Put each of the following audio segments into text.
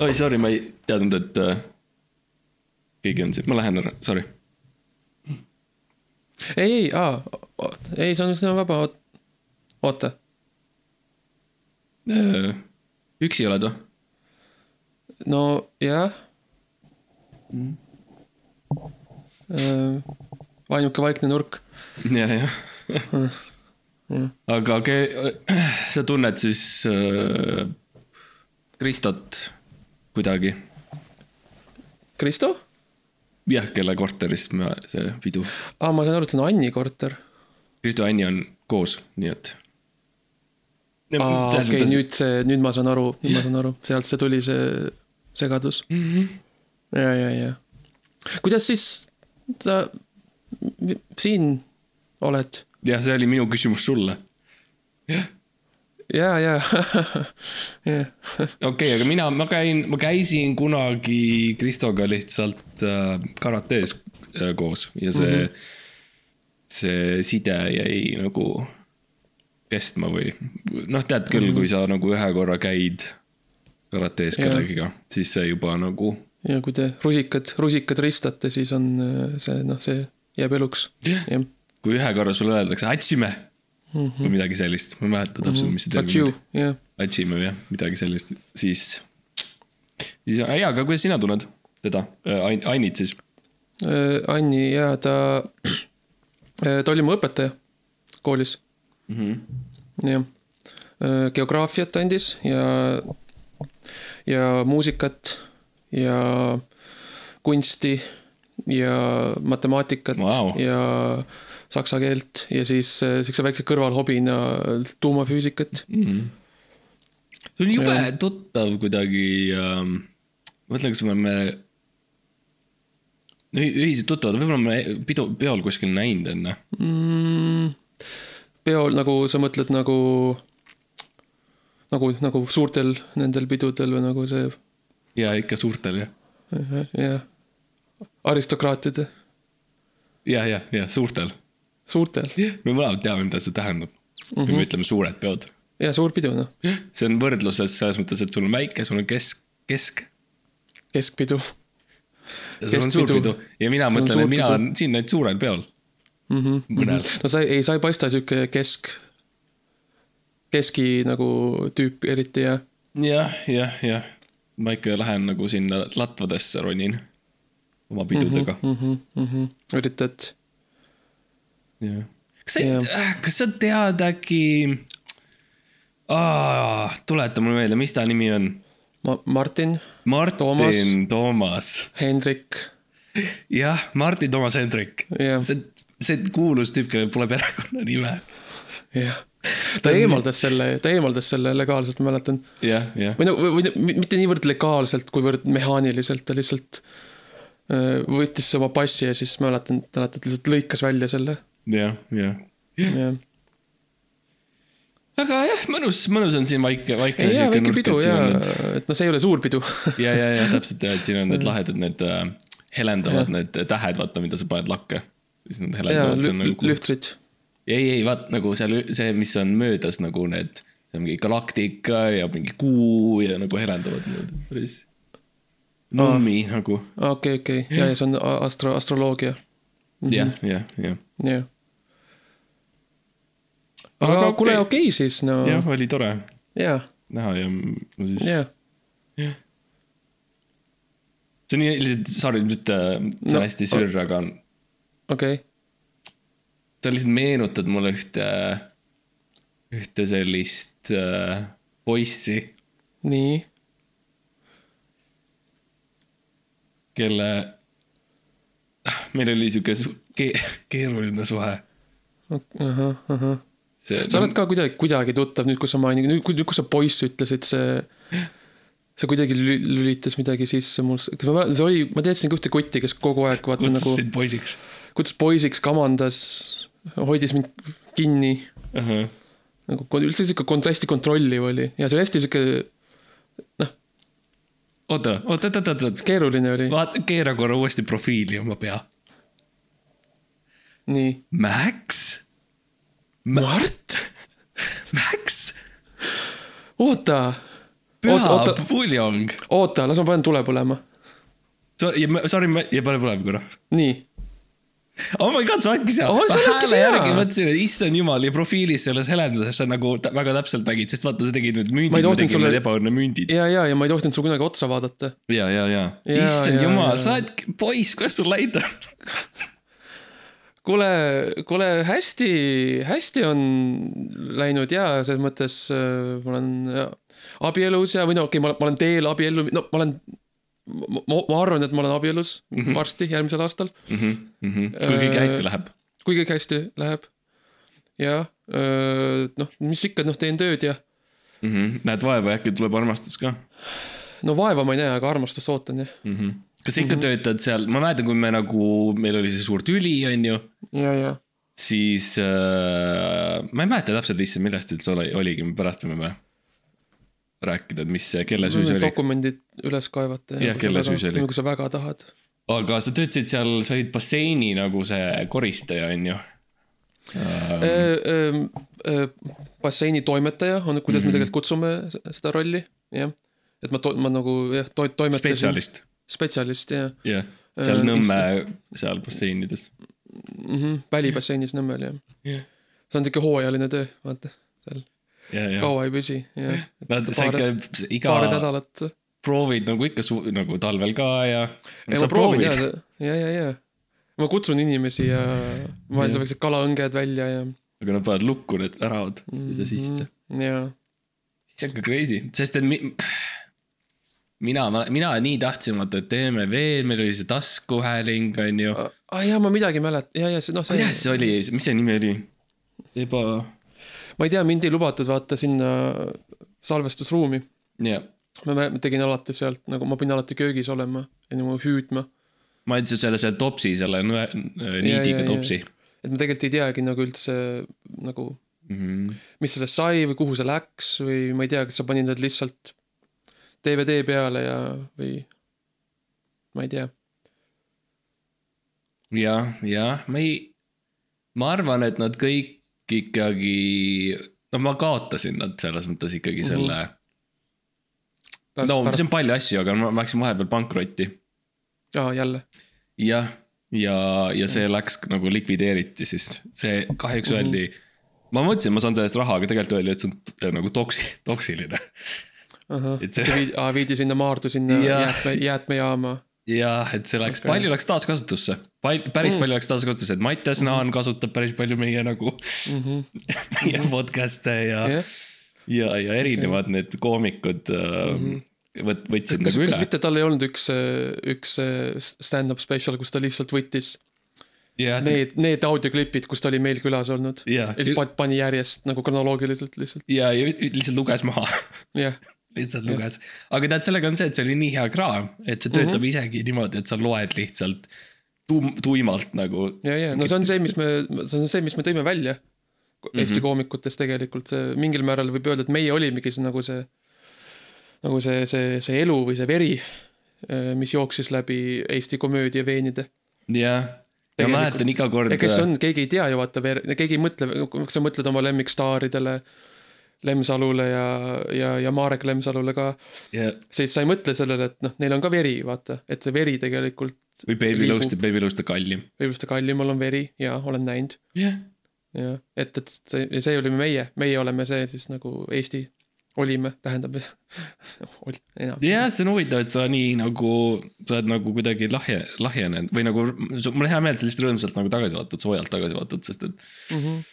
oi, sorry, ma ei teadnud, et äh, keegi on siin, ma lähen ära, sorry. ei, ei, aa, ei, see on, see on vaba, oota. Äh, üksi oled või? no jah. ainuke vaikne nurk. ja, jah. aga ke-, sa tunned siis äh, Kristot kuidagi? Kristo? jah, kelle korterist me see pidu. aa, ma saan aru, et see on Anni korter. Kristo ja Anni on koos, nii et. aa, okei, nüüd see, nüüd ma saan aru, nüüd ma saan aru, sealt see tuli see segadus. nüüd. ja, ja, ja. kuidas siis sa siin oled? jah, see oli minu küsimus sulle. jah, ja, ja, ja, okei aga mina, ma käin, ma käisin kunagi Kristoga lihtsalt äh, karates äh, koos ja see mm, -hmm. see side jäi nagu kestma või noh, tead küll mm, -hmm. kui sa nagu ühe korra käid karates Jah. kellegiga, siis see juba nagu. ja kui te rusikad, rusikad ristate, siis on äh, see, noh, see jääb eluks. jah, jah. kui ühe korra sulle öeldakse atsime mm -hmm. või midagi sellist, ma ei mäleta täpselt, mis see termin, oli. jah. või jah, midagi sellist, siis, siis on, jaa, aga kuidas sina tunned teda, Ainit siis? Äh, Anni ja ta, ta oli mu õpetaja koolis, jah. geograafiat andis ja, ja muusikat ja kunsti ja matemaatikat Vau. ja saksa keelt ja siis äh, siukse väikse kõrvalhobina tuumafüüsikat. see on jube Jah. tuttav kuidagi ähm,. mõtlen, kas me oleme no, ü- ühised tuttavad, võib-olla me pidu, peol kuskil näinud enne. mm,. peol nagu sa mõtled nagu, nagu, nagu suurtel nendel pidudel või nagu see, ja ikka suurtel jah. jah, aristokraatide, ja, ja, ja suurtel. Suurtel me mõlemad teame, mida see tähendab mm. -hmm. me ütleme suured peod. ja suur pidu noh, see on võrdluses selles mõttes, et sul on väike, sul on kesk, kesk. keskpidu ja sul on suur Keskpidu. pidu ja mina Sul mõtlen, et mina olen siin nüüd suurel peol mm. -hmm. mõnel. no sa ei, sa ei paista sihuke kesk, keski nagu tüüp eriti ja jah, jah, jah. ma ikka lähen nagu sinna latvadesse ronin oma pidudega mm. -hmm, mm -hmm. üritad, jah. kas sa Jah., kas sa tead äkki? tuleta mulle meelde, mis ta nimi on? ma, Martin, Martin Toomas. Toomas. Hendrik, jah, Martin Toomas Hendrik. Jah. see, see kuulus tüüp, kellel pole perekonnanime. jah. ta eemaldas selle, ta eemaldas selle legaalselt, ma mäletan. jah, jah. või no, või mitte niivõrd legaalselt, kuivõrd mehaaniliselt, ta lihtsalt äh, võttis oma passi ja siis mäletan, mäletan, et lihtsalt lõikas välja selle, jah, jah. jah. aga jah, mõnus, mõnus on siin väike. ei jaa, väike pidu ja, et noh, see ei ole suur pidu. ja, ja, ja täpselt ja, et siin on need lahedad need äh, helendavad need tähed, vaata, mida sa paned lakke. siis nad ja helendavad, on nagu lühtrid, ei, ei vaat nagu seal see, mis on möödas nagu need, see on mingi galaktika ja mingi kuu ja nagu helendavad niimoodi, päris. nummi ah. nagu, okei, okei, ja, ja see on astro, astroloogia, jah, jah, jah. jah. Aga, Aga kuule, okei. okei okay, siis, no. Jah, oli tore näha ja ma siis jah, see on nii lihtsalt, sorry, nüüd äh, see on No, no, hästi sürr, aga okei, sa lihtsalt meenutad mulle ühte, ühte sellist äh, poissi, nii, kelle, meil oli sihuke ke, keeruline suhe. ahah, ahah. see, sa oled ka kuidagi, kuidagi tuttav nüüd, kus sa mainid, nüüd, nüüd, kus sa poiss ütlesid, see, see kuidagi lü- lülitas midagi sisse mul, kas ma, see oli, ma teadsin ühte kotti, kes kogu aeg vaata kutsus nagu, sind poisiks kutsus poisiks, kamandas, hoidis mind kinni, uh. -huh. nagu üldse sihuke hästi kontrolliv oli ja see oli hästi sihuke oota, oota, oota, oota, oota, keeruline oli, vaata, keera korra uuesti profiili oma pea. nii. Max? Mart, Max? oota, püha oota. puljong. oota, las ma panen tule põlema. Sorry, ma, ja pane põlema korra. nii, oh my god, sa oledki seal oh,. hääle järgi mõtlesin, et issand jumal ja profiilis selles helenduses sa nagu väga täpselt nägid, sest vaata, sa tegid need mündid, me tegime sulle- need ebaõnne mündid. ja, ja, ja ma ei tohtinud sul kunagi otsa vaadata. ja, ja, ja, Ja, issand jumal, sa oled poiss, kuidas sul läinud on? kuule, kuule hästi, hästi on läinud ja selles mõttes äh, ma olen ja, abielus ja, või no okei okay,, ma olen- teel abiellu, no ma olen, ma, ma arvan, et ma olen abielus mm -hmm. varsti, järgmisel aastal, kui kõik Äh, hästi läheb. kui kõik hästi läheb. ja noh, mis ikka, noh, teen tööd ja näed vaeva ja äkki tuleb armastus ka no vaeva ma ei näe, aga armastust ootan jah. mm. -hmm. Kas sa ikka Mhm. mm -hmm. töötad seal, ma mäletan, kui me nagu, meil oli see suur tüli, on ju, ja, ja siis äh, ma ei mäleta täpselt, issand, millest üldse oli, oligi, me pärast võime rääkida, et mis, kelle süü see oli. dokumendid üles kaevata Jah, kelle süü see oli? kui sa väga tahad. aga sa töötasid seal, sa olid basseini nagu see koristaja, on ju uh,? basseini toimetaja on, kuidas me tegelikult kutsume se- seda rolli, jah. et ma ma nagu jah, to-, toimetasin. spetsialist, spetsialist, jah jah, seal Äh, Nõmme, seal basseinides. mm -hmm,. välibasseinis Nõmmel, jah. jah, see on siuke hooajaline töö, vaata, seal ja, ja. kaua ei püsi, jah. Nad, sa paar, ikka iga paar nädalat. proovid nagu ikka su, nagu talvel ka ja. ei, ma proovin ja, ja, ja, ja. ma kutsun inimesi ja olen seal väiksed kalaõnged välja ja. aga nad panevad lukku need väravad siia sisse. ja, see on ka crazy, sest et mi... mina, mina nii tahtsin, vaata, et teeme veel, meil oli see taskuhääling, on ju. aa ah, jaa, ma midagi mäletan, ja, ja see noh, kuidas see oli, mis see nimi oli? eba, ma ei tea, mind ei lubatud vaata sinna salvestusruumi. jah, ma mä- ma tegin alati sealt nagu, ma pidin alati köögis olema ja nagu hüüdma. ma andsin selle, selle topsi, selle nõe, niidiga ja, topsi. et ma tegelikult ei teagi nagu üldse nagu, Mhm. mis sellest sai või kuhu see läks või ma ei tea, kas sa panid need lihtsalt DVD peale ja, või ma ei tea. jah, jah, ma ei, ma arvan, et nad kõik ikkagi, no ma kaotasin nad selles mõttes ikkagi Mhm. selle no see on palju asju, aga ma läksin vahepeal pankrotti. aa, jälle. jah, ja, ja see läks nagu likvideeriti siis, see kahjuks Mhm. öeldi. ma mõtlesin, ma saan sellest raha, aga tegelikult öeldi, et see on t- nagu toksi-, toksiline. Et see- viidi, aa viidi sinna Maardu sinna Jah. jäätme, jäätmejaama. jah, et see läks okay., palju läks taaskasutusse. Pal-, päris Mm. mm. palju läks taaskasutusse, et Mattias Naan kasutab päris palju meie nagu meie podcast'e ja jah, ja, ja erinevad okay. need koomikud mm -hmm. võt-, võtsid kas, nagu kas üle. mitte tal ei olnud üks, üks äh, stand-up spetsial, kus ta lihtsalt võttis jah, need, need audioklipid, kus ta oli meil külas olnud. ja, ja siis pan- pani järjest nagu kronoloogiliselt lihtsalt, ja, ja lihtsalt luges maha, jah. Lihtsalt luges. aga tead, sellega on see, et see oli nii hea kraam, et see töötab mm -hmm. isegi niimoodi, et sa loed lihtsalt tum-, tuimalt nagu. ja, ja no see on see, mis me, see on see, mis me tõime välja Mhm. Eesti koomikutest tegelikult, see mingil määral võib öelda, et meie olimegi see nagu see, nagu see, see, see elu või see veri, mis jooksis läbi Eesti komöödia veenide. jah, ja Tegelikult. mäletan iga kord. kes on, keegi ei tea ju vaata, keegi ei mõtle, kui sa mõtled oma lemmikstaaridele, Lemsalule ja, ja, ja Marek Lemsalule ka, ja, siis sa ei mõtle sellele, et noh, neil on ka veri, vaata, et see veri tegelikult, või Baby Loast ja Baby Loast on kallim. võib-olla seda kallimal on veri ja olen näinud jah, ja et, et see, ja see olime meie, meie oleme see siis nagu Eesti olime, tähendab oli enam. jah, see on huvitav, et sa nii nagu, sa oled nagu kuidagi lahje, lahjenenud või nagu, mul on hea meel, et sa lihtsalt rõõmsalt nagu tagasi vaatad, soojalt tagasi vaatad, sest et Mm -hmm.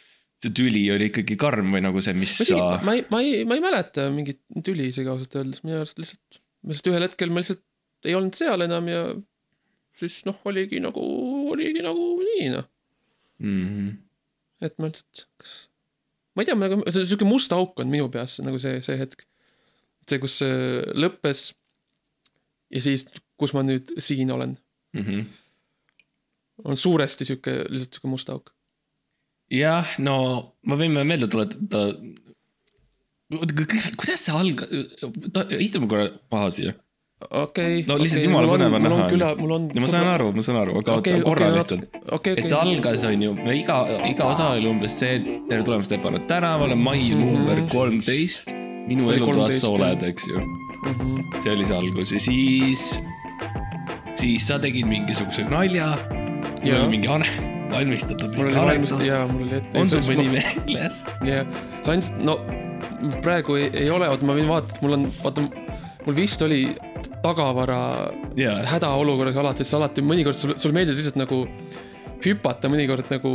See tüli oli ikkagi karm või nagu see, mis ma sa. ma ei, ma ei, ma ei mäleta mingit tüli isegi ausalt öeldes, minu arust lihtsalt, lihtsalt ühel hetkel ma lihtsalt ei olnud seal enam ja siis noh, oligi nagu, oligi nagu nii noh, Mhm. et ma lihtsalt, kas ma ei tea, nagu see on siuke must auk on minu peas nagu see, see hetk. see, kus see lõppes ja siis, kus ma nüüd siin olen, Mhm. on suuresti siuke, lihtsalt siuke must auk. jah, no me võime meelde tuletada. kuidas see alg-, istume korra maha siia. okei. no lihtsalt jumala põnev on mul näha mul on. no ma saan aru, ma saan aru, aga oota korra okei, lihtsalt. okei, et see algas, on ju, iga, iga osa oli umbes see, et tere tulemast Ebane tänavale, mai Mhm. number kolmteist. minu elutoas sa 13, oled, eks ju. see oli see algus ja siis, siis sa tegid mingisuguse nalja. mul oli mingi ane-, valmistatud mul oli valmis, anekdoot. jaa, mul oli ette. on sul mõni? meeles? jah, sa andsid, no praegu ei, ei ole, oota ma võin vaadata, mul on, vaata, mul vist oli tagavara jaa, hädaolukorras alati, siis alati mõnikord sul, sul meeldib lihtsalt nagu hüpata mõnikord nagu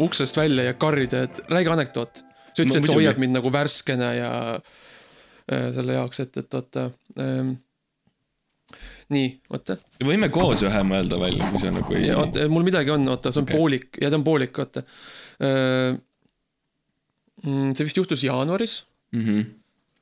uksest välja ja karjuda, et räägi anekdoot. sa ütlesid, et see muidugi. hoiab mind nagu värskena ja äh, selle jaoks, et, et oota ähm,. nii, oota, võime koos ühe mõelda välja, kui sa nagu ei. oota, mul midagi on, oota, see on okay. poolik ja ta on poolik, oota äh,. see vist juhtus jaanuaris, Mhm.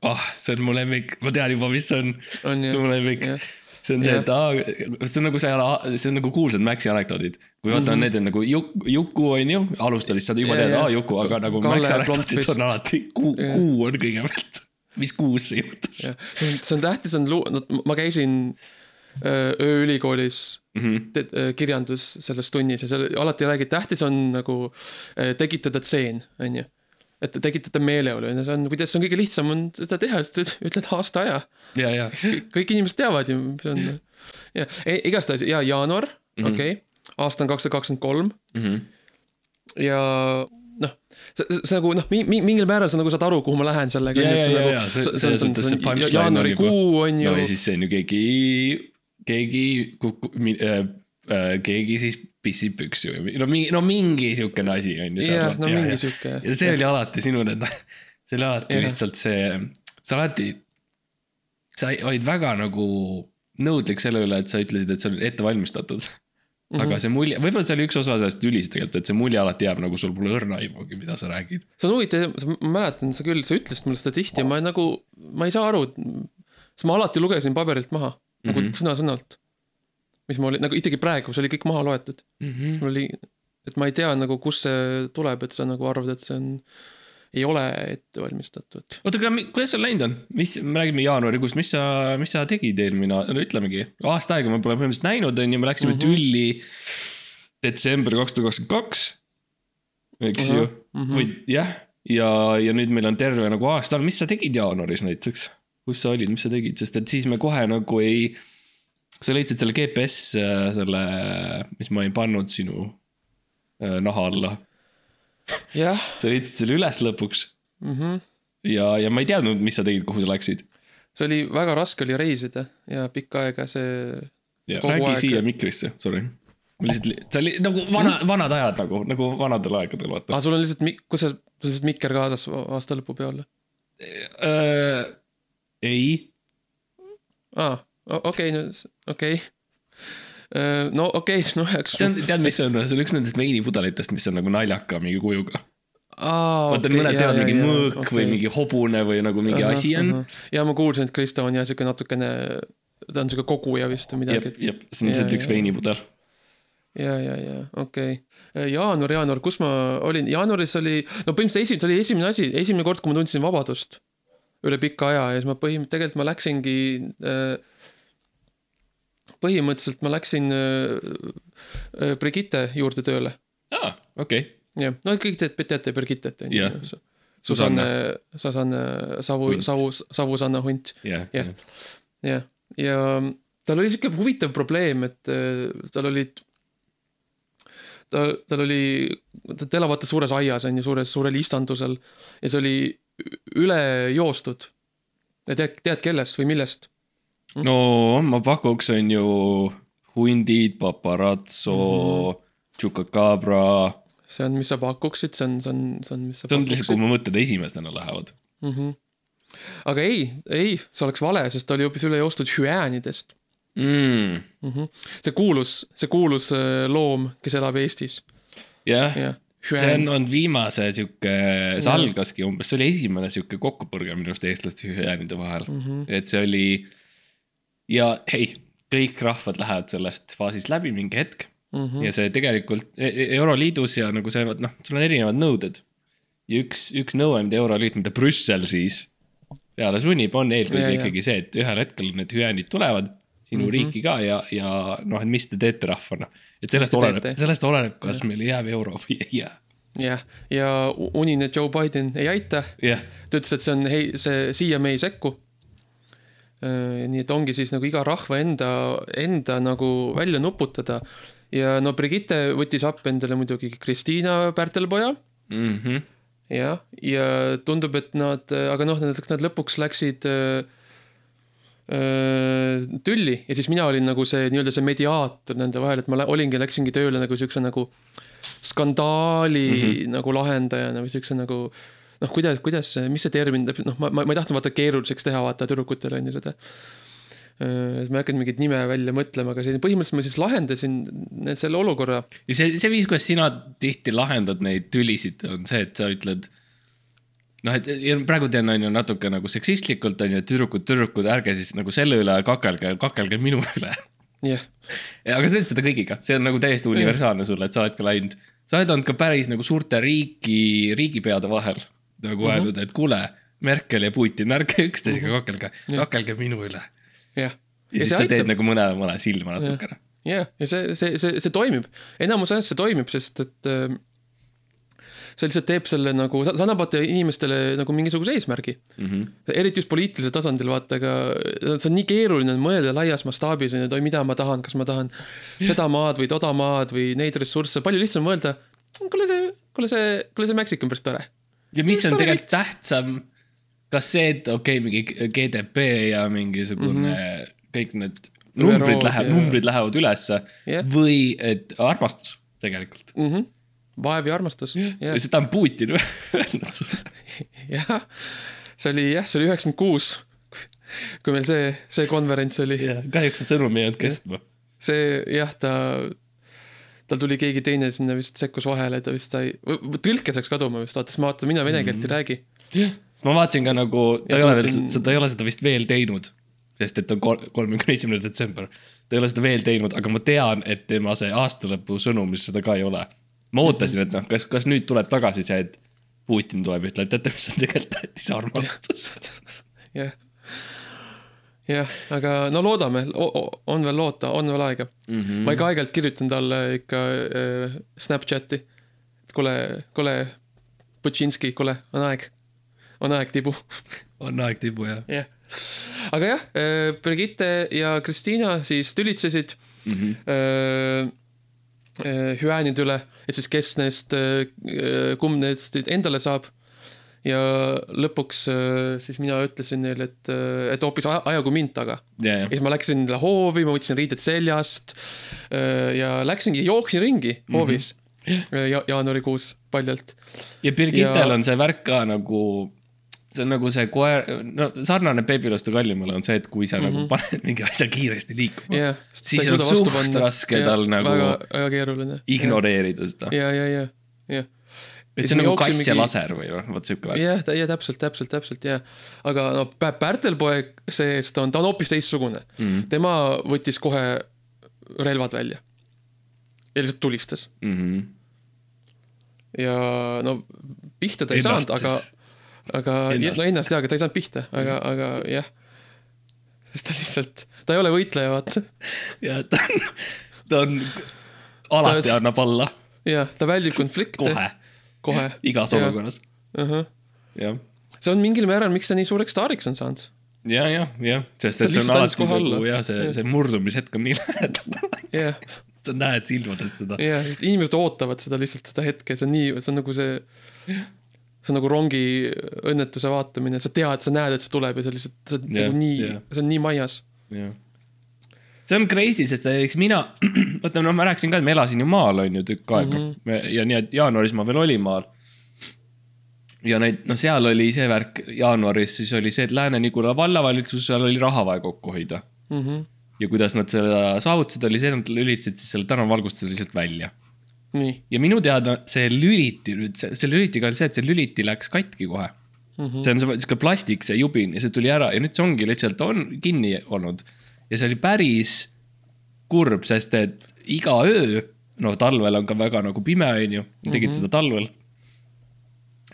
ah, see on mu lemmik, ma tean juba, mis on, on see on mu lemmik jah. see on see, et aa, see on nagu see, see on nagu kuulsad Maxi anekdoodid. kui vaata mm -hmm. need on nagu Juk-, Juku on ju, alustades saad juba ja. aa Juku, aga nagu Kalle Maxi anekdoodid on alati, kuu, kuu on kõigepealt. mis kuus see juhtus see on, on tähtis, on lu-, ma käisin ööülikoolis mm? -hmm. kirjandus selles tunnis ja seal alati räägid, tähtis on nagu öö, tekitada tseen, onju. et tekitada meeleolu ja see on, kuidas see on kõige lihtsam on seda teha, ütled aastaaja. ja, ja, kõik inimesed teavad ju, mis on. ja e, igastahes ja jaanuar mm. -hmm., okei okay., aasta on kaks tuhat kakskümmend kolm Mhm. ja noh, see, nagu noh, mingil määral sa nagu saad aru, kuhu ma lähen sellega. on jaanuarikuu on ju no ja siis see on ju keegi, keegi kuku-, äh, äh, keegi siis pissib püksi või no mingi, no mingi siukene asi on ju. jah, no mingi sihuke. ja see oli alati sinu need, see oli alati Jah. lihtsalt see, sa alati, sa olid väga nagu nõudlik selle üle, et sa ütlesid, et see on ette valmistatud. Mhm. aga see mulje, võib-olla see oli üks osa sellest tülist tegelikult, et see mulje alati jääb nagu sul pole õrna aimugi, mida sa räägid. see on huvitav, ma mäletan, sa küll, sa ütlesid mulle seda tihti ja ma nagu, ma ei saa aru, sest ma alati lugesin paberilt maha nagu mm. -hmm. sõna-sõnalt. mis ma olin, nagu isegi praegu, see oli kõik maha loetud, mul oli, et ma ei tea nagu, kust see tuleb, et sa nagu arvad, et see on, ei ole ette valmistatud. oota, aga kuidas sul läinud on, mis, me räägime jaanuarikuust, mis sa, mis sa tegid eelmine, no ütlemegi, aasta aega me pole põhimõtteliselt näinud, on ju, me läksime mm. -hmm. tülli detsember kaks tuhat kakskümmend kaks, eks ju, Mhm. või jah, ja, ja nüüd meil on terve nagu aasta, mis sa tegid jaanuaris näiteks? Kus sa olid, mis sa tegid, sest et siis me kohe nagu ei, sa leidsid selle GPS äh, selle, mis ma ei pannud sinu äh, naha alla, jah sa leidsid selle üles lõpuks mm, -hmm. ja, ja ma ei teadnud, mis sa tegid, kuhu sa läksid see oli väga raske oli reisida ja pikka aega see, räägi aeg- siia mikrisse, sorry. ma lihtsalt, see oli nagu vana, vanad ajad nagu, nagu vanadel aegadel, vaata aa, sul on lihtsalt, kus sa, sul on lihtsalt mikker kaasas aasta lõpu peale? äh,. ei, aa, okei, okei okay.. no okei okay, no eks. tead, mis see on, see on üks nendest veinipudelitest, mis on nagu naljaka mingi kujuga. aa, vaata, mõned teevad mingi mõõk okay. või mingi hobune või nagu mingi Ahah, asi on. ja ma kuulsin, et Kristo on jah siuke natukene, ta on siuke koguja vist või midagi,. jep, see on lihtsalt Ja, üks ja. veinipudel. ja, ja, ja okei okay.. jaanuar, jaanuar, kus ma olin, jaanuaris oli, no põhimõtteliselt esimene, see oli esimene asi, esimene kord, kui ma tundsin vabadust üle pika aja ja siis ma põhimõtteliselt, tegelikult ma läksingi äh, põhimõtteliselt ma läksin äh, äh, Brigitte juurde tööle. aa, okei, jah, no kõik te teate Birgittet on ju. Susanne, Susanne Savu Savu, Savu-Sanna Hunt, jah, Jah. jah. ja tal oli siuke huvitav probleem, et äh, tal olid, ta, tal oli, ta elab vaata suures aias on ju, suures, suurel istandusel ja see oli üle joostud. tead, tead kellest või millest? no ma pakuks, on ju hundid, paparazzo mm. -hmm. Chupacabra. see on, mis sa pakuksid, see on, see on, see on, mis sa see on lihtsalt, kui mu mõtted esimesena lähevad. mm. -hmm. aga ei, ei, see oleks vale, sest ta oli hoopis üle joostud hüäänidest mm,. mm. -hmm. see kuulus, see kuulus äh, loom, kes elab Eestis, jah jah. See on olnud viimase sihuke, see algaski umbes, see oli esimene sihuke kokkupõrge minu arust eestlaste ja hüäänide vahel mm. -hmm. et see oli ja hei, kõik rahvad lähevad sellest faasist läbi mingi hetk mm. -hmm. ja see tegelikult e- e- Euroliidus ja nagu see, noh, sul on erinevad nõuded. ja üks, üks nõue, mida Euroliit, mida Brüssel siis peale sunnib, on eelkõige ikkagi see, et ühel hetkel need hüäänid tulevad sinu mm -hmm. riiki ka ja, ja noh, et mis te teete rahvana. et sellest oleneb sellest oleneb, kas meil jääb euro või ei jää. jah, ja unine Joe Biden ei aita. jah, ta ütles, et see on, ei, see siia me ei sekku. nii et ongi siis nagu iga rahva enda, enda nagu välja nuputada. ja no Brigitte võttis appi endale muidugi Kristiina Pärtelpoja mhmh, jah, ja tundub, et nad, aga noh, nad, nad lõpuks läksid äh, tülli ja siis mina olin nagu see nii-öelda see mediaator nende vahel, et ma olingi, läksingi tööle nagu siukse nagu skandaali mm -hmm. nagu lahendajana või siukse nagu noh, kuidas, kuidas see, mis see termin noh, ma, ma, ma ei tahtnud vaata keeruliseks teha, vaata tüdrukutele on ju seda. et ma ei hakanud mingit nime välja mõtlema, aga selline põhimõtteliselt ma siis lahendasin selle olukorra ja see, see viis, kuidas sina tihti lahendad neid tülisid, on see, et sa ütled. noh, et ja praegu teen, on ju natuke nagu seksistlikult on ju, tüdrukud, tüdrukud, ärge siis nagu selle üle kakelge, kakelge minu üle. jah, aga sa teed seda kõigiga, see on nagu täiesti universaalne sulle, et sa oled ka läinud, sa oled olnud ka päris nagu suurte riigi, riigipeade vahel nagu Mhm. öeldud, et kuule, Merkel ja Putin, ärge üksteisega kakelge, kakelge minu üle. jah. ja siis sa teed nagu mõne, mõne silma natukene. jah, ja see, see, see, see toimib, enamus ajast see toimib, sest et äh, see lihtsalt teeb selle nagu, sa sa annad vaata inimestele nagu mingisuguse eesmärgi mm. -hmm. eriti just poliitilisel tasandil vaata, aga see on nii keeruline mõelda laias mastaabis, on ju, et oi, mida ma tahan, kas ma tahan seda maad või toda maad või neid ressursse, palju lihtsam mõelda, kuule see, kuule see, kuule see Mäksik on päris tore. ja mis on tegelikult tähtsam, kas see, et okei okay,, mingi GDP ja mingisugune mm -hmm. kõik need numbrid ja-, numbrid lähevad ülesse Jah. või et armastus tegelikult. Mm -hmm. Vaev ja armastus, jah ja seda on Putin öelnud sulle. jah, see oli jah, see oli üheksakümmend kuus, kui meil see, see konverents oli. kahjuks see sõnum ei jäänud kestma. see jah, ta, tal tuli keegi teine sinna vist sekkus vahele, ta vist sai, tõlkes läks kaduma vist, vaata, sest ma vaatan, mina vene keelt ei räägi. ma vaatasin ka nagu, ta Ja ei ole veel ta ei ole seda vist veel teinud, sest et on kol- kolmekümne esimene detsember. ta ei ole seda veel teinud, aga ma tean, et tema see aastalõpu sõnumis seda ka ei ole. Ma ootasin, et noh, kas, kas nüüd tuleb tagasi see, et Putin tuleb ja ütleb, teate, mis on tegelikult tähtis armastus. jah, jah, aga no loodame, on veel loota, on veel aega mm. -hmm. ma ikka aeg-ajalt kirjutan talle ikka äh, Snapchati. kuule, kuule, Butšinski, kuule, on aeg, on aeg, tibu on aeg tibu jah. jah, aga jah, Brigitte ja Kristiina siis tülitsesid mm -hmm. hüäänide üle, et siis kes neist, kumb neist endale saab. ja lõpuks äh, siis mina ütlesin neile, et, et hoopis aja- ajagu mind taga. ja, ja siis ma läksin hoovi, ma võtsin riided seljast äh, ja läksingi, jooksin ringi hoovis mm -hmm. ja, jaanuarikuus paljalt. ja Birgittel Ja- on see värk ka nagu, see on nagu see koer, no sarnane beebiluste kallimale on see, et kui sa mm -hmm. nagu paned mingi asja kiiresti liikuma jah, Siis on suht raske tal nagu väga, väga keeruline. ignoreerida seda. ja, ja, ja, jah. et see on nagu kass ja laser või noh, vot siuke värk. jah, ja täpselt, täpselt, täpselt jah. aga no Pä- Pärtelpoeg see-eest on, ta on hoopis teistsugune mm.. tema võttis kohe relvad välja. ja lihtsalt tulistas Mhm. ja no pihta ta ei Ennast saanud, aga aga Ennast. ja, no ennast jaa, aga ta ei saanud pihta, aga, aga jah. sest ta lihtsalt, ta ei ole võitleja, vaata. ja ta on, ta on, alati Ta- annab alla, jah, ta väldib konflikte. kohe, kohe. igas olukorras, jah. see on mingil määral, miks ta nii suureks staariks on saanud. ja, ja, jah, sest et see on alati nagu jah, see, see murdumishetk on nii lähedal. jah, sa näed silmadest teda. jah, sest inimesed ootavad seda lihtsalt seda hetke, see on nii, see on nagu see, see on nagu rongi õnnetuse vaatamine, sa tead, sa näed, et see tuleb ja sa lihtsalt, sa oled Jah, nagu nii jah., see on nii majas. jah. see on crazy, sest eks mina, vaata noh, ma rääkisin ka, et ma elasin ju maal, on ju, tükk aega mm. -hmm. ja nii, et jaanuaris ma veel olin maal. ja neid, no seal oli see värk jaanuaris, siis oli see, et Lääne-Nigula vallavalitsusel oli raha vaja kokku hoida. mm. -hmm. ja kuidas nad seda saavutasid, oli see, et nad lülitasid siis selle tänavavalgustuse lihtsalt välja. nii ja minu teada see lüliti nüüd, see lülitiga oli see, et see lüliti läks katki kohe mm. -hmm. see on sihuke plastik, see jubin ja see tuli ära ja nüüd see ongi lihtsalt on kinni olnud. ja see oli päris kurb, sest et iga öö, no talvel on ka väga nagu pime, on ju, tegid mm -hmm. seda talvel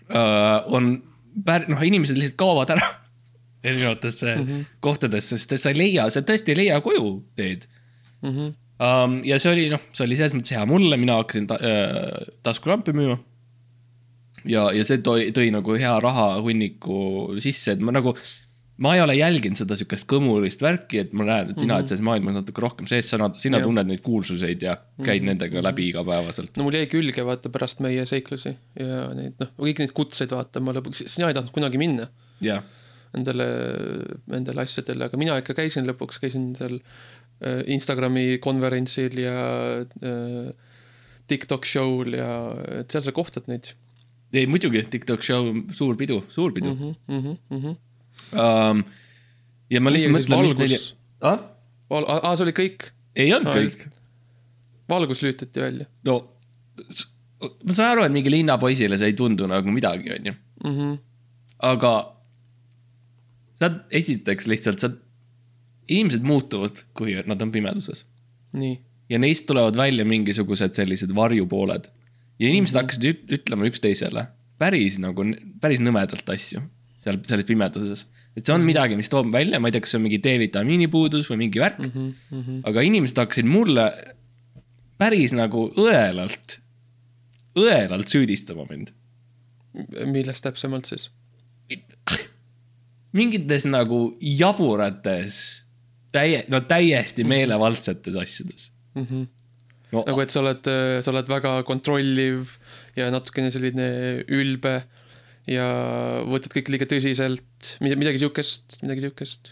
uh,. on pär-, noh, inimesed lihtsalt kaovad ära erinevatesse mm -hmm. kohtadesse, sest sa ei leia, sa tõesti ei leia koju teed mm. -hmm. um,. ja see oli noh, see oli selles mõttes hea mulle, mina hakkasin ta, äh, taskulampi müüma ja, ja see tõi, tõi nagu hea rahahunniku sisse, et ma nagu, ma ei ole jälginud seda sihukest kõmulist värki, et ma näen, et sina oled selles maailmas natuke rohkem sees, sa, sina Jah. tunned neid kuulsuseid ja käid nendega läbi igapäevaselt. no mul jäi külge vaata pärast meie seiklusi ja neid noh, kõik neid kutseid vaata, ma lõpuks, sina ei tahtnud kunagi minna nendele, nendele asjadele, aga mina ikka käisin lõpuks, käisin seal äh, Instagrami konverentsil ja äh, TikTok show'l ja et seal sa kohtad neid ei muidugi, TikTok show, suur pidu, suur pidu mm. -hmm, mm -hmm, mm -hmm. um,. ja ma lihtsalt mõtlen, mis neil ah?, Val-, aa, see oli kõik, ei olnud Aa, kõik, valgus lülitati välja no ma saan aru, et mingi linnapoisile see ei tundu nagu midagi, onju. -hmm. aga sa esiteks lihtsalt, sa, inimesed muutuvad, kui nad on pimeduses ja neist tulevad välja mingisugused sellised varjupooled ja inimesed hakkasid üt- ütlema üksteisele päris nagu, päris nõmedalt asju seal, selles pimeduses. et see on midagi, mis toob välja, ma ei tea, kas see on mingi D-vitamiini puudus või mingi värk mm, -hmm. aga inimesed hakkasid mulle päris nagu õelalt, õelalt süüdistama mind. millest täpsemalt siis? mingites nagu jaburates, täie, no täiesti meelevaldsetes asjades Mm -hmm. no nagu, et sa oled, sa oled väga kontrolliv ja natukene selline ülbe ja võtad kõike liiga tõsiselt, midagi siukest, midagi siukest.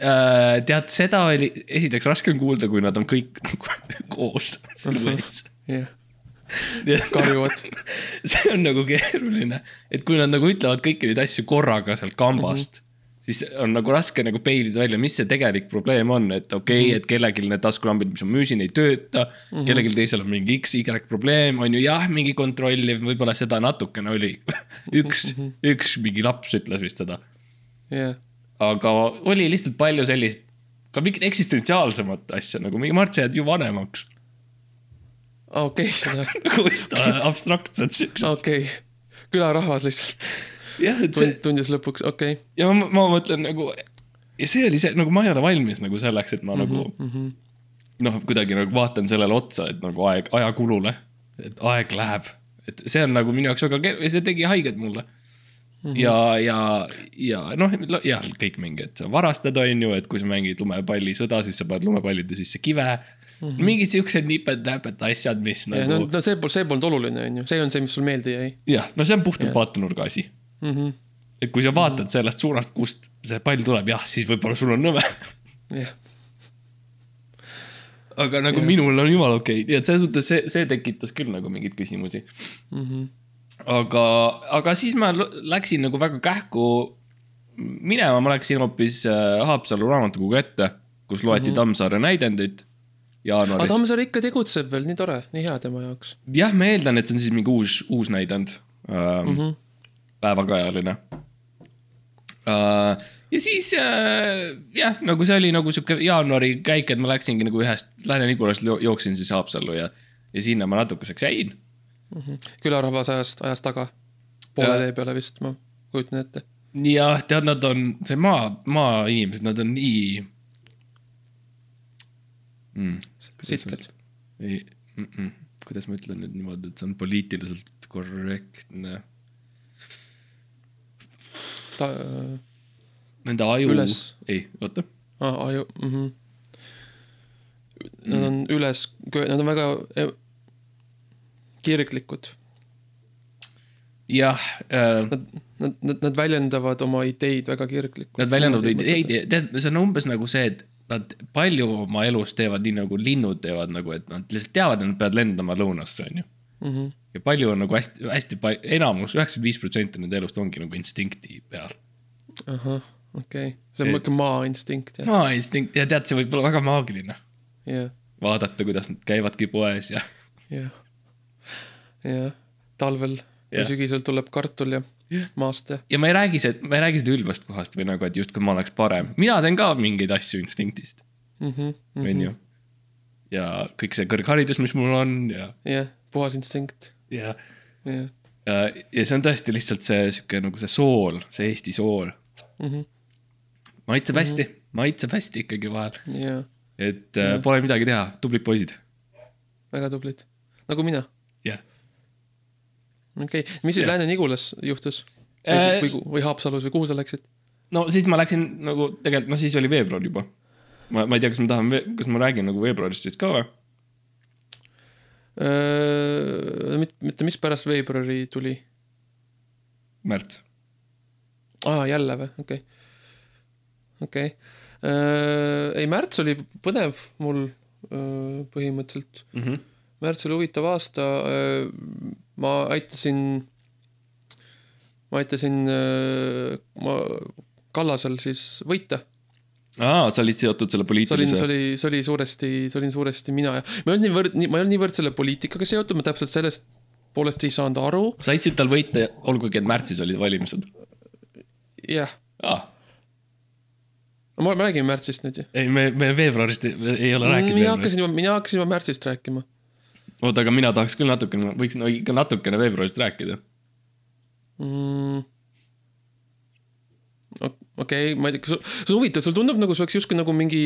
Äh, tead, seda oli esiteks raskem kuulda, kui nad on kõik nagu koos sinu ees. jah, karjuvad. see on nagu keeruline, et kui nad nagu ütlevad kõiki neid asju korraga sealt kambast mm, -hmm. Siis on nagu raske nagu peilida välja, mis see tegelik probleem on, et okei okay,, et kellelgi need taskulambid, mis ma müüsin, ei tööta mm. -hmm. kellelgi teisel on mingi X, Y probleem, on ju jah, mingi kontrolliv, võib-olla seda natukene oli. üks, üks mingi laps ütles vist seda jah, aga oli lihtsalt palju sellist, ka mingit eksistentsiaalsemat asja nagu mingi Mart, sa jääd ju vanemaks. okei, nagu vist abstraktsed siuksed. okei, külarahvas lihtsalt jah, et see tund- tundis lõpuks, okei okay.. ja ma, ma mõtlen nagu ja see oli see, nagu ma ei ole valmis nagu selleks, et ma mm -hmm. nagu Mhm. noh, kuidagi nagu vaatan sellele otsa, et nagu aeg, ajakulule, et aeg läheb, et see on nagu minu jaoks väga keeruline ja see tegi haiget mulle mm. -hmm. ja, ja, ja noh, jah, kõik mingi, et sa varastad, on ju, et kui sa mängid lumepallisõda, siis sa paned lumepallide sisse kive mm. -hmm. mingid siuksed nipet-näpet asjad, mis ja nagu no, no see pol-, see polnud oluline, on ju, see on see, mis sul meelde jäi jah, no see on puhtalt vaatenurga asi mm. -hmm. et kui sa vaatad sellest suunast, kust see pall tuleb, jah, siis võib-olla sul on nõme. jah, aga nagu yeah. minul on jumala okei okay., nii et selles suhtes see, see tekitas küll nagu mingeid küsimusi mm -hmm. aga, aga siis ma läksin nagu väga kähku minema, ma läksin hoopis äh, Haapsalu raamatukogu ette, kus loeti mm -hmm. Tammsaare näidendit aga jaanuaris. Tammsaar ikka tegutseb veel, nii tore, nii hea tema jaoks jah, ma eeldan, et see on siis mingi uus, uus näidend ähm, mm, Mhm. -hmm. Päevakajaline äh,. ja siis äh, jah, nagu see oli nagu sihuke jaanuari käik, et ma läksingi nagu ühest Lääne-Nigulast jo- jooksin siis Haapsallu ja, ja sinna ma natukeseks jäin külarahvas ajas, ajas taga. poole Ja- tee peale vist, ma kujutan ette. jah, tead, nad on, see maa, maainimesed, nad on nii mm,. sitked. ei mm, -mm, kuidas ma ütlen nüüd niimoodi, et see on poliitiliselt korrektne. ta, Nende aju Üles., ei, oota. aju mm, -hmm. Nad on üles, nad on väga eh, kirglikud. jah äh,, Nad, nad, nad, nad väljendavad oma ideid väga kirglikult. nad väljendavad ideid, tead, see on umbes nagu see, et nad palju oma elus teevad nii nagu linnud teevad nagu, et nad lihtsalt teavad, et nad peavad lendama lõunasse, onju. mm. -hmm. ja palju on nagu hästi, hästi palju, enamus, üheksakümmend viis protsenti nende elust ongi nagu instinkti peal. ahah, okei okay., see on niisugune maainstinkt maainstinkt ja tead, see võib olla väga maagiline. jah, vaadata, kuidas nad käivadki poes ja jah, jah, talvel ja Jah. sügisel tuleb kartul ja maast ja ja ma ei räägi see, ma ei räägi seda ülbast kohast või nagu, et justkui ma oleks parem, mina teen ka mingeid asju instinktist, mm. -hmm. onju. ja kõik see kõrgharidus, mis mul on ja, jah, puhas instinkt, ja, jah ja see on tõesti lihtsalt see sihuke nagu see sool, see Eesti sool. mm -hmm. maitseb hästi, maitseb hästi ikkagi vahel, ja et äh, pole midagi teha, tublid poisid. väga tublid, nagu mina jah, okei okay., mis siis Jah. Lääne-Nigulas juhtus Äh, või, või Haapsalus või kuhu sa läksid? no siis ma läksin nagu tegelikult, no siis oli veebruar juba. ma, ma ei tea, kas ma tahan, kas ma räägin nagu veebruarist siis ka või? mitte, mitte mis pärast veebruari tuli? märts. aa, jälle või, okei okay.. okei okay.. ei, märts oli põnev mul öö, põhimõtteliselt. Mhm. märts oli huvitav aasta. ma aitasin, ma aitasin ma Kallasel siis võita. aa, sa olid seotud selle oli, see poliitilise. oli, see oli suuresti, see olin suuresti mina ja ma ei olnud niivõrd, ma ei olnud niivõrd selle poliitikaga seotud, ma täpselt sellest poolest ei saanud aru. sa aitasid tal võita, olgugi et märtsis olid valimised. jah, aa, ma, ma räägin märtsist nüüd ju. ei, me, me veebruarist ei, ei ole rääkinud mina hakkasin juba, mina hakkasin juba märtsist rääkima oota, aga mina tahaks küll natukene, võiks no ikka natukene veebruarist rääkida. mm.. Okei okay,, ma ei tea, kas see on huvitav, sul tundub nagu see oleks justkui nagu mingi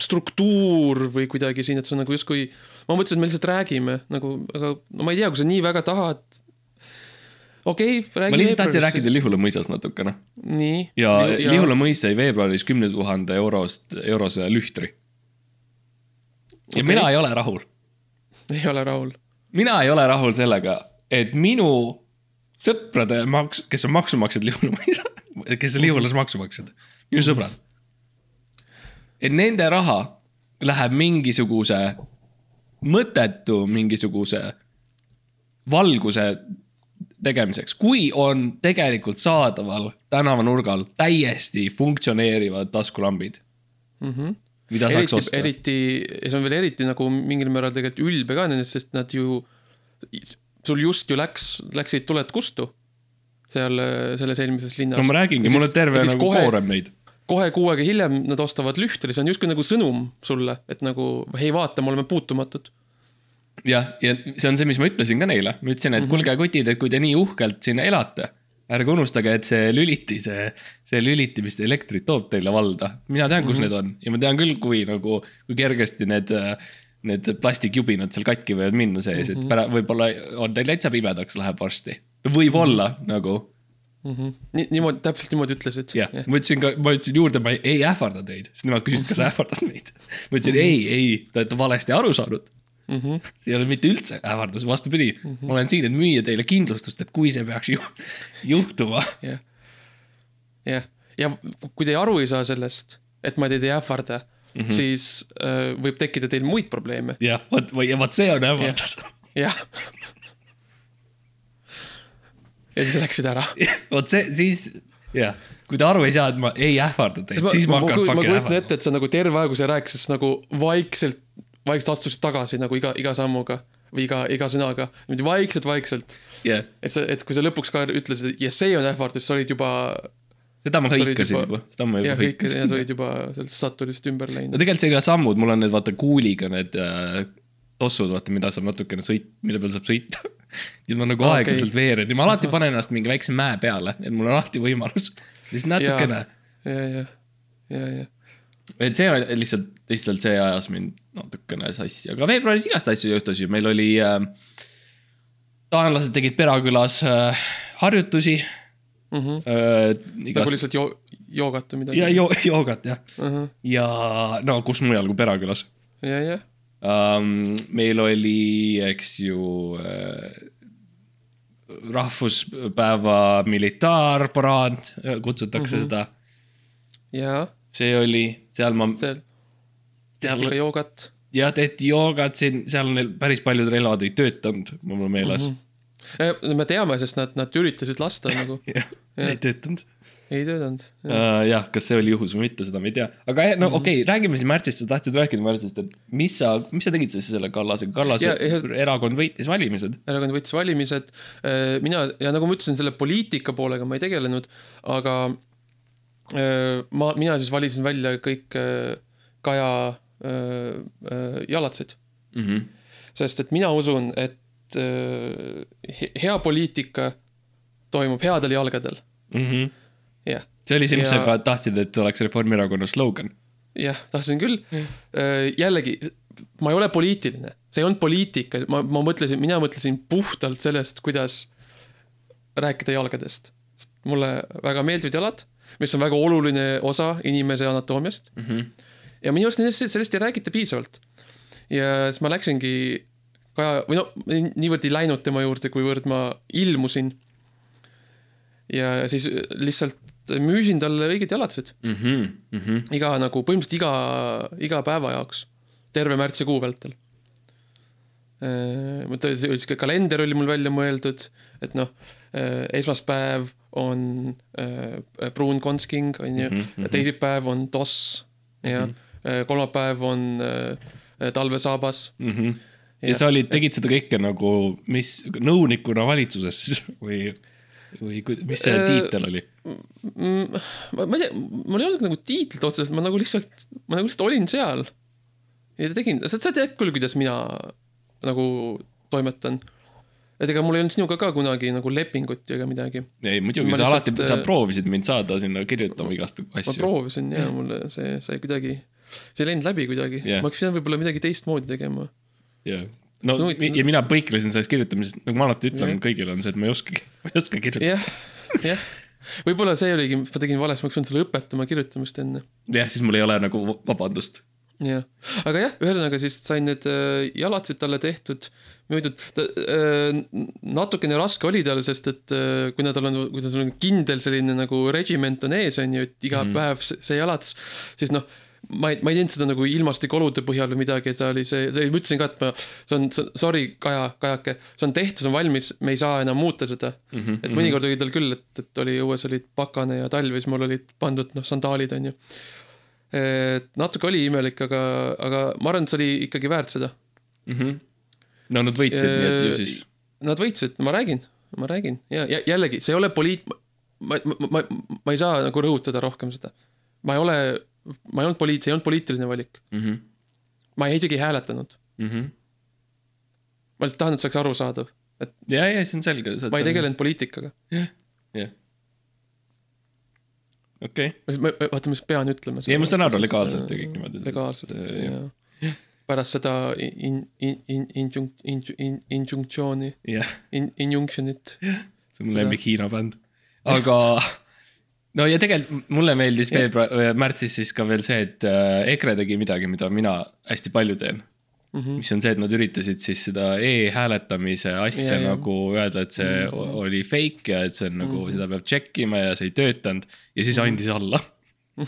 struktuur või kuidagi siin, et see on nagu justkui, ma mõtlesin, et me lihtsalt räägime nagu, aga no ma ei tea, kui sa nii väga tahad. okei okay,, räägi. ma lihtsalt tahtsin rääkida Lihula mõisast natukene. ja, ja Lihula mõis sai veebruaris kümne tuhande eurost, eurose lühtri. ja okay. mina ei ole rahul. ei ole rahul. mina ei ole rahul sellega, et minu sõprade maks-, kes on maksumaksjad Lihula mõisa, kes on Lihulas maksumaksjad, minu sõbrad. et nende raha läheb mingisuguse mõttetu mingisuguse valguse tegemiseks, kui on tegelikult saadaval tänavanurgal täiesti funktsioneerivad taskulambid mm. -hmm. mida saaks eriti, osta. eriti, ja see on veel eriti nagu mingil määral tegelikult ülbe ka nendest, sest nad ju, sul just ju läks, läksid tuled kustu seal äh, selles eelmises linnas. no ma räägingi, mul on terve nagu kohe... koorem neid. kohe kuu aega hiljem nad ostavad lühtri, see on justkui nagu sõnum sulle, et nagu hei, vaata, me oleme puutumatud. jah, ja see on see, mis ma ütlesin ka neile, ma ütlesin, et kuulge, kutid, et kui te nii uhkelt siin elate, ärge unustage, et see lüliti, see, see lüliti, mis elektrit toob teile valda, mina tean, kus mm -hmm. need on ja ma tean küll, kui nagu, kui kergesti need, need plastikjubinad seal katki võivad minna sees mm, -hmm. et pära-, võib-olla on teil täitsa pimedaks läheb varsti. Võib-olla mm -hmm. nagu, Mm -hmm. nii, niimoodi, täpselt niimoodi ütlesid. jah, ma ütlesin ka, ma ütlesin juurde, ma ei, ei ähvarda teid, sest nemad küsisid, kas sa ähvardad meid. ma ütlesin ei, ei, te olete valesti aru saanud mm. -hmm. see ei ole mitte üldse ähvardus, vastupidi mm, -hmm. ma olen siin, et müüa teile kindlustust, et kui see peaks ju juhtuma. jah, jah, ja kui te aru ei saa sellest, et ma teid ei ähvarda mm, -hmm. siis äh, võib tekkida teil muid probleeme. jah, vot, ja vot see on ähvardus. jah. ja siis läksid ära. vot see, siis jah, kui te aru ei saa, et ma ei ähvarda teid, siis ma hakkan ma fucking kujutan ähvardama. ette, et sa nagu terve aeg, kui sa rääkisid, siis nagu vaikselt, vaikselt astusid tagasi nagu iga, iga sammuga või iga, iga sõnaga, niimoodi vaikselt-vaikselt. jah, et sa, et kui sa lõpuks ka ütlesid, ja see on ähvardus, sa olid juba, seda ma hõikasin juba- seda ma juba kõik, ja sa hõikasin. olid juba sellest staturist ümber no läinud. tegelikult see ei ole sammud, mul on need vaata kuuliga need äh, tossud, vaata, mida saab natukene sõit, mille peal saab sõita. ja ma nagu okay. aeglaselt veeren ja ma alati panen ennast mingi väikse mäe peale, et mul on alati võimalus. lihtsalt natukene. ja, ja, ja, ja, et see lihtsalt, lihtsalt see ajas mind natukene sassi, aga veebruaris igast asju juhtus ju, meil oli äh,. taanlased tegid Perakülas äh, harjutusi mm. -hmm. äh,. nagu igast lihtsalt jo-, joogat või midagi ja. jo, joogat jah, uh. -huh. ja no kus mujal kui Perakülas ja, ja, um,. meil oli, eks ju äh, rahvuspäeva militaarparaad, kutsutakse mm -hmm. seda. ja see oli, seal ma, seal seal joogat. jah, tehti joogat, siin, seal neil päris paljud relvad ei töötanud, mul on meeles mm. Eh, me teame, sest nad, nad üritasid lasta nagu, -hmm. jah, ei töötanud. Ei töötanud. jah, kas see oli juhus või mitte, seda me ei tea, aga no Mhm. okei okay,, räägime siis märtsist, sa tahtsid rääkida märtsist, et mis sa, mis sa tegid siis selle Kallasega, Kallase Ja- ja, ja- erakond võitis valimised. erakond võttis valimised, mina ja nagu ma ütlesin, selle poliitika poolega ma ei tegelenud, aga äh, ma, mina siis valisin välja kõik äh, Kaja äh, äh, jalatsed, Mm -hmm. sest et mina usun, et äh, he- hea poliitika toimub headel jalgadel, Mm -hmm. Jah see oli see, mis Ja- sa ka tahtsid, et oleks Reformierakonna slogan. jah, tahtsin küll mm.. jällegi, ma ei ole poliitiline, see ei olnud poliitika, ma, ma mõtlesin, mina mõtlesin puhtalt sellest, kuidas rääkida jalgadest. mulle väga meeldivad jalad, mis on väga oluline osa inimese anatoomiast mm. -hmm. ja minu arust nendest, sellest ei räägita piisavalt. ja siis ma läksingi Kaja, või no niivõrd ei läinud tema juurde, kuivõrd ma ilmusin. ja siis lihtsalt müüsin talle õiged jaladused, Mm -hmm. Mm -hmm. iga nagu põhimõtteliselt iga, iga päeva jaoks, terve märtsikuu vältel. ma tõesti, sihuke kalender oli mul välja mõeldud, et noh, esmaspäev on äh, pruun kontsking, on ju, Mhm, mhm. teisipäev on toss ja äh, kolmapäev on äh, talvesaabas. Mm -hmm. ja Jah. sa olid, tegid seda kõike nagu, mis nõunikuna valitsuses või, või mis see tiitel oli? Mm, ma, ma ei tea, mul ei olnud nagu tiitlit otseselt, ma nagu lihtsalt, ma nagu lihtsalt olin seal. ja tegin, sa, sa tead küll, kuidas mina nagu toimetan. et ega mul ei olnud sinuga ka kunagi nagu lepingut ega midagi. ei muidugi, Ma sa alati, sa äh, proovisid mind saada sinna kirjutama igast ma asju. proovisin ja mulle see sai kuidagi, see ei läinud läbi kuidagi Jah. ma oleks pidanud võib-olla midagi teistmoodi tegema. jah, no huvitav. ja mina põiklesin sellest kirjutamisest, nagu ma alati ütlen Jah. kõigile on see, et ma ei oskagi, ma ei oska kirjutada jah, jah. võib-olla see oligi, ma tegin valesti, ma oleks pidanud sulle õpetama kirjutamist enne. jah, siis mul ei ole nagu vabandust. jah, aga jah, ühesõnaga siis sain need äh, jalatsid talle tehtud, müüdud. natukene raske oli tal, sest et äh, kuna tal on, kui tal on kindel selline nagu regiment on ees, on ju, et iga mm. päev see, see jalats, siis noh, ma ei, ma ei teinud seda nagu ilmastikuolude põhjal või midagi, ta oli see, see, ma ütlesin ka, et ma, see on, sorry, Kaja, Kajake, see on tehtud, see on valmis, me ei saa enam muuta seda mm. -hmm, et mõnikord oli tal küll, et, et oli õues olid pakane ja talv ja siis mul olid pandud noh, sandaalid on ju. et natuke oli imelik, aga, aga ma arvan, et see oli ikkagi väärt seda. mm. -hmm. no nad võitsid, nii et ju siis. Nad võitsid, ma räägin, ma räägin ja, ja jällegi, see ei ole poliit-, ma, ma, ma, ma ei saa nagu rõhutada rohkem seda. ma ei ole, ma ei olnud poliit-, see ei olnud poliitiline valik. mm. -hmm. ma ei, isegi ei hääletanud. Mm -hmm. ma lihtsalt tahan, et see oleks arusaadav, et ja, ja see on selge. ma ei. tegelenud poliitikaga. jah, jah. okei okay., vaata, mis pean ütlema. Ei, ma saan aru, legaalselt ja kõik niimoodi. legaalselt See- ja pärast seda in-, in-, in-, injunkt-, in-, injunktsiooni, jah, in-, injunction'it. see on mu lemmik Hiina bänd. aga no ja tegelikult mulle meeldis veebruar, märtsis siis ka veel see, et äh, EKRE tegi midagi, mida mina hästi palju teen. Mhm. mis on see, et nad üritasid siis seda e-hääletamise asja Ja, nagu öelda, et see mm. oli fake ja et see on nagu mm., seda peab check ima ja see ei töötanud ja siis andis alla.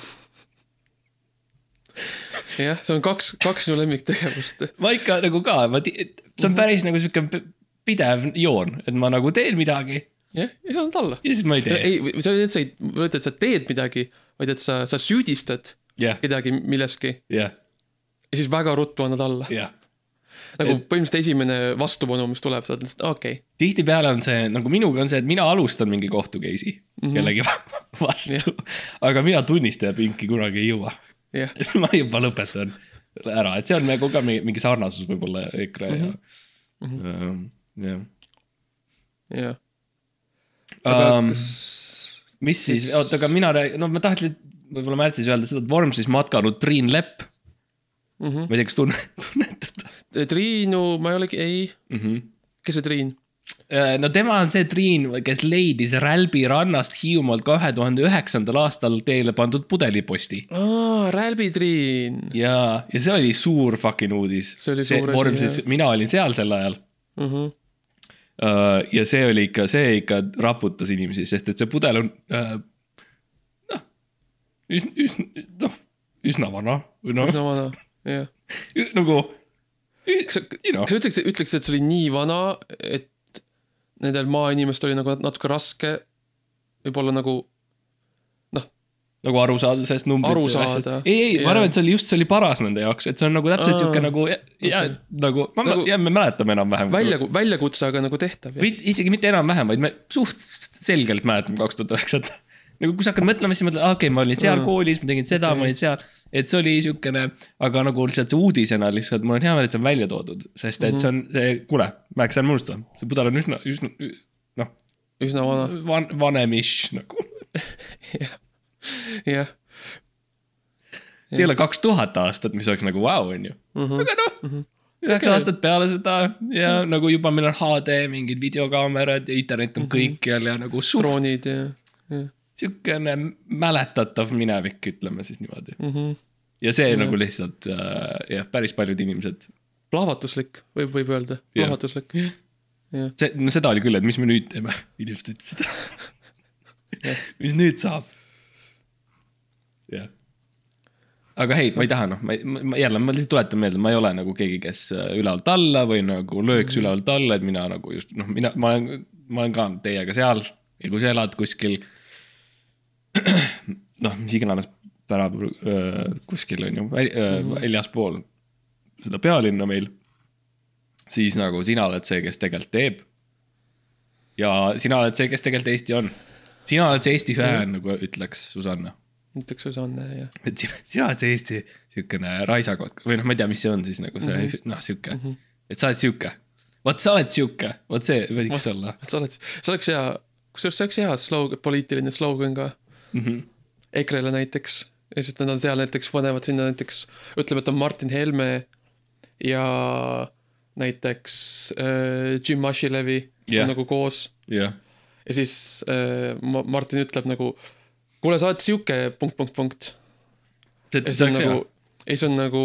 jah, see on kaks, kaks sinu lemmiktegevust. ma ikka nagu ka, ma, see on päris nagu sihuke pidev joon, et ma nagu teen midagi jah, ei saanud alla. ja siis ma ei tee. ei, on, et sa ei, ma ei ütle, et sa teed midagi, vaid et sa, sa süüdistad jah, kedagi milleski jah, ja siis väga ruttu annad alla. jah. nagu põhimõtteliselt esimene vastupanu, mis tuleb, sa lihtsalt okei okay.. tihtipeale on see nagu minuga on see, et mina alustan mingi kohtu case'i mm -hmm. kellegi va- vastu, aga mina tunnistajapinki kunagi ei jõua. jah, ma juba lõpetan ära, et see on nagu ka mingi, sarnasus võib-olla EKRE ja mm, -hmm. jah. jah. aga Um, mis siis, oota, aga mina räägin, no ma tahtsin võib-olla märtsis öelda seda, et Vormsis matkanud Triin Lepp mm. -hmm. ma ei tea, kas tunne, tunnetad teda Triinu, ma ei olegi, ei, mm? -hmm. kes see Triin? no tema on see Triin, kes leidis Rälbi rannast Hiiumaalt kahe tuhande üheksandal aastal teele pandud pudeliposti. aa, Rälbi Triin. ja, ja see oli suur fucking uudis. See oli suur asi, Vormsis, mina olin seal sel ajal Mhm. uh,. Ja see oli ikka, see ikka raputas inimesi, sest et see pudel on uh, noh, üsna, üsna, noh, üsna vana või noh, üsna vana, jah. nagu, kas sa, kas sa ütleks, ütleks, et see oli nii vana, et nendel maainimestel oli nagu natuke raske võib-olla nagu nagu aru saada sellest numbrist. Aru saada. ei, ei, ma arvan, et see oli just, see oli paras nende jaoks, et see on nagu täpselt Aa, sihuke nagu ja, ja okei. nagu, ma Nagu- ja me mäletame enam-vähem. välja, väljakutse, aga nagu tehtav. isegi mitte enam-vähem, vaid me suht selgelt mäletame kaks tuhat üheksat. nagu kui sa hakkad mõtlema, siis mõtled, okei okay,, ma olin seal Mm. koolis, ma tegin seda okay., ma olin seal. et see oli siukene, aga nagu lihtsalt see uudisena lihtsalt, mul on hea meel, et see on välja toodud, sest et see on see, kuule, Max, ärme unusta, see pudel on üsna, üsna, noh, üsna vana, van, vanem-ish nagu. jah. see ei ole kaks tuhat aastat, mis oleks nagu vau, on ju. Mhm. aga noh, üheksa Okei. aastat peale seda ja nagu juba meil on HD mingid videokaamerad ja internet on kõikjal ja nagu suht droonid ja, ja siukene mäletatav minevik, ütleme siis niimoodi. mm. -hmm. ja see nagu lihtsalt äh, jah, päris paljud inimesed, plahvatuslik, võib, võib öelda, Jah. plahvatuslik. jah, see, no seda oli küll, et mis me nüüd teeme, inimesed ütlesid. mis nüüd saab? jah. aga hei, ma ei taha noh, ma, ma jälle, ma lihtsalt tuletan meelde, ma ei ole nagu keegi, kes äh, ülevalt alla või nagu lööks ülevalt alla, et mina nagu just noh, mina, ma olen, ma olen ka teiega seal ja kui sa elad kuskil. noh, mis iganes pärab öö, kuskil on ju väl, öö, väljaspool seda pealinna meil. siis nagu sina oled see, kes tegelikult teeb. ja sina oled see, kes tegelikult Eesti on. sina oled see Eesti hääl, nagu ütleks Susanna. Ütleks Susanne ja, et sina, sina oled see Eesti siukene raisakott või noh, ma ei tea, mis see on siis nagu see mm -hmm. noh, sihuke mm, -hmm. et sa oled sihuke. vot sa oled sihuke, vot see võiks olla sa oled, see oleks hea, kusjuures see oleks hea slogan, poliitiline slogan ka mm. -hmm. EKRE-le näiteks ja siis nad on seal näiteks, panevad sinna näiteks, ütleme, et on Martin Helme ja näiteks äh, Jim Ashilevi Jah. yeah. nagu koos jah, ja siis äh, Ma- Martin ütleb nagu kuule, sa oled sihuke punkt, punkt, punkt. see ja see on nagu ja siis on nagu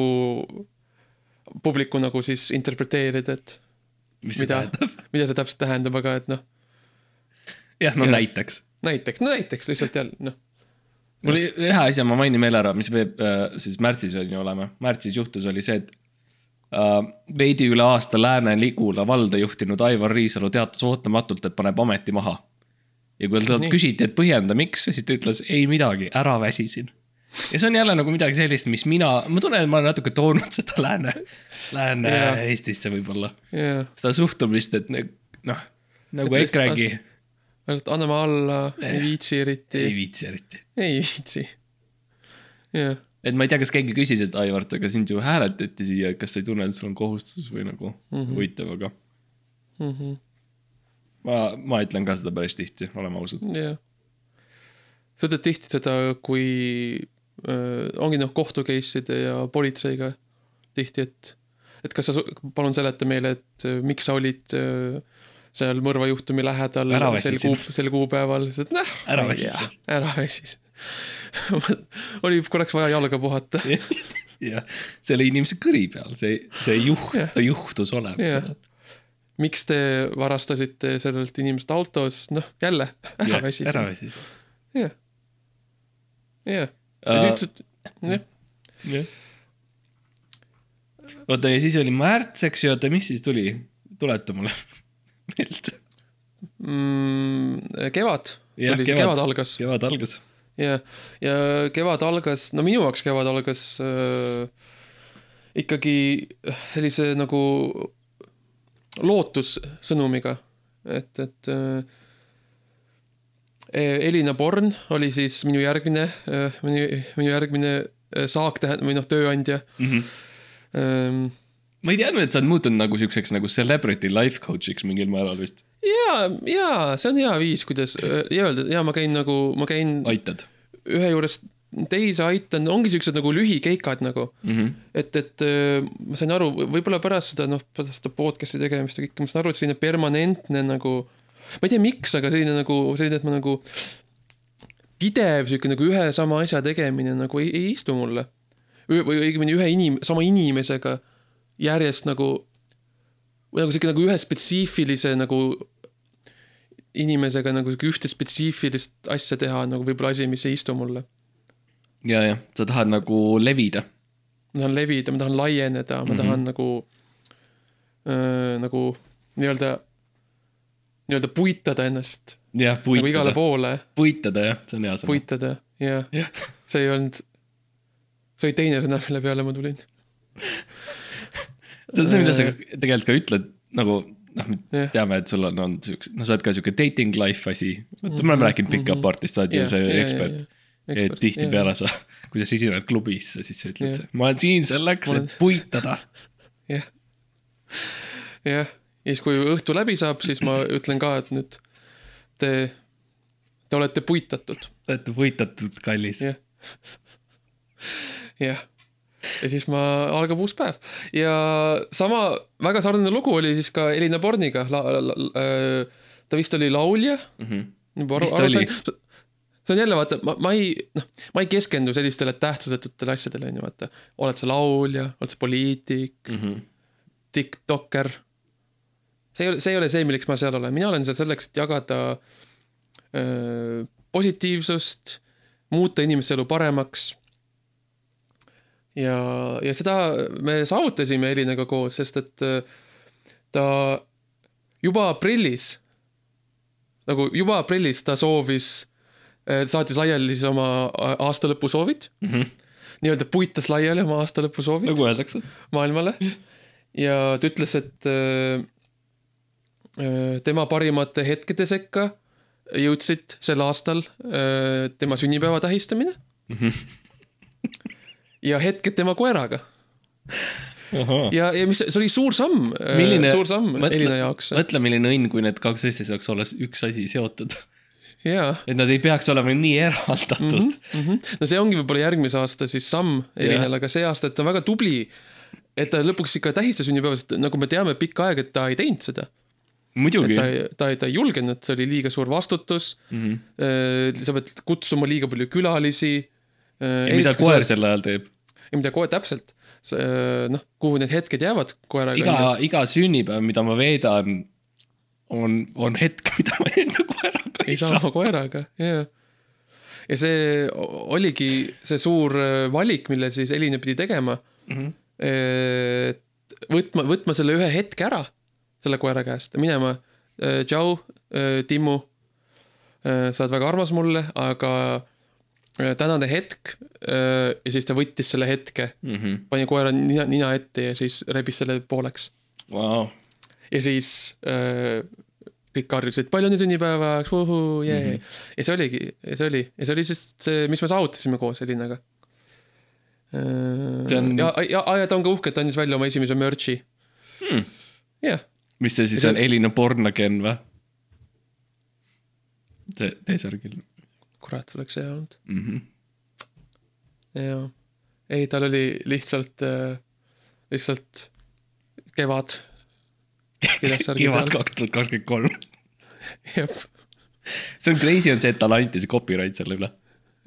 publiku nagu siis interpreteerida, et mis see mida mida see täpselt tähendab, aga et noh, jah, no Jah. näiteks. näiteks, no näiteks lihtsalt jälle noh, mul oli ühe asja, ma mainin veel ära, mis me äh, siis märtsis on ju oleme, märtsis juhtus, oli see, et äh, veidi üle aasta Lääne-Ligula valda juhtinud Aivar Riisalu teatas ootamatult, et paneb ameti maha. Ja kui talt küsiti, et põhjenda, miks, siis ta ütles ei midagi, ära väsisin. ja see on jälle nagu midagi sellist, mis mina, ma tunnen, et ma olen natuke toonud seda Lääne, Lääne yeah. Eestisse võib-olla. jaa. seda suhtumist, et noh, nagu EKRE-gi ainult anname alla, ei Eh, viitsi eriti ei, viitsi eriti ei viitsi. jah, et ma ei tea, kas keegi küsis, et Aivart, aga sind ju hääletati siia, kas sa ei tunne, et sul on kohustus või nagu mm -hmm. huvitav, aga Mhm. ma, ma ütlen ka seda päris tihti, oleme ausad. jah. sa ütled tihti seda, kui äh, ongi noh, kohtu case'ide ja politseiga tihti, et, et kas sa, palun seleta meile, et äh, miks sa olid äh, seal mõrvajuhtumi lähedal sel kuu, sel kuupäeval, siis et noh. Ära väsisin.. ära väsisin. oli korraks vaja jalga puhata. jah, selle inimese kõri peal, see, see juht ta juhtus olema seal. Miks te varastasite sellelt inimeselt autos, noh jälle, ära väsisin. ära väsisin. jah, jah. ja Äh, siis ütlesid, jah, jah. oota, ja siis oli märts, eks ju, oota, mis siis tuli? tuleta mulle meelde. mm, kevad, Jah, kevad. kevad algas kevad algas. ja, ja kevad algas, no minu jaoks kevad algas äh, ikkagi sellise nagu lootussõnumiga, et, et äh, Elina Born oli siis minu järgmine, minu, minu järgmine äh, saak tähendab või noh, tööandja Mm -hmm. ähm,. ma ei teadnud, et sa oled muutunud nagu siukseks nagu celebrity life coach'iks mingil määral vist. ja, ja see on hea viis, kuidas äh, öelda, ja ma käin nagu, ma käin aitad ühe juurest teise aitan, ongi siuksed nagu lühikeikad nagu mm? -hmm. et, et äh, ma sain aru, võib-olla pärast seda noh, pärast seda podcast'i tegemist ja kõike, ma saan aru, et selline permanentne nagu, ma ei tea, miks, aga selline nagu, selline, et ma nagu pidev sihuke nagu ühe sama asja tegemine nagu ei, ei istu mulle. või õigemini ühe inim-, sama inimesega järjest nagu, või nagu sihuke nagu ühe spetsiifilise nagu inimesega nagu sihuke ühte spetsiifilist asja teha on nagu võib-olla asi, mis ei istu mulle. ja, jah, sa tahad nagu levida. ma tahan levida, ma tahan laieneda, ma mm -hmm. tahan nagu äh,, nagu nii-öelda, nii-öelda puitada ennast jah, nagu igale puitada, poole, puitada jah, see on hea sõna. puitada ja jah, see ei olnud, see oli teine sõna, mille peale ma tulin. see on see, mida sa tegelikult ka ütled nagu noh, me Jah. teame, et sul on olnud siukse, no sa oled ka siuke dating life asi. vaata, me oleme rääkinud pickup artist, sa oled ju Jah, see ja, ja, ekspert. ja. Et tihtipeale sa, kui sa sisened klubisse, siis sa ütled ma olen siin selleks, olen- et puitada. jah, jah, ja siis, kui õhtu läbi saab, siis ma ütlen ka, et nüüd te, te olete puitatud, olete puitatud, kallis. jah, jah. ja siis ma, algab uus päev ja sama väga sarnane lugu oli siis ka Elina Borniga. ta vist oli laulja mm. -hmm. aru sain. See on jälle vaata, ma, ma ei, noh, ma ei keskendu sellistele tähtsusetutele asjadele, onju, vaata. oled sa laulja, oled sa poliitik mm, -hmm. tiktokker. see ei ole, see ei ole see, milleks ma seal olen, mina olen seal selleks, et jagada öö, positiivsust, muuta inimeste elu paremaks ja, ja seda me saavutasime Elinaga koos, sest et ta juba aprillis, nagu juba aprillis ta soovis, saatis laiali siis oma aastalõpusoovid mm. -hmm. nii-öelda puitas laiali oma aastalõpusoovid. nagu öeldakse. maailmale ja ta ütles, et äh, tema parimate hetkede sekka jõudsid sel aastal tema sünnipäeva tähistamine mm. -hmm ja hetked tema koeraga. ja, ja mis, see oli suur samm, äh, suur samm Elina jaoks. mõtle, milline õnn, kui need kaks asja saaks olla üks asi seotud. Jaa. et nad ei peaks olema nii eraldatud mm. -hmm, mm -hmm. no see ongi võib-olla järgmise aasta siis samm Elinale, aga see aasta, et ta on väga tubli. et ta lõpuks ikka tähistas sünnipäeva, sest nagu me teame pikka aega, et ta ei teinud seda muidugi. ta, ta, ta ei julgenud, see oli liiga suur vastutus mm. -hmm. sa pead kutsuma liiga palju külalisi ja mida koer sel ajal teeb? ja mida koer täpselt, noh, kuhu need hetked jäävad koeraga. iga, iga sünnipäev, mida ma veedan, on, on hetk, mida ma enda koeraga ei saa. ei saa oma koeraga, jaa. ja see oligi see suur äh, valik, mille siis Elina pidi tegema mm. -hmm. võtma, võtma selle ühe hetke ära selle koera käest minema. Äh, tšau, äh, Timmu. sa oled väga armas mulle, aga tänane hetk ja siis ta võttis selle hetke mm, -hmm. pani koera nina, nina ette ja siis rebis selle pooleks wow.. Ja siis äh, kõik karjusid palju õnne sünnipäevaks, vuhuu, jee mm. -hmm. ja see oligi, see oli, ja see oli siis see, mis me saavutasime koos Elinaga. On... ja, ja, ja ta on ka uhke, et ta andis välja oma esimese merch'i hmm.. jah mis see siis see... on, Elina Bornagen või? T-särgil kurat, oleks hea olnud mm. -hmm. ja, ei, tal oli lihtsalt äh,, lihtsalt kevad. Kevad kaks tuhat kakskümmend kolm. jah. see on crazy on see, et talle anti see copyright selle üle.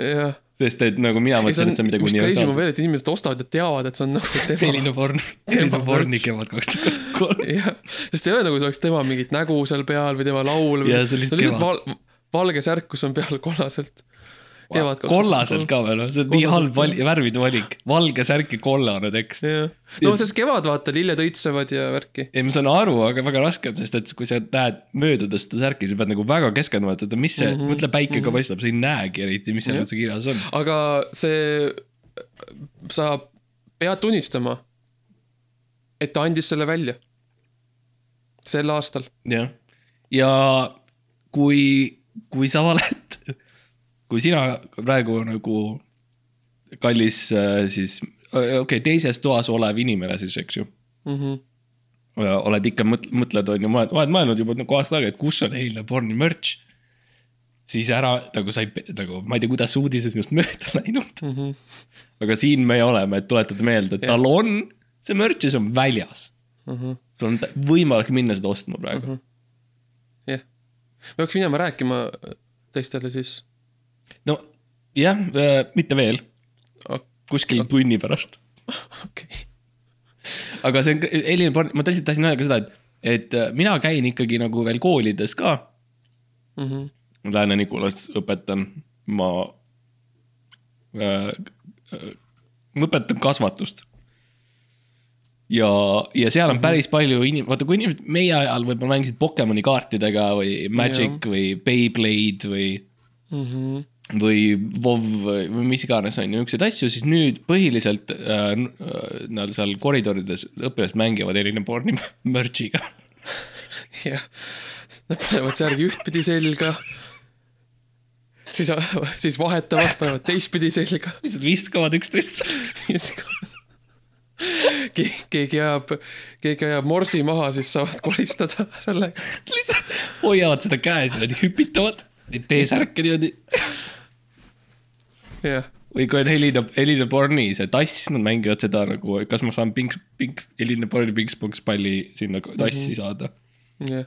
jah sest et nagu mina mõtlesin, et see on midagi universaalset. veel, et inimesed ostavad ja teavad, et see on nagu tema. Elina Born, Elina Borni kevad kaks tuhat kolm. jah, sest ei ole nagu see oleks tema mingit nägu seal peal või tema laul. jaa, see on lihtsalt kevad valge särk, kus on peal kollaselt. Wow. kollaselt ka veel, see on nii halb vali-, värvide valik, valge särk ja kollane tekst. no sest kevad vaata, lilled õitsevad ja värki. ei, ma saan aru, aga väga raske on, sest et kui sa näed möödudes seda särki, sa pead nagu väga keskenduma, et oota, mis see mm, -hmm. mõtle päike ka -hmm. paistab, sa ei näegi eriti, mis seal üldse kirjas on. aga see, sa pead tunnistama, et ta andis selle välja. sel aastal. jah, ja kui kui sa oled, kui sina praegu nagu kallis äh, siis, okei okay,, teises toas olev inimene siis, eks ju mm. -hmm oled ikka mõt-, mõtled, on ju, ma olen mõelnud juba nagu aasta aega, et kus on eilne porni merch. siis ära nagu sa ei, nagu ma ei tea, kuidas uudised sinust mööda läinud mm. -hmm. aga siin me oleme, et tuletada meelde, et tal on see merch ja see on väljas mm. -hmm. sul on võimalik minna seda ostma praegu mm. -hmm me peaks minema rääkima teistele siis. No jah, äh, mitte veel. kuskil tunni pärast. okei aga see on, Elin, ma tõesti tahtsin öelda ka seda, et, et äh, mina käin ikkagi nagu veel koolides ka mm. -hmm. Lääne-Nikolas õpetan, ma äh,, äh ma õpetan kasvatust ja, ja seal on mhm. päris palju inim-, vaata kui inimesed meie ajal võib-olla mängisid Pokemoni kaartidega või Magic ja. või Beyblade või mm. -hmm või WoW või, mis iganes on ju, niisuguseid asju, siis nüüd põhiliselt äh, nad seal koridorides õpilased mängivad Elina Borni merch'iga. jah, nad panevad särgi ühtpidi selga. siis, siis vahetavad, panevad teistpidi selga. lihtsalt viskavad üksteist viskavad keegi ajab, keegi ajab morsi maha, siis saavad koristada sellega. lihtsalt hoiavad seda käes niimoodi, hüpitavad neid T-särke niimoodi. Jah, või kui on Helina, Helina Borni see tass, nad mängivad seda nagu, kas ma saan pink, pink, Helina Borni pinkspong palli sinna tassi saada. jah,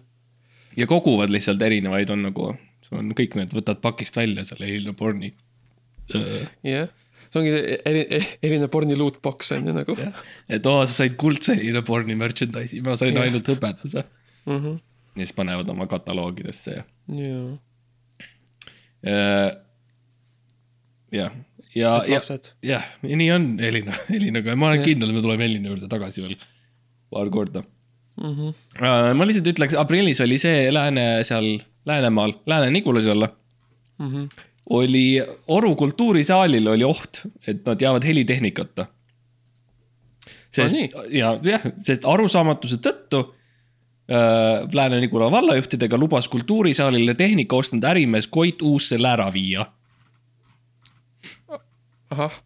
ja koguvad lihtsalt erinevaid, on nagu, sul on kõik need, võtad pakist välja selle Helina Borni. jah. see ongi eri-, erinev porni lootbox on ju nagu. et oo, sa said kuldse Helina Borni merchandise'i, ma sain Jah. ainult hõbedase. Mhm. ja siis panevad oma kataloogidesse ja jaa, jah, ja, ja jah, ja nii on Elina, Elinaga ja ma olen Jah. kindel, et me tuleme Elina juurde tagasi veel paar korda Mhm. uh,. ma lihtsalt ütleks, aprillis oli see Lääne seal Läänemaal, Lääne-Nigulas olla, Mhm. oli Oru kultuurisaalil oli oht, et nad jäävad helitehnikata. sest nii? ja jah, sest arusaamatuse tõttu äh, Lääne-Nigula vallajuhtidega lubas kultuurisaalile tehnika ostnud ärimees Koit Uus selle ära viia. ahah,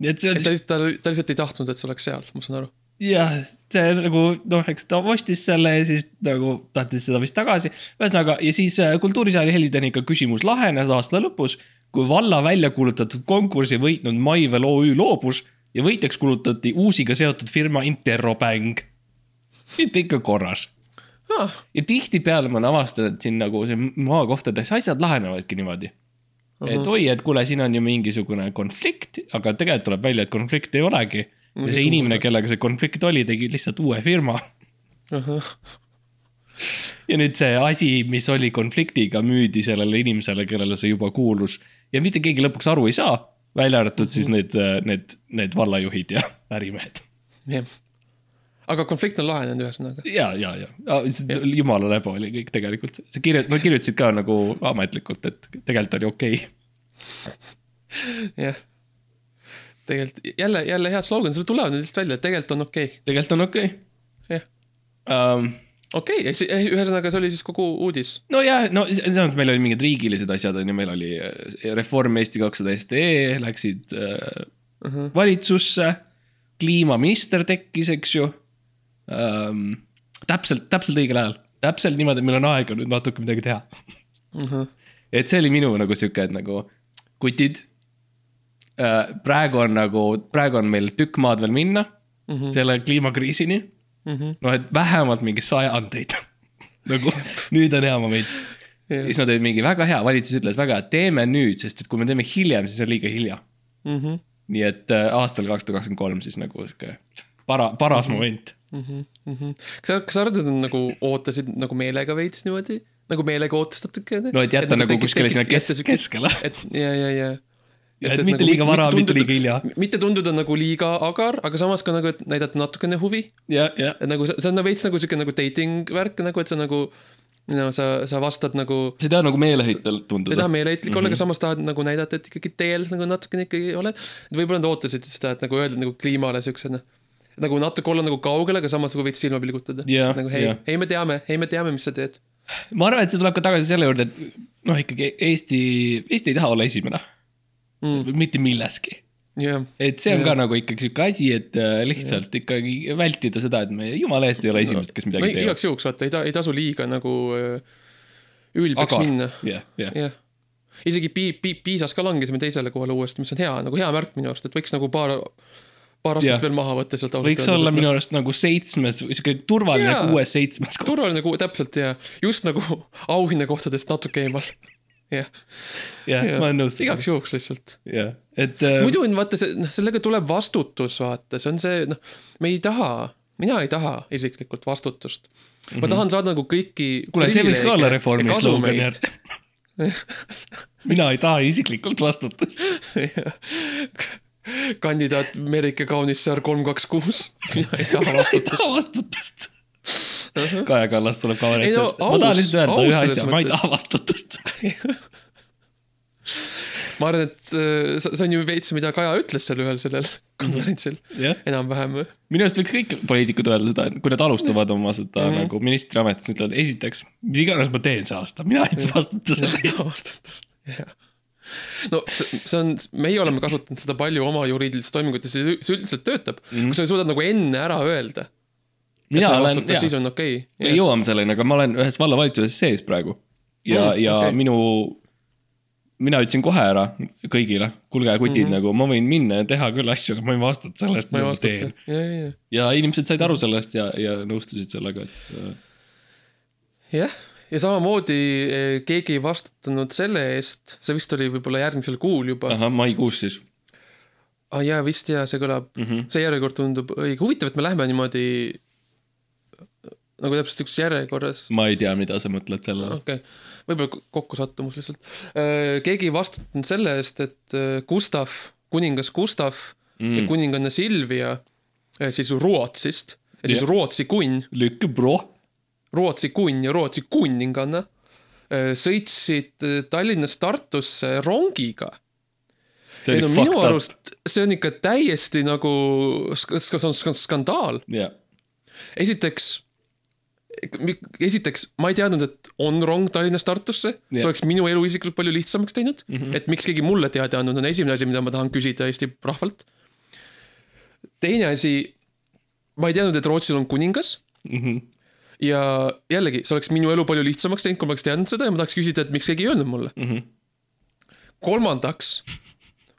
nii et see et ta lihtsalt, ta, ta lihtsalt ei tahtnud, et see oleks seal, ma saan aru. jah, see nagu noh, eks ta ostis selle ja siis nagu tahtis seda vist tagasi. ühesõnaga ja siis äh, kultuurisaali helitehnika küsimus lahenes aasta lõpus, kui valla välja kuulutatud konkursi võitnud Maivel OÜ loobus ja võitjaks kuulutati uusiga seotud firma Interrobang. siis kõik on korras ah, ja tihtipeale ma olen avastanud, et siin nagu see maakohtades asjad lahenevadki niimoodi. Et oi, et kuule, siin on ju mingisugune konflikt, aga tegelikult tuleb välja, et konflikti ei olegi. ja see inimene, kellega see konflikt oli, tegi lihtsalt uue firma. ahah, ja nüüd see asi, mis oli konfliktiga, müüdi sellele inimesele, kellele see juba kuulus. ja mitte keegi lõpuks aru ei saa, välja arvatud siis need, need, need vallajuhid ja ärimehed. jah. Aga konflikt on lahenenud ühesõnaga. ja, ja, ja jumala läbo oli kõik tegelikult, see kirjut-, nad kirjutasid ka nagu ametlikult, et tegelikult oli okei okay.. jah. tegelikult jälle, jälle hea slogan, sul tulevad need lihtsalt välja, et tegelikult on okei okay.. tegelikult on okei jah, um,. okei okay., ühesõnaga see oli siis kogu uudis. nojah, no selles mõttes meil oli mingid riigilised asjad on ju, meil oli äh, Reform Eesti kakssada STE läksid äh, uh Mhm. -huh. valitsusse. kliimaminister tekkis, eks ju um,. täpselt, täpselt õigel ajal, täpselt niimoodi, et meil on aega nüüd natuke midagi teha Uh -huh. et see oli minu nagu sihuke, et nagu kutid. praegu on nagu, praegu on meil tükk maad veel minna mm -hmm. selle kliimakriisini mm. -hmm. noh, et vähemalt mingi sajandeid nagu nüüd on hea moment. ja siis nad olid mingi väga hea, valitsus ütles väga hea, teeme nüüd, sest et kui me teeme hiljem, siis on liiga hilja. Mm -hmm. nii et äh, aastal kakssada kakskümmend kolm siis nagu sihuke para-, paras mm -hmm. moment. Mm -hmm. kas sa, kas sa arvad, et nad nagu ootasid nagu meelega veits niimoodi, nagu meelega ootasid natuke? no et jätta nagu kuskile sinna kes-, keskele. et ja, ja, ja. Ja et mitte liiga vara, mitte liiga hilja. mitte tunduda nagu liiga agar, aga samas ka nagu, et näidata natukene huvi. ja, ja, et nagu see see on nagu veits nagu siuke nagu dating värk nagu, et sa nagu, no sa, sa vastad nagu, sa ei taha nagu meeleheitel sa ei tunduda taha. meeleheitlik olla, aga samas tahad nagu näidata, et ikkagi teel nagu natukene ikkagi oled. võib-olla nad ootasid seda, et nagu öelda nagu kliimale siukse noh, nagu natuke olla nagu kaugel, aga samas nagu veits silma pilgutada Jah, nagu hei jah., hei me teame, hei me teame, mis sa teed. ma arvan, et see tuleb ka tagasi selle juurde, et noh, ikkagi Eesti, Eesti ei taha olla esimene mm.. mitte milleski. jah, et see on ka nagu ikkagi sihuke asi, et äh, lihtsalt ikkagi vältida seda, et me jumala eest ei ole esimesed, kes no midagi teevad. igaks juhuks vaata, ei ta-, ei tasu liiga nagu äh, ülbeks aga minna, jah, jah, jah. isegi Pi-, Pi-, Piisas ka langesime teisele kohale uuesti, mis on hea, nagu hea märk minu arust, et võiks nagu paar, paar aastat Jah. veel maha võtta sealt. võiks olla minu arust nagu seitsmes, sihuke turvaline Jaa. kuues-seitsmes koht. turvaline kuu, täpselt ja just nagu auhinnakohtadest natuke eemal. jah, jah, ma olen nõus. igaks juhuks lihtsalt. jah, et äh, muidu on vaata see, noh, sellega tuleb vastutus, vaata, see on see, noh, me ei taha, mina ei taha isiklikult vastutust. ma tahan saada nagu kõiki. Kuule, see võiks ka olla reformi slogan. mina ei taha isiklikult vastutust. kandidaat Merike Kaunissaar kolm, kaks, kuus. mina ei taha vastutust. Kaja Kallas tuleb Ei ette. No, ma tahan lihtsalt öelda ühe asja, ma ei taha vastutust. ma arvan, et äh, see on ju veits, mida Kaja ütles seal ühel sellel konverentsil. Jah, enam-vähem. minu arust võiks kõik poliitikud öelda seda, et kui nad alustavad oma seda mm -hmm. nagu ministriametis, ütlevad esiteks, mis iganes ma teen see aasta, mina ei vastuta selle eest. No see, on, meie oleme kasutanud seda palju oma juriidilistes toimingutes ja see üldiselt töötab mm, -hmm. kui sa suudad nagu enne ära öelda. mina olen, vastutad, siis on okei me okay.. jõuame selleni, aga ma olen ühes vallavalitsuses sees praegu. ja Mm, ja okay. minu mina ütlesin kohe ära kõigile, kuulge kutid mm. -hmm. nagu ma võin minna ja teha küll asju, aga ma ei vastuta selle eest, mida ma teen., ja inimesed said aru sellest ja, ja nõustusid sellega, et äh, jah, ja samamoodi eh, keegi ei vastutanud selle eest, see vist oli võib-olla järgmisel kuul juba. ahah, maikuus siis ah,. jaa, vist jaa, see kõlab, mm. -hmm. see järjekord tundub õige, huvitav, et me läheme niimoodi nagu täpselt siukses järjekorras. ma ei tea, mida sa mõtled sellele. okei okay., võib-olla kokkusattumus lihtsalt. keegi ei vastutanud selle eest, et äh, Gustav, kuningas Gustav mm. ja Mm. kuninganna Silvia eh, siis Rootsist ja siis Jah. Rootsi kunn, Lykke bro. Rootsi kunn ja Rootsi kuninganna eh, sõitsid eh, Tallinnast Tartusse rongiga see ei no minu arust see on ikka täiesti nagu sk- sk- sk- sk- skandaal. jah, esiteks, esiteks ma ei teadnud, et on rong Tallinnast Tartusse, see Jah. oleks minu elu isiklikult palju lihtsamaks teinud mm. -hmm. et miks keegi mulle teada andnud, on esimene asi, mida ma tahan küsida Eesti rahvalt. teine asi, ma ei teadnud, et Rootsil on kuningas Mhm. Ja jällegi, see oleks minu elu palju lihtsamaks teinud, kui ma oleks teadnud seda ja ma tahaks küsida, et miks keegi ei öelnud mulle. Mhm. kolmandaks,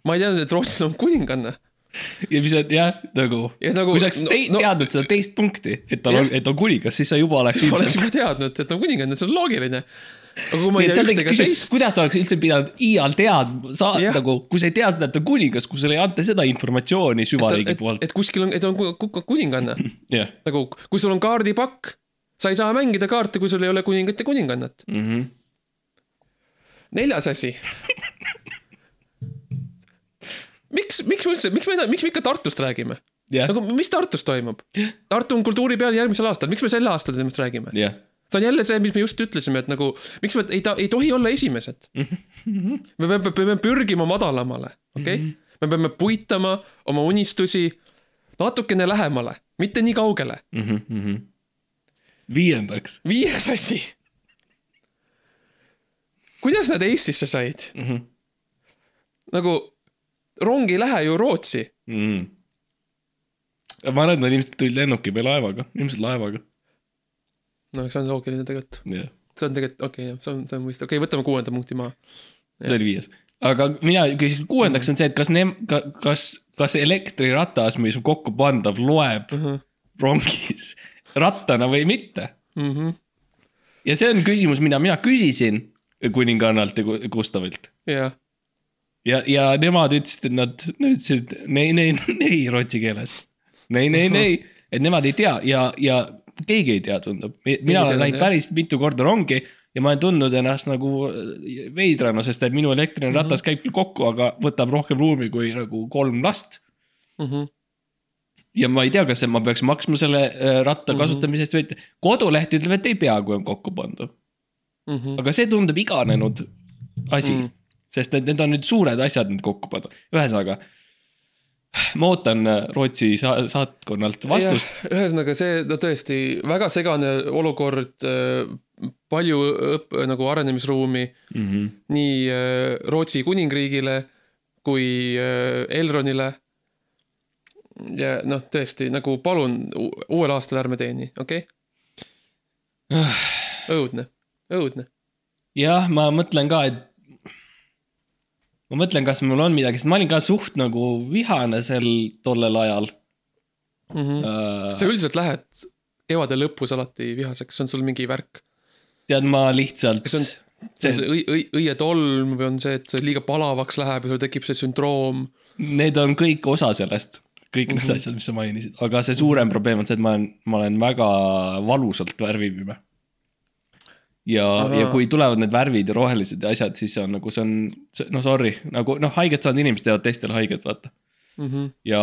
ma ei teadnud, et Rootsil on kuninganna ja mis on jah, nagu ja nagu kui sa oleks te- no- no- teadnud seda teist punkti, et tal on, et on kuningas, siis sa juba oleks ma oleks ilmselt. juba teadnud, et on kuninganna, see on loogiline. aga kui ma ei tea seal ühte tekib ega küsimus, teist, kuidas sa oleks üldse pidanud iial teadma, sa Jah. nagu, kui sa ei tea seda, et ta on kuningas, kui sulle ei anta seda informatsiooni süvariigi poolt. et kuskil on, et on ku- ku- kuninganna. nagu, kui sul on kaardipakk, sa ei saa mängida kaarte, kui sul ei ole kuningat ja kuningannat. Mhm. neljas asi. miks, miks me üldse, miks me, miks me ikka Tartust räägime? jah, nagu, mis Tartus toimub? Tartu on kultuuripeal järgmisel aastal, miks me sel aastal temast räägime? jah. see on jälle see, mis me just ütlesime, et nagu miks me ei ei tohi olla esimesed. me peame, peame pürgima madalamale, okei okay?? me peame puitama oma unistusi natukene lähemale, mitte nii kaugele. Mhm, viiendaks. viies asi. kuidas nad Eestisse said? Mhm. nagu rong ei lähe ju Rootsi. Mm. ma arvan, et nad ilmselt tulid lennuki või laevaga, ilmselt laevaga. no see on loogiline tegelikult, jah, see on tegelikult okei okay,, see on, see on mõistlik, okei okay,, võtame kuuenda punkti maha. see oli viies. aga mina küsin, kuuendaks on see, et kas nem-, kas, kas elektriratas, mis on kokku pandav, loeb Mhm. rongis rattana või mitte. Mm -hmm. ja see on küsimus, mida mina küsisin kuningannalt ja Gu- Gustavilt. jah, ja, ja nemad ütlesid, et nad, nad ütlesid nei, nei, nei rootsi keeles. nei, nei, nei, et nemad ei tea ja, ja keegi ei tea, tundub. mina olen läinud päris mitu korda rongi ja ma olen tundnud ennast nagu veidrana, sest et minu elektriline ratas käib küll kokku, aga võtab rohkem ruumi kui nagu kolm last. mm -hmm. Ja ma ei tea, kas ma peaks maksma selle äh, ratta kasutamise eest või mitte. koduleht ütleb, et ei pea, kui on kokku pandud. Mm -hmm. aga see tundub iganenud asi Mm. mm., sest et need on nüüd suured asjad nüüd kokku panna, ühesõnaga. ma ootan äh, Rootsi sa saatkonnalt vastust. ühesõnaga see, no tõesti väga segane olukord, palju õpp-, nagu arenemisruumi Mm -hmm. nii äh, Rootsi kuningriigile kui äh, Elronile. Ja noh, tõesti nagu palun uuel aastal ärme teeni, okei okay?? õudne, õudne. jah, ma mõtlen ka, et. ma mõtlen, kas mul on midagi, sest ma olin ka suht nagu vihane sel tollel ajal Mm -hmm. äh,. sa üldiselt lähed kevade lõpus alati vihaseks, on sul mingi värk. tead, ma lihtsalt. kas on, see on see õi-, õietolm või on see, et see liiga palavaks läheb ja sul tekib see sündroom? Need on kõik osa sellest, kõik Mhm. need -hmm. asjad, mis sa mainisid, aga see suurem probleem on see, et ma olen, ma olen väga valusalt värvipime. ja, ja Ahaa. kui tulevad need värvid ja rohelised ja asjad, siis see on nagu see on, no sorry, nagu noh, haiget saanud inimesed teevad teistele haiget, vaata. Mm -hmm. ja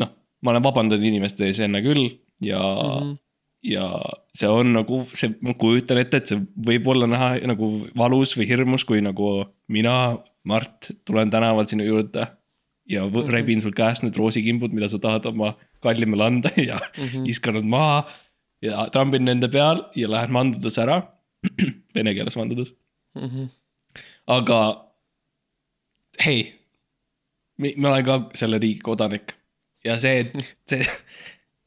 noh, ma olen vabandanud inimeste ees enne küll ja mm, Mhm. -hmm. ja see on nagu see, ma kujutan ette, et see võib olla näha nagu valus või hirmus, kui nagu mina, Mart, tulen tänavalt sinu juurde ja Mhm. võ- rebin sul käest need roosikimbud, mida sa tahad oma kallimale anda ja mm. -hmm. viskan nad maha ja trambin nende peal ja lähen mandudes ära. Vene keeles mandudes. Mm -hmm. aga hei, ma olen ka selle riigi kodanik ja see, et see,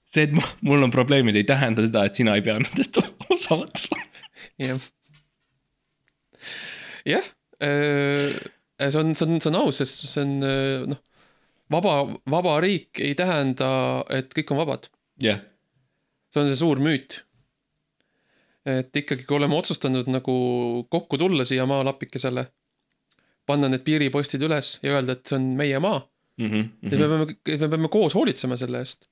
see, et mu- mul on probleemid, ei tähenda seda, et sina ei pea nendest osa võtma. jah. jah, see on, see on, see on aus, sest see on äh, noh, vaba, vaba riik ei tähenda, et kõik on vabad. jah, see on see suur müüt. et ikkagi, kui oleme otsustanud nagu kokku tulla siia maalapikesele, panna need piiripostid üles ja öelda, et see on meie maa, Mhm, siis me peame, me peame koos hoolitsema selle eest.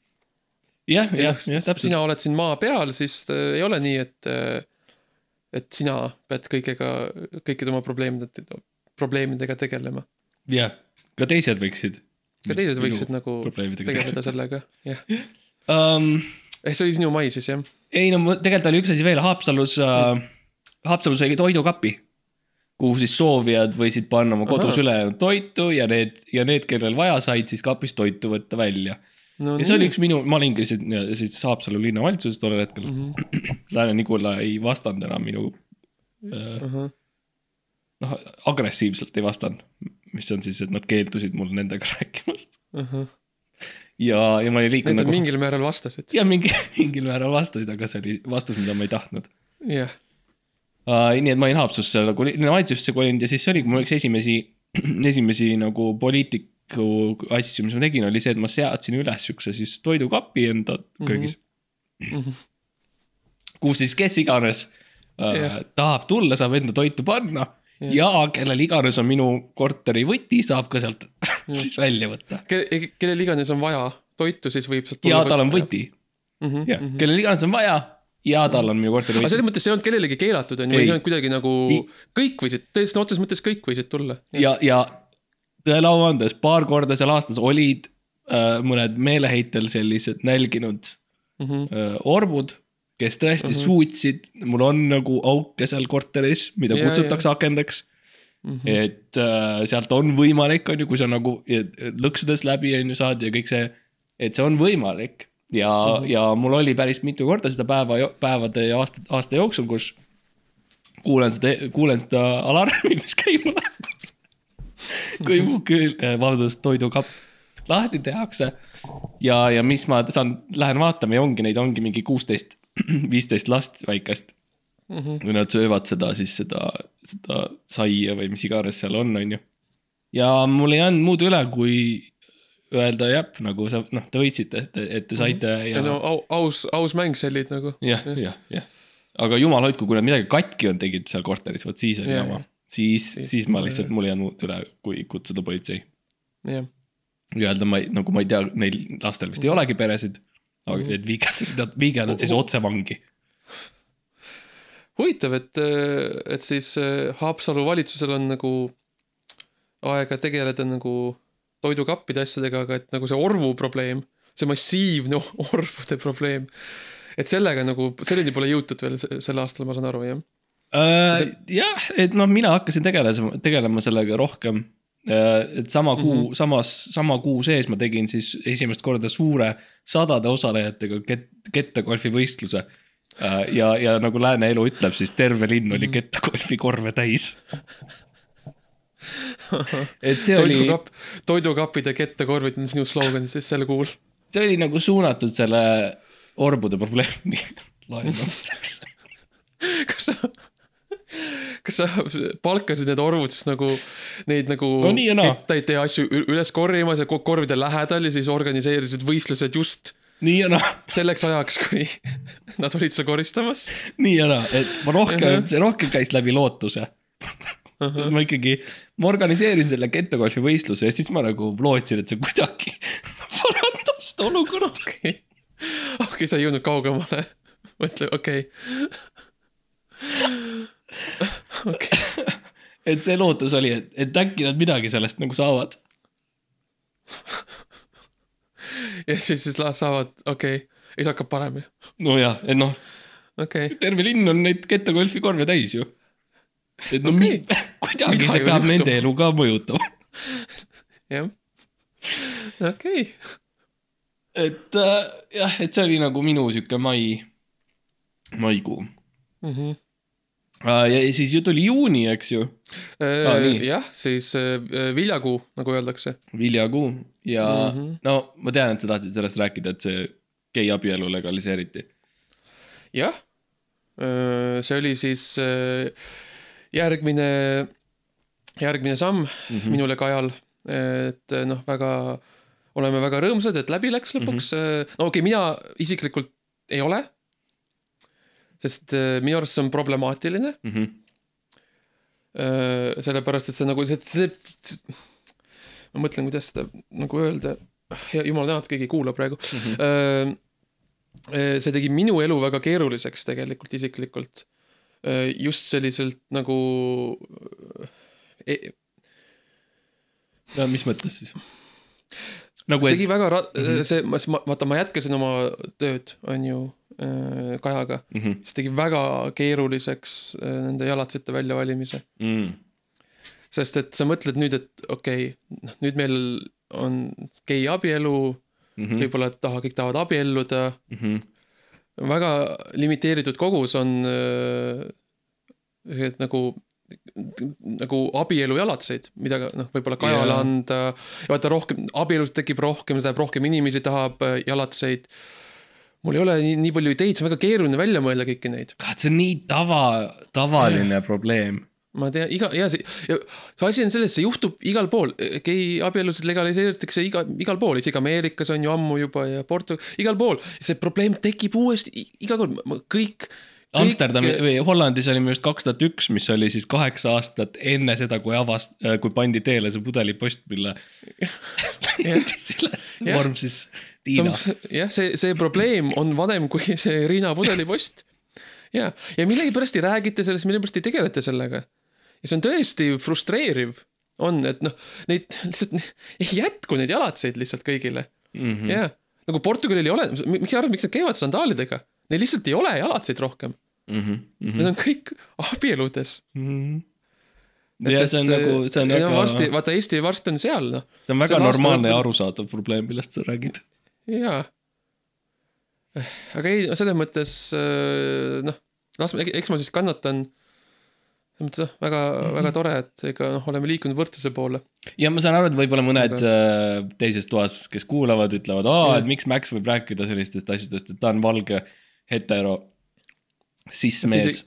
jah, jah, jah, täpselt. sina oled siin maa peal, siis äh, ei ole nii, et äh, et sina pead kõigega, kõikide oma probleemide, probleemidega tegelema. jah, ka teised võiksid. ka teised võiksid nagu tegeleda sellega, jah. um,. ehk see oli sinu mai siis, jah? ei no tegelikult oli üks asi veel, Haapsalus uh,, Haapsalus oli toidukapi, kuhu siis soovijad võisid panna oma kodus ülejäänud toitu ja need, ja need, kellel vaja, said siis kapist toitu võtta välja. no ja see oli üks minu, ma olingi siis, siis Haapsalu linnavalitsuses tollel hetkel mm. -hmm. Lääne-Nigula ei vastanud enam minu uh,, noh, agressiivselt ei vastanud. mis on siis, et nad keeldusid mul nendega rääkimast. ja, ja ma olin liikunud nagu. mingil määral vastasid, ja mingi, mingil määral vastasid, aga see oli vastus, mida ma ei tahtnud jah. uh,. nii et ma olin Haapsalusse nagu linnavalitsusse kolinud ja siis see oligi mul üks esimesi, esimesi nagu poliitiku asju, mis ma tegin, oli see, et ma seadsin üles siukse siis toidukapi enda köögis mm. -hmm. kus siis kes iganes uh, Jah. yeah. tahab tulla, saab enda toitu panna Yeah. ja kellel iganes on minu korteri võti, saab ka sealt siis välja võtta. kelle, kellel iganes on vaja toitu, siis võib sealt ja tal on võti, -hmm. jah, kellel iganes on vaja ja tal on minu korteri aga võti. selles mõttes see ei olnud kellelegi keelatud, on ju, Ei. olnud kuidagi nagu Ei. kõik võisid, tõesti otseses mõttes kõik võisid tulla. ja, ja tõele au andes paar korda seal aastas olid äh, mõned meeleheitel sellised nälginud Mhm. äh, orbud, kes tõesti uh -huh. suutsid, mul on nagu auke seal korteris, mida Ja, kutsutakse akendeks mm. -hmm. et äh, sealt on võimalik, on ju, kui sa nagu ja- lõksudes läbi on ju saad ja kõik see, et see on võimalik. ja mm. -hmm. ja mul oli päris mitu korda seda päeva, päevade ja aasta, aasta jooksul, kus kuulen seda, kuulen seda alarmi, mis käima läheb. kui mu küll, vabandust, toidukapp lahti tehakse ja, ja mis ma saan, lähen vaatama ja ongi neid, ongi mingi kuusteist, viisteist last väikest mm. -hmm. kui nad söövad seda, siis seda, seda saia või mis iganes seal on, on ju. ja mul ei jäänud muud üle, kui öelda jah, nagu sa, noh, te võitsite, et, et te saite ja ja no au, aus, aus mäng sellid nagu. jah, jah, jah. aga jumal hoidku, kui nad midagi katki on tegid seal korteris, vot siis oli Jah, jama siis, Siis- ma lihtsalt, mul ei jäänud muud üle, kui kutsuda politsei. jah, ja öelda, ma ei, nagu ma ei tea, neil lastel vist ei olegi peresid. Aga et viige nad, viige nad siis otse vangi. huvitav, et, et siis äh, Haapsalu valitsusel on nagu aega tegeleda nagu toidukappide asjadega, aga et nagu see orvu probleem, see massiivne orvude probleem, et sellega nagu, selleni pole jõutud veel se- sel aastal, ma saan aru, jah? Äh, jah, et noh, mina hakkasin tegelema, tegelema sellega rohkem. Et sama kuu mm, -hmm. samas, sama kuu sees ma tegin siis esimest korda suure sadade osalejatega ket-, kettagolfi võistluse. ja, ja nagu lääne elu ütleb, siis terve linn oli kettagolfi korve täis. et see oli, toidukapp, toidukappid ja kettakorvid on sinu slogan siis sel kuul. see oli nagu suunatud selle orbude probleemi lahendamiseks. kas sa, kas sa palkasid need orvud siis nagu neid nagu No kettaid teha asju üles korjamas ja ko- korvide lähedal ja siis organiseerisid võistlused just nii ja naa, selleks ajaks, kui nad olid seal koristamas. nii ja naa, et ma rohkem see rohkem käis läbi lootuse. ma ikkagi, ma organiseerin selle kettagolfi võistluse ja siis ma nagu lootsin, et see kuidagi parandab seda olukorda. okei, okei, sa ei jõudnud kaugemale. mõtle, okei. okei, et see lootus oli, et, et äkki nad midagi sellest nagu saavad. ja siis, siis la- saavad, okei okay., ja siis hakkab parem ju, nojah, et noh, okay.. terve linn on neid kettagolfi korve täis ju. et no okay. kuidagi Midagi see peab nende elu ka mõjutama. jah, okei okay., et äh, jah, et see oli nagu minu sihuke mai, maikuu mm. -hmm. äh,. ja siis ju tuli juuni, eks ju, Aa, nii. jah, siis äh, viljakuu, nagu öeldakse. viljakuu ja mm. -hmm. no ma tean, et sa tahtsid sellest rääkida, et see gei abielu legaliseeriti. jah, see oli siis äh, järgmine järgmine samm mm -hmm. minule Kajal, et noh, väga, oleme väga rõõmsad, et läbi läks lõpuks mm. -hmm. no okei okay,, mina isiklikult ei ole. Sest äh, minu arust see on problemaatiline, Mhm. sellepärast et see nagu see, see, ma mõtlen, kuidas seda nagu öelda, jumal tänatud, keegi ei kuula praegu mm. -hmm. see tegi minu elu väga keeruliseks tegelikult isiklikult. just selliselt nagu e no mis mõttes siis? Nagu see et tegi, väga ra- mm. -hmm. see, ma, vaata, ma jätkasin oma tööd, on ju, Kajaga, Mhm. see tegi väga keeruliseks äh, nende jalatsite väljavalimise. mm. sest et sa mõtled nüüd, et okei okay,, noh nüüd meil on gei abielu Mm mm., võib-olla et taha, kõik tahavad abielluda, -hmm. väga limiteeritud kogus on äh, et nagu nagu abielujalatseid, mida ka, noh, võib-olla Kajale Jaa. anda ja vaata rohkem, abielust tekib rohkem, seda rohkem inimesi tahab äh, jalatseid. mul ei ole nii, nii palju ideid, see on väga keeruline välja mõelda kõiki neid. see on nii tava, tavaline probleem. ma tean, iga, ja see, see asi on selles, see juhtub igal pool, gei abielusid legaliseeritakse iga, igal pool, isegi Ameerikas on ju ammu juba ja Portu-, igal pool. see probleem tekib uuesti iga kord, kõik, kõik. Amsterdami või Hollandis oli minu arust kaks tuhat üks, mis oli siis kaheksa aastat enne seda, kui avast-, kui pandi teele see pudelipost, mille leidis üles Jah. vorm siis see on Tiina., jah, see, see probleem on vanem kui see Riina pudelipost. ja, ja millegipärast ei räägita sellest, millegipärast ei tegeleta sellega. ja see on tõesti frustreeriv, on, et noh, neid lihtsalt ei jätku neid jalatseid lihtsalt kõigile Mm -hmm. jah, nagu Portugalil ei ole, miks sa arvad, miks nad käivad sandaalidega? Neil lihtsalt ei ole jalatseid rohkem, Mm -hmm. need on kõik abieludes. ja see on nagu, see on väga, varsti, vaata Eesti varsti on seal noh, see on väga see on normaalne ja arusaadav probleem, millest sa räägid. jaa. aga ei, selles mõttes äh, noh, las, eks ma siis kannatan. selles mõttes noh, väga mm, Mhm. -hmm. väga tore, et ega noh, oleme liikunud võrdsuse poole. ja ma saan aru, et võib-olla mõned äh, teises toas, kes kuulavad, ütlevad, aa, et miks Max võib rääkida sellistest asjadest, et ta on valge hetero cis-mees.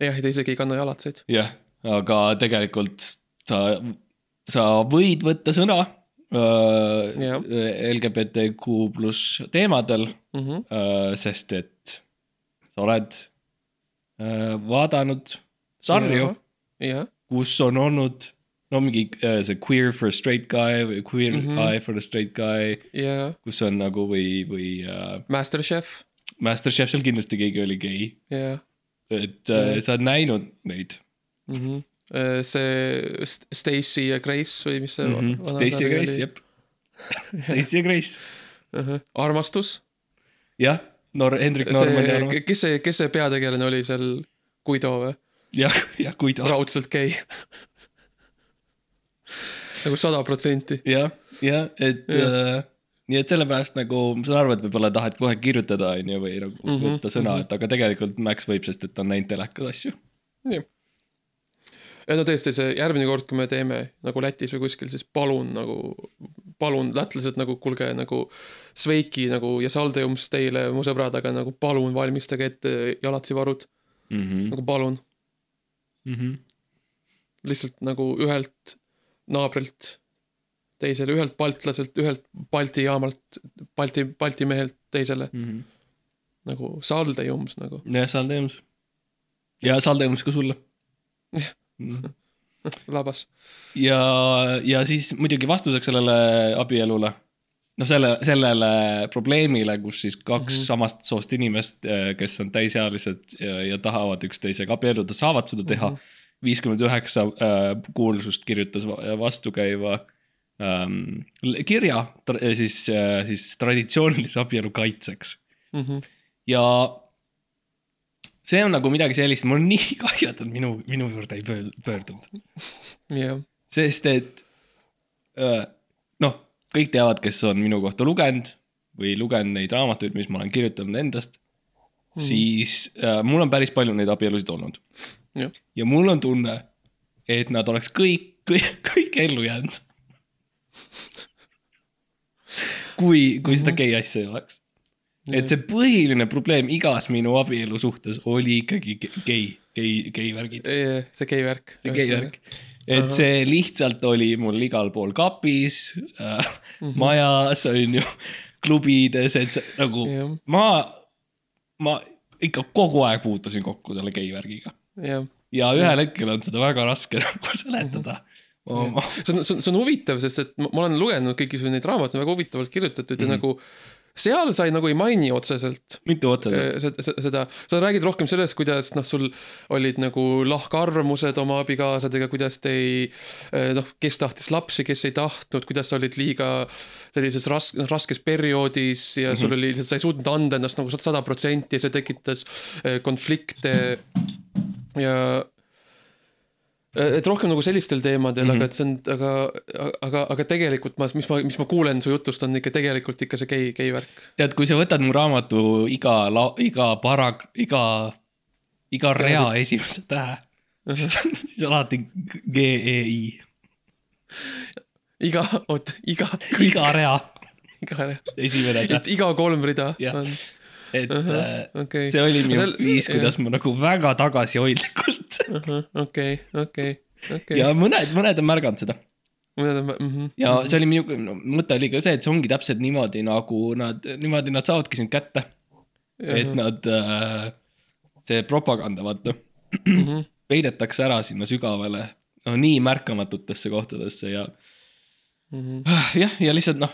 jah, ja ta isegi ei kanna jalatseid. jah, aga tegelikult sa, sa võid võtta sõna äh, Jah. LGBTQ pluss teemadel Mm -hmm. äh,, sest et sa oled äh, vaadanud sarju, jah, kus on olnud no mingi äh, see queer for a straight guy või queer mm. -hmm. eye for a straight guy, ja kus on nagu või, või äh, Masterchef, Masterchef seal kindlasti keegi oli gei, jah et äh, Mhm. sa oled näinud neid mm. -hmm. see St- Stacy ja Grace või mis see mm. -hmm. Stacy ja Grace, jep. Stacy ja Grace, uh. -huh. armastus, jah, Nor-, Hendrik Normani see, arvamust, kes see, kes see peategelane oli seal, Guido või? jah, jah, ta, raudselt gei. nagu sada protsenti. jah, jah, et Jah. äh, nii et sellepärast nagu ma saan aru, et võib-olla tahad kohe kirjutada, on ju, või nagu mm -hmm, võtta sõna mm, -hmm. et aga tegelikult Max võib, sest et ta on näinud telekas asju. nii. ja no tõesti, see järgmine kord, kui me teeme nagu Lätis või kuskil, siis palun nagu, palun, lätlased nagu kuulge nagu Sveiki nagu ja Saldeums teile, mu sõbrad, aga nagu palun valmistage ette jalatsivarud, Mm -hmm. nagu palun. Mm -hmm. lihtsalt nagu ühelt naabrilt teisele, ühelt baltlaselt, ühelt Balti jaamalt, Balti, Balti mehelt teisele Mm -hmm. nagu Saldeums nagu. jah, Saldeums. ja Saldeums ka sulle. Jah. labas. ja, ja siis muidugi vastuseks sellele abielule, noh, selle, sellele probleemile, kus siis kaks mm. -hmm. samast soost inimest, kes on täisealised ja, ja tahavad üksteisega abielluda, saavad seda teha Mhm. viiskümmend üheksa äh, kuulsust kirjutas va- vastukäiva kirja tra- siis äh,, siis traditsioonilise abielu kaitseks Mhm. ja see on nagu midagi sellist, mul on nii kahju, et nad minu, minu juurde ei pöör- pöördunud, jah, sest et öö, noh, kõik teavad, kes on minu kohta lugenud või lugenud neid raamatuid, mis ma olen kirjutanud endast mm, -hmm. siis äh, mul on päris palju neid abielusid olnud jah, ja mul on tunne, et nad oleks kõik, kõik, kõik ellu jäänud. kui, kui seda gei asja ei oleks. et see põhiline probleem igas minu abielu suhtes oli ikkagi ge- gei, gei, gei värgid, see gei värk. see gei värk. et see lihtsalt oli mul igal pool kapis äh,, majas on ju, klubides, et see nagu Jah. ma, ma ikka kogu aeg puutusin kokku selle geivärgiga jah. ja ühel hetkel on seda väga raske nagu seletada. ma, see on, see on, see on huvitav, sest et ma ma olen lugenud kõiki su neid raamatuid, väga huvitavalt kirjutatud ja nagu seal sa ei, nagu ei maini otseselt mitte otseselt. eh, seda, sa räägid rohkem sellest, kuidas noh, sul olid nagu lahkarvamused oma abikaasadega, kuidas te ei eh, noh, kes tahtis lapsi, kes ei tahtnud, kuidas sa olid liiga sellises ras-, raskes perioodis ja sul oli lihtsalt, sa ei suutnud anda ennast nagu sada protsenti ja see tekitas eh, konflikte. Ja et rohkem nagu sellistel teemadel mm, -hmm. aga et see on, aga, aga, aga tegelikult ma, mis ma, mis ma kuulen su jutust, on ikka tegelikult ikka see gei, gei värk. tead, kui sa võtad mu raamatu iga la-, iga parag-, iga, iga rea esimese tähe, siis on siis on alati G E I. iga, oot, iga, iga rea iga, esimene täht, iga kolm rida Jah. on, et äh, okei. see oli minu Seal- viis, kuidas ma nagu väga tagasihoidlikult okei, okei, okei. ja mõned, mõned on märganud seda mõned on mhm. ja see oli minu no, mõte oli ka see, et see ongi täpselt niimoodi nagu nad, niimoodi nad saavadki sind kätte. et nad äh,, see propaganda, vaata, Mhm. peidetakse ära sinna sügavale, no nii märkamatutesse kohtadesse ja Mhm. jah, ja lihtsalt noh,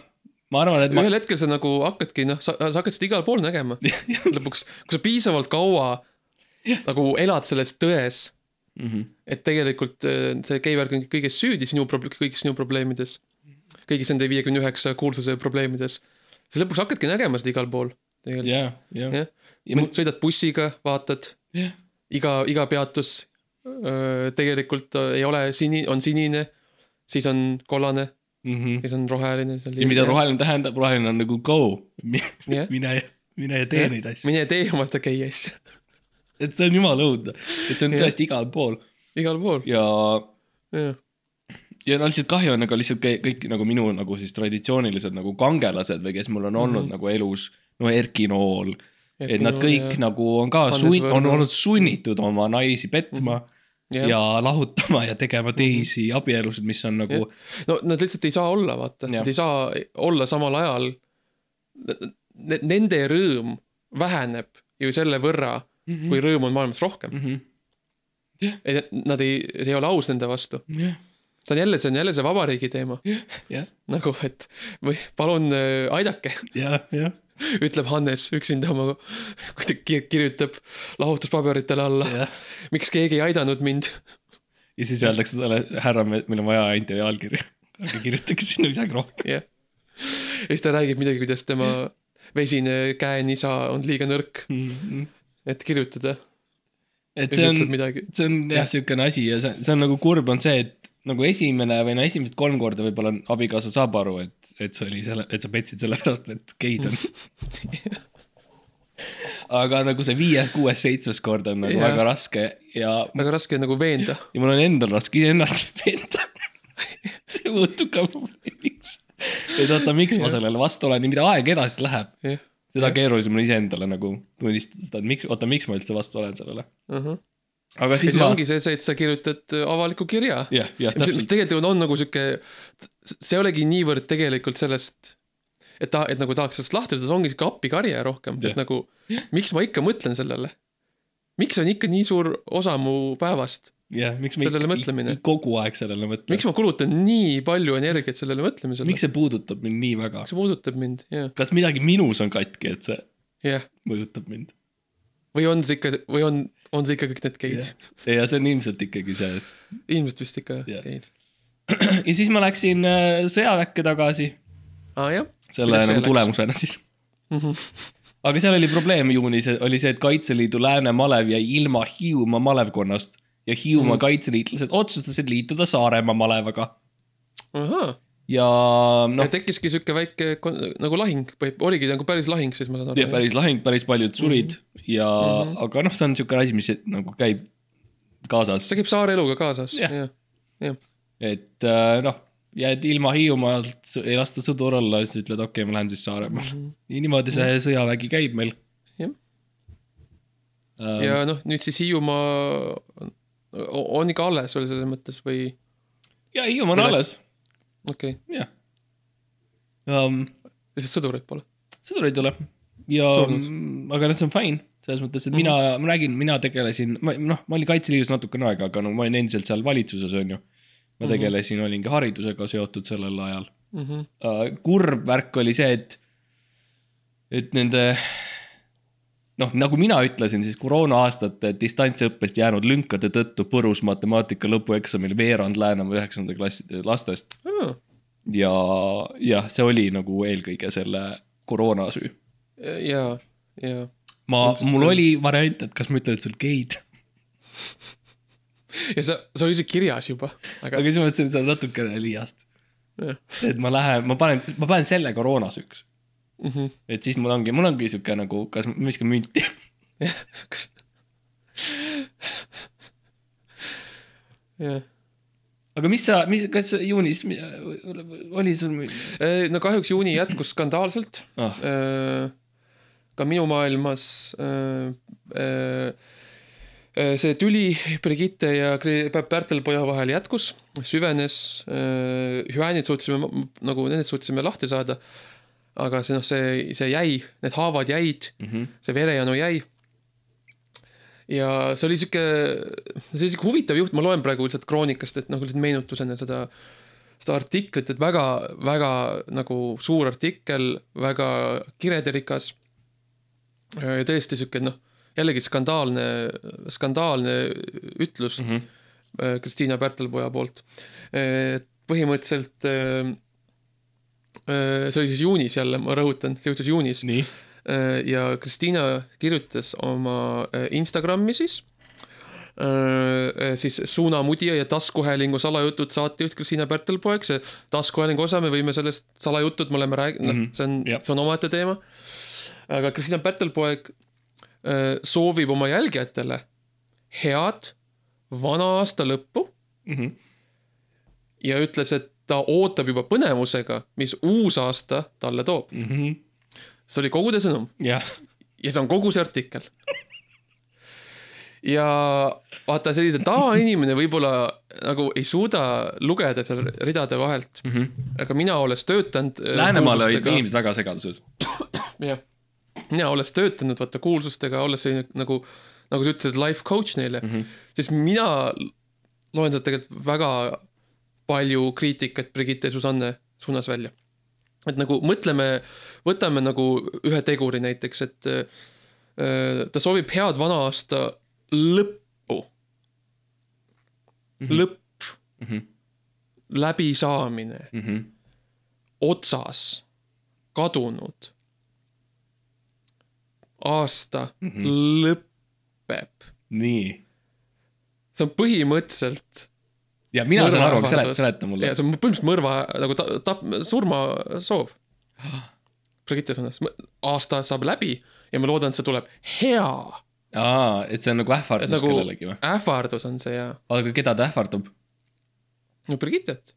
ma arvan, et ma ühel hetkel sa nagu hakkadki, noh, sa, sa hakkad seda igal pool nägema. lõpuks, kui sa piisavalt kaua nagu elad selles tões, Mhm. et tegelikult äh, see geivärk on kõiges süüdi sinu proble-, kõigis sinu probleemides, kõigis nende viiekümne üheksa kuulsuse probleemides, siis lõpuks hakkadki nägema seda igal pool. tegelikult, ja, ja, jah, ja sõidad bussiga, vaatad, jah, iga, iga peatus öö, tegelikult öö, ei ole sini-, on sinine, siis on kollane, Mhm. siis on roheline. ja mida roheline tähendab, roheline on nagu go, Jah. mine, mine ja tee neid asju, mine tee oma seda gei asja, et see on jumala õudne, et see on Jah. tõesti igal pool igal pool, ja jah. ja no lihtsalt kahju on nagu lihtsalt kõik, kõik nagu minu nagu siis traditsioonilised nagu kangelased või kes mul on olnud mm -hmm. nagu elus, no Erki Nool, et nad kõik ja. nagu on ka sunn-, on olnud sunnitud oma naisi petma mm. -hmm. Ja lahutama ja tegema teisi abielusid, mis on nagu no nad lihtsalt ei saa olla, vaata, nad ei saa olla samal ajal. Nende rõõm väheneb ju selle võrra mm, -hmm. kui rõõmu on maailmas rohkem. mm. -hmm. Nad ei, see ei ole aus nende vastu. jah, see on jälle, see on jälle see vabariigi teema. jah, jah, nagu, et või palun äh, aidake, jah, jah, ütleb Hannes üksinda oma, kui ta ki- kirjutab lahutuspaberitele alla. jah. miks keegi ei aidanud mind? ja siis öeldakse talle, härra, meil on vaja ainult teie allkirja. ärge kirjutage sinna midagi rohkem. jah. ja siis ta räägib midagi, kuidas tema vesine käenisa on liiga nõrk, et kirjutada. Ja et see on see on jah, siukene asi ja see, see on nagu kurb on see, et nagu esimene või no esimesed kolm korda võib-olla abikaasa saab aru, et, et see oli selle, et sa petsid sellepärast, et geid on. aga nagu see viies, kuues, seitsmes kord on nagu Jah. väga raske ja, väga raske nagu veenda. ja mul on endal raske iseennast veenda. see muutub ka probleemiks. et oota, miks ma sellele vastu olen ja mida aeg edasi läheb. Seda keerulisem on iseendale nagu tunnistada seda, et miks, oota, miks ma üldse vastu olen sellele. ja aga siis ma, ongi see, see, et sa kirjutad äh, avaliku kirja. jah, jah, täpselt, tegelikult on, nagu sihuke, see ei olegi niivõrd tegelikult sellest, et ta, et nagu tahaks sellest lahti saada, ongi sihuke appikarje rohkem, et nagu miks ma ikka mõtlen sellele. miks on ikka nii suur osa mu päevast, jah, miks me sellele mõtlemine. kogu aeg sellele mõtleme. miks ma kulutan nii palju energiat sellele mõtlemisele, miks see puudutab mind nii väga? see puudutab mind, jah, kas midagi minus on katki, et see jah. mõjutab mind? või on see ikka, või on, on see ikka kõik need geid? ja see on ilmselt ikkagi see, et ilmselt vist ikka Jah. geid. ja siis ma läksin äh, sõjaväkke tagasi, aa jah, selle see nagu läks? tulemusena siis. aga seal oli probleem juunis, oli see, et Kaitseliidu Lääne malev jäi ilma Hiiumaa malevkonnast ja Hiiumaa mm. kaitseliitlased otsustasid liituda Saaremaa malevaga ja no.. noh, tekkiski sihuke väike nagu lahing oligi nagu päris lahing, siis ma saan aru. päris lahing, päris paljud surid mm -hmm. ja mm. -hmm. aga noh, see on niisugune asi, mis nagu käib kaasas see käib saare eluga kaasas, Jah. jah, jah. et äh, noh, jääd ilma Hiiumaalt, ei lasta sõdur olla, siis ütled, okei okay,, ma lähen siis Saaremaale mm. -hmm. ja niimoodi see sõjavägi käib meil Jah. ähm,. ja noh, nüüd siis Hiiumaa on- ikka alles veel selles mõttes või ja Hiiumaa on alles, okei okay., jah um,. lihtsalt sõdureid pole. sõdureid ei tule ja Surnud., aga noh, see on fine, selles mõttes, et mina, ma räägin, mina tegelesin, ma noh, ma olin Kaitseliidus natukene aega, aga no ma olin endiselt seal valitsuses, on ju. ma tegelesin, olingi haridusega seotud sellel ajal Mm -hmm. uh,. kurb värk oli see, et, et nende noh, nagu mina ütlesin, siis koroona-aastate distantsõppest jäänud lünkade tõttu põrus matemaatika lõpueksamil veerand Läänemaa üheksanda klassi lastest. Ah, ja jah, see oli nagu eelkõige selle koroona süü. Ja, ja ma, mul oli variant, et kas ma ütlen, et sul geid, ja sa, see oli isegi kirjas juba, aga aga siis ma mõtlesin, et see on natukene liiast. et ma lähen, ma panen, ma panen selle koroonasüks, mm -hmm. et siis mul ongi, mul ongi sihuke nagu, kas ma viskan münti. jah. aga mis sa, mis, kas juunis oli sul no kahjuks juuni jätkus skandaalselt ah,? Äh, ka minu maailmas äh, äh, see tüli Brigitte ja Kri- Pärtel poja vahel jätkus, süvenes, hüäänid suutsime nagu nendest suutsime lahti saada. Aga see noh, see, see jäi, need haavad jäid, Mm -hmm. see verejanu jäi. ja see oli sihuke, see oli sihuke huvitav juht, ma loen praegu lihtsalt kroonikast, et nagu lihtsalt meenutusena seda, seda artiklit, et väga, väga nagu suur artikkel, väga kirederikas. ja tõesti sihuke noh, jällegi skandaalne, skandaalne ütlus Mm -hmm. Kristiina Pärtelpoja poolt. põhimõtteliselt äh, see oli siis juunis jälle, ma rõhutan, see juhtus juunis Äh, ja Kristiina kirjutas oma äh, Instagrami siis, siis Suunamudija ja taskuhäälingu salajutud saatejuht Kristiina Pärtelpoeg, see taskuhäälingu osa, me võime sellest salajutud, me oleme rääkinud, noh Mhm,, see on jah., see on omaette teema. aga Kristiina Pärtelpoeg äh, soovib oma jälgijatele head vana aasta lõppu mm. -hmm. ja ütles, et ta ootab juba põnevusega, mis uus aasta talle toob. Mm -hmm. see oli kogu ta sõnum jah, ja see on kogu see artikkel. ja vaata, selline tavainimene võib-olla nagu ei suuda lugeda seal ridade vahelt, mm -hmm. aga mina olles töötanud. Läänemaal olid inimesed väga segaduses. jah, mina olles töötanud vaata kuulsustega, olles selline nagu, nagu sa ütlesid, life coach neile mm. -hmm. siis mina loen sealt tegelikult väga palju kriitikat Brigitte Susanne suunas välja. et nagu mõtleme, võtame nagu ühe teguri näiteks, et äh, ta soovib head vana aasta lõppu mm. -hmm. lõpp mm, Mhm. läbisaamine, mm. -hmm. otsas, kadunud. aasta mm. -hmm. lõpeb. nii. see on põhimõtteliselt. Ja mina saan aru, aga seleta, seleta mulle see on põhimõtteliselt mõrva nagu ta-, tap-, surmasoov. Brigitte sõnas, aasta saab läbi ja ma loodan, et see tuleb hea. aa, et see on nagu ähvardus nagu kellelegi või? ähvardus on see ja, aga keda ta ähvardab? no Brigittet.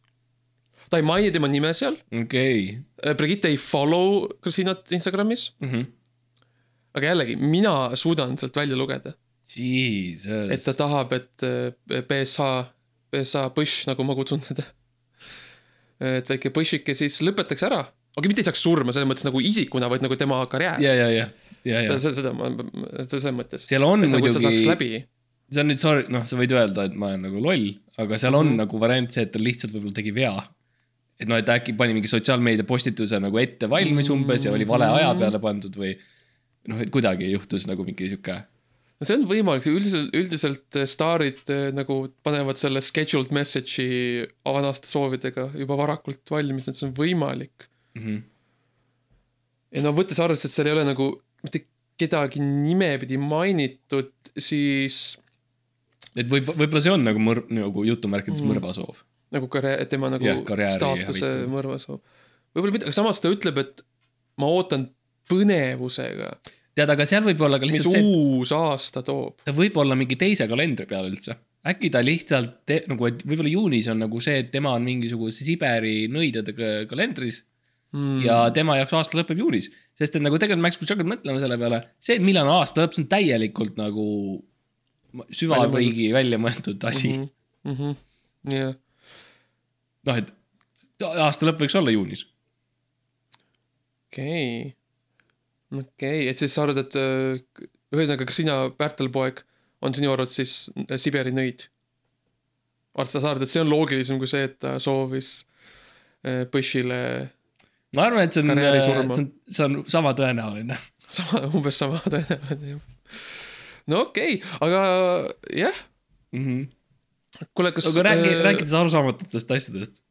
ta ei maini tema nime seal, okei Brigitte ei follow Kristiinat Instagramis, okay.. aga jällegi, mina suudan sealt välja lugeda, Jesus. et ta tahab, et äh, BSH, BSH Bush, nagu ma kutsun teda. et väike Bushike siis lõpetaks ära, aga mitte ei saaks surma selles mõttes nagu isikuna, vaid nagu tema karjäär. ja, ja, ja, ja, ja. seda ma, selles mõttes. seal on et nagu muidugi, läbi. see on nüüd sorry, noh, sa võid öelda, et ma olen nagu loll, aga seal on mm -hmm. nagu variant see, et ta lihtsalt võib-olla tegi vea. et noh, et ta äkki pani mingi sotsiaalmeedia postituse nagu ette valmis umbes ja oli vale aja peale pandud või noh, et kuidagi juhtus nagu mingi sihuke no see on võimalik, üldiselt, üldiselt äh, staarid äh, nagu panevad selle scheduled message'i vanaste soovidega juba varakult valmis, et see on võimalik. mm. -hmm. ja no võttes arvesse, et seal ei ole nagu mitte kedagi nimepidi mainitud, siis et võib, võib-olla see on nagu mõr-, nagu jutumärkides Mm. mõrvasoov. nagu karjää-, tema nagu karjääri staatuse mõrvasoov. võib-olla mitte, aga samas ta ütleb, et ma ootan põnevusega, tead, aga seal võib olla ka mis lihtsalt see, uus aasta toob. ta võib olla mingi teise kalendri peal üldse. äkki ta lihtsalt nagu, et võib-olla juunis on nagu see, et tema on mingisuguse Siberi nõidadega kalendris mm. ja tema jaoks aasta lõpeb juunis. sest et nagu tegelikult Max, kui sa hakkad mõtlema selle peale, see, et millal on aasta lõpp, see on täielikult nagu süvariigi välja mõeldud asi mm. -hmm. jah, noh, et aasta lõpp võiks olla juunis. okei, okei, et siis sa arvad, et äh, ühesõnaga, kas sina, Pärtel poeg, on sinu arvates siis äh, Siberi nõid? arvad sa, sa arvad, et see on loogilisem kui see, et ta soovis äh, Bushile ma arvan, et see on, see on, see on sama tõenäoline. sama, umbes sama tõenäoline jah. no okei okay,, aga jah, kuule, kas. aga räägi, rääkides arusaamatutest asjadest,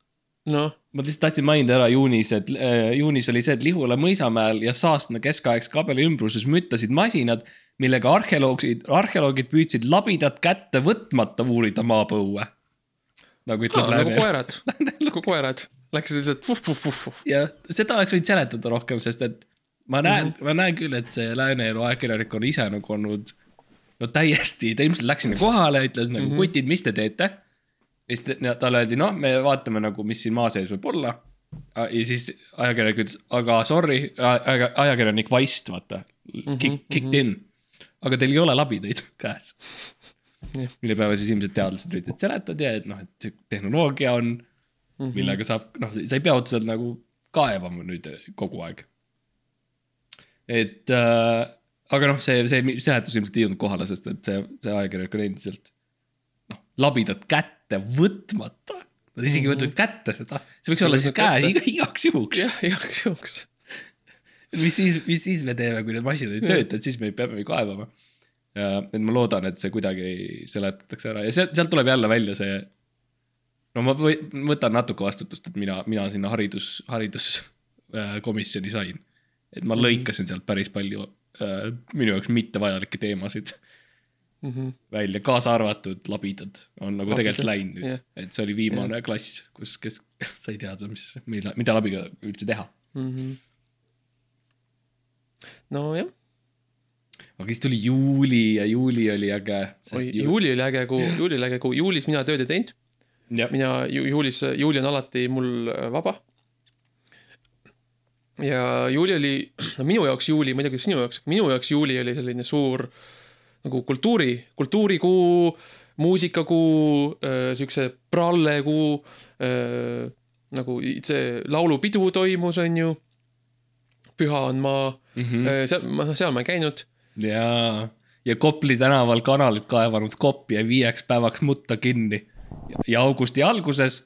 noh, ma lihtsalt tahtsin mainida ära juunis, et äh, juunis oli see, et Lihula mõisamäel ja Saastna keskaegse kabeli ümbruses müttasid masinad, millega arheoloogid, arheoloogid püüdsid labidat kätte võtmata uurida maapõue. nagu ütleb nagu Lääne. koerad, nagu koerad, läksid lihtsalt vuh-vuh-vuh-vuh. jah, seda oleks võinud seletada rohkem, sest et ma näen mm. -hmm. ma näen küll, et see Lääne-Elu ajakirjanik on ise nagu olnud no täiesti, ta ilmselt läks sinna kohale, ütles nagu mm. -hmm. kutid, mis te teete. Ja siis ta- talle öeldi, noh, me vaatame nagu, mis siin maa sees võib olla. ja siis ajakirjanik ütles, aga sorry, ajakirjanik Vaist, vaata, Mhm, kick, kicked in. aga teil ei ole labidaid käes Jah.. mille peale siis ilmselt teadlased üritasid seletada ja et noh, et tehnoloogia on mm, Mhm. -hmm. millega saab, noh, sa ei pea otseselt nagu kaevama nüüd kogu aeg. et äh, aga noh, see, see seletus ilmselt ei jõudnud kohale, sest et see, see ajakirjanik on endiselt noh, labidat kätte võtmata. Nad isegi ei võtnud kätte seda, see võiks olla siis käes iga, igaks juhuks. jah, igaks juhuks. mis siis, mis siis me teeme, kui need masinad ei tööta, et siis me peame kaevama. et ma loodan, et see kuidagi seletatakse ära ja sealt, sealt tuleb jälle välja see. no ma või, võtan natuke vastutust, et mina, mina sinna haridus, hariduskomisjoni sain. et ma lõikasin sealt päris palju äh, minu jaoks mittevajalikke teemasid Mhm. välja, kaasa arvatud labidad on nagu Labidad, tegelikult läinud nüüd jah. et see oli viimane klass, kus, kes sai teada, mis, mida, mida labiga üldse teha. Mhm. nojah, aga siis tuli juuli ja juuli oli äge. oi, juuli oli äge kuu, juuli oli äge kuu, juulis mina tööd ei teinud, mina ju, juulis, juuli on alati mul äh, vaba. ja juuli oli, no minu jaoks juuli, ma ei tea, kuidas sinu jaoks, minu jaoks juuli oli selline suur nagu kultuuri, kultuurikuu, muusikakuu, siukse prallekuu, nagu i- see laulupidu toimus, on ju. püha on maa mm. -hmm. seal, ma, seal ma ei käinud ja, ja Kopli tänaval kanalit kaevanud kopp jäi viieks päevaks mutta kinni. ja augusti alguses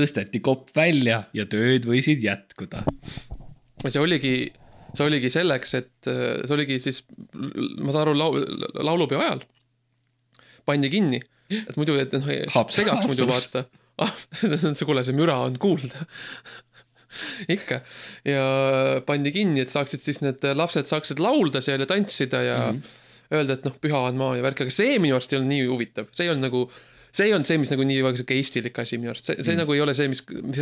tõsteti kopp välja ja tööd võisid jätkuda. see oligi, see oligi selleks, et äh, see oligi siis, ma saan aru, laul, laulupeo ajal pandi kinni, et muidu, et noh, segaks muidu vaata. ah, kuule, see müra on kuulda. ikka ja pandi kinni, et saaksid siis need lapsed saaksid laulda seal ja tantsida ja mm -hmm. öelda, et noh, püha on maa ja värk, aga see minu arust ei olnud nii huvitav, see ei olnud nagu see ei olnud see, mis nagu nii väga sihuke eestilik asi minu arust, see, see mm. nagu ei ole see, mis, mis,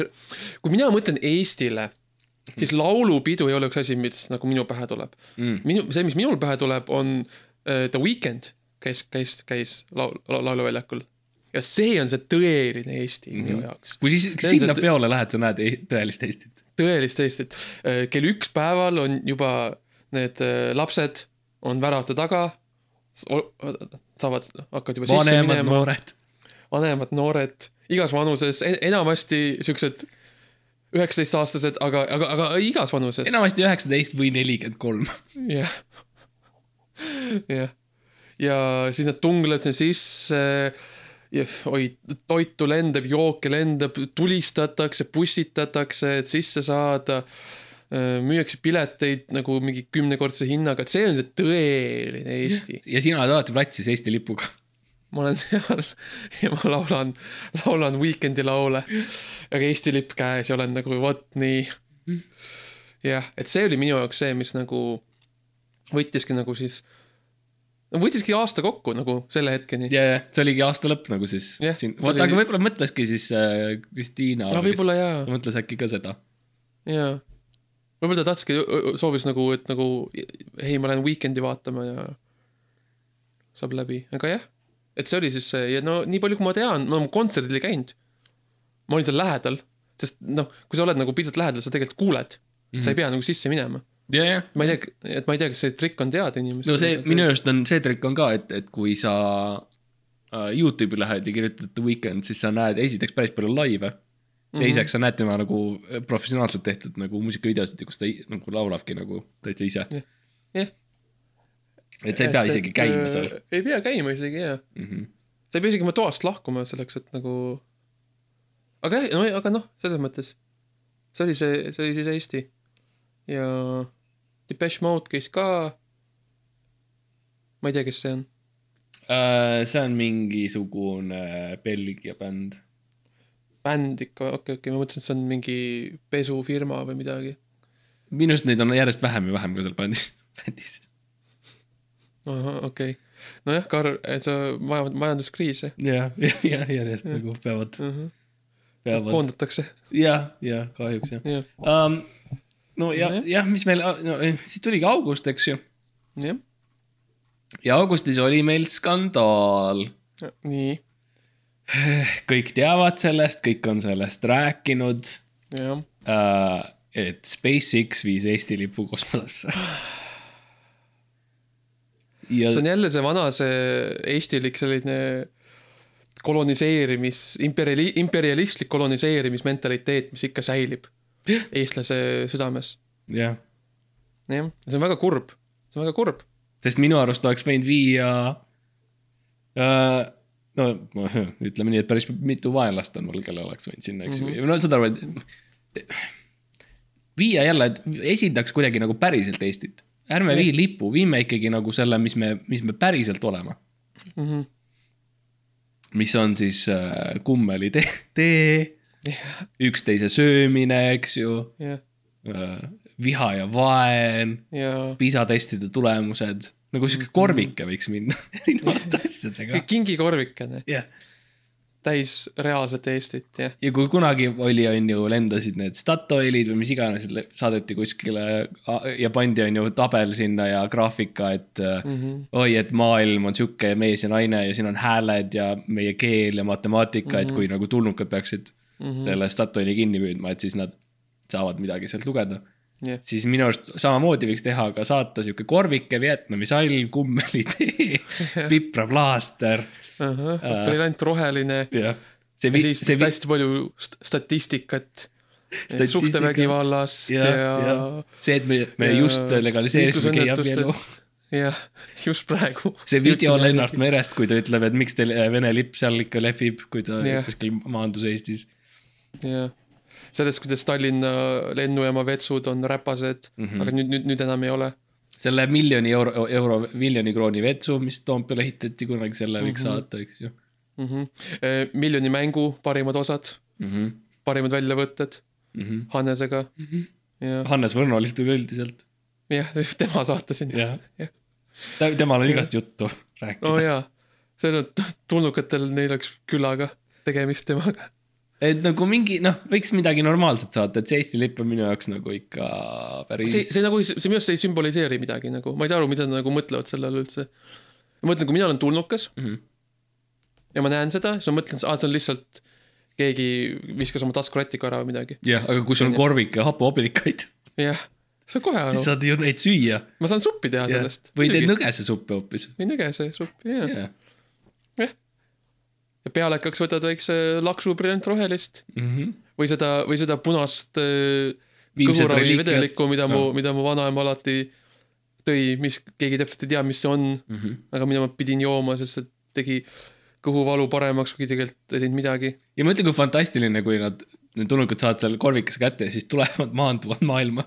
kui mina mõtlen Eestile, siis laulupidu ei ole üks asi, mis nagu minu pähe tuleb Mm. minu, see, mis minul pähe tuleb, on uh, The Weeknd käis, käis, käis laul, la, lauluväljakul. ja see on see tõeline Eesti mm -hmm. minu jaoks. kui siis sinna see- peole lähed, sa näed tõelist Eestit. tõelist Eestit. kell üks päeval on juba need äh, lapsed on väravate taga, saavad, hakkavad juba sisse vanemad minema, noored. vanemad, noored, igas vanuses, enamasti siuksed üheksateistaastased, aga, aga, aga igas vanuses. enamasti üheksateist või nelikümmend kolm. jah, jah. ja siis nad tunglevad sinna sisse. oi, toitu lendab, jooke lendab, tulistatakse, pussitatakse, et sisse saada. müüakse pileteid nagu mingi kümnekordse hinnaga, et see on see tõeline Eesti. ja sina oled alati platsis Eesti lipuga. Ma olen seal ja ma laulan, laulan Weekend'i laule, aga Eesti lipp käes ja olen nagu vot nii. jah, et see oli minu jaoks see, mis nagu võttiski nagu siis, võttiski aasta kokku nagu selle hetkeni. ja, ja see oligi aasta lõpp nagu siis Jah, siin, vot oli- aga võib-olla mõtleski siis äh, Kristiina aga. võib-olla jaa, mõtles äkki ka seda. jaa. võib-olla ta tahtski, soovis nagu, et nagu ei, ma lähen Weekend'i vaatama ja saab läbi, aga jah, et see oli siis see ja no nii palju, kui ma tean, ma olen kontserdil ei käinud. ma olin seal lähedal, sest noh, kui sa oled nagu pisut lähedal, sa tegelikult kuuled mm, -hmm. sa ei pea nagu sisse minema. ja, ja, ma ei tea, et ma ei tea, kas see trikk on teada inimestel. no see minu arust on, see trikk on ka, et, et kui sa äh, Youtube'i lähed ja kirjutad The Weekend, siis sa näed esiteks päris palju laive teiseks sa näed tema nagu professionaalselt tehtud nagu muusikavideosid, kus ta nagu laulabki nagu täitsa ise. jah. Et sa ei pea isegi käima seal. ei pea käima isegi jaa. Mm -hmm. sa ei pea isegi oma toast lahkuma selleks, et nagu. aga jah, no aga noh, selles mõttes. see oli see, see oli siis Eesti. ja Depeche Mode käis ka. ma ei tea, kes see on. Äh, see on mingisugune Belgia bänd. bänd ikka, okei okay,, okei okay,, ma mõtlesin, et see on mingi pesufirma või midagi. minu arust neid on järjest vähem ja vähem ka seal bändis, bändis. Okei okay.. nojah, Karl, see maja, majanduskriis jah ja, ja, ja järjest nagu peavad, uh -huh.. peavad. koondatakse, ja, ja kahjuks jah jah, um,. no ja Nojah., jah, mis meil, no siit tuligi august, eks ju. jah, ja augustis oli meil skandaal. nii, kõik teavad sellest, kõik on sellest rääkinud jah, uh,. et SpaceX viis Eesti lipu kosmosesse. ja see on jälle see vana, see eestilik selline koloniseerimis, imperiali-, imperialistlik koloniseerimismentaliteet, mis ikka säilib eestlase südames. jah, jah, see on väga kurb, see on väga kurb. sest minu arust oleks võinud viia uh,. no ütleme nii, et päris mitu vaenlast on mul, kelle oleks võinud sinna, eks ju mm -hmm., no saad aru, et viia jälle, et esindaks kuidagi nagu päriselt Eestit. Ärme Jah. vii lipu, viime ikkagi nagu selle, mis me, mis me päriselt oleme. mm. -hmm. mis on siis äh, kummeli tee, tee, üksteise söömine, eks ju äh,, viha ja vaen, ja PISA testide tulemused, nagu sihuke korvike võiks minna erinevate asjadega. kingikorvikene, jah, täis reaalset Eestit, jah. ja kui kunagi oli, on ju, lendasid need Statoilid või mis iganes, saadeti kuskile ja pandi, on ju, tabel sinna ja graafika, et mm Mhm. -hmm. oi, et maailm on sihuke mees ja naine ja siin on hääled ja meie keel ja matemaatika mm, -hmm. et kui nagu tulnukad peaksid mm -hmm. selle Statoili kinni püüdma, et siis nad saavad midagi sealt lugeda jah, siis minu arust samamoodi võiks teha, aga saata sihuke korvike, Vietnami salv, kummelitee, pipraplaaster, briljantroheline jah. see ja vi-, siis see vi- hästi palju st- statistikat Statistika. suhtevägivallast ja, ja, ja, ja. see, et me, me just legaliseerisime geiabielu. jah, just praegu. see video Lennart. Merest, kui ta ütleb, et miks teil äh, Vene lipp seal ikka lehvib, kui ta Jah. kuskil maandus Eestis. jah, sellest, kuidas Tallinna lennujaama vetsud on räpased mm. -hmm. aga nüüd, nüüd, nüüd enam ei ole. Selle miljoni euro, euro, miljoni krooni vetsu, mis Toompeale ehitati kunagi, selle võiks Mhm. saata, eks ju Mm -hmm. miljoni mängu parimad osad, mm. -hmm. parimad väljavõtted Mm -hmm. Hannesega ja, Hannes Võrno lihtsalt üleüldiselt, jah, tema saata sinna. temal on igast juttu rääkida oo jaa, seal on tulnukatel, neil oleks küllaga tegemist temaga. Et nagu mingi noh, võiks midagi normaalset saata, et see Eesti lipp on minu jaoks nagu ikka päris see, see nagu, see minu arust ei sümboliseeri midagi nagu, ma ei saa aru, mida nad nagu mõtlevad selle all üldse. ma mõtlen, kui mina olen tulnukas mm. -hmm. ja ma näen seda, siis ma mõtlen, aa, see on lihtsalt keegi viskas oma taskurätiga ära või midagi. jah, aga kui sul on korvik ja hapuhapelikaid, jah, saan kohe aru siis, saad ju neid süüa. ma saan suppi teha sellest. või teed nõgesesuppe hoopis. või nõgese suppi, jah. jah, ja pealekaks võtad väikse laksu briljantrohelist Mhm. või seda, või seda punast äh, kõhuravivedelikku, mida mu No., mida mu vanaema alati tõi, mis keegi täpselt ei tea, mis see on, Mhm. aga mida ma pidin jooma, sest see tegi kõhuvalu paremaks, kuigi tegelikult ei teinud midagi. ja mõtle, kui fantastiline, kui nad, need tulnukad saavad selle korvikese kätte ja siis tulevad, maanduvad maailma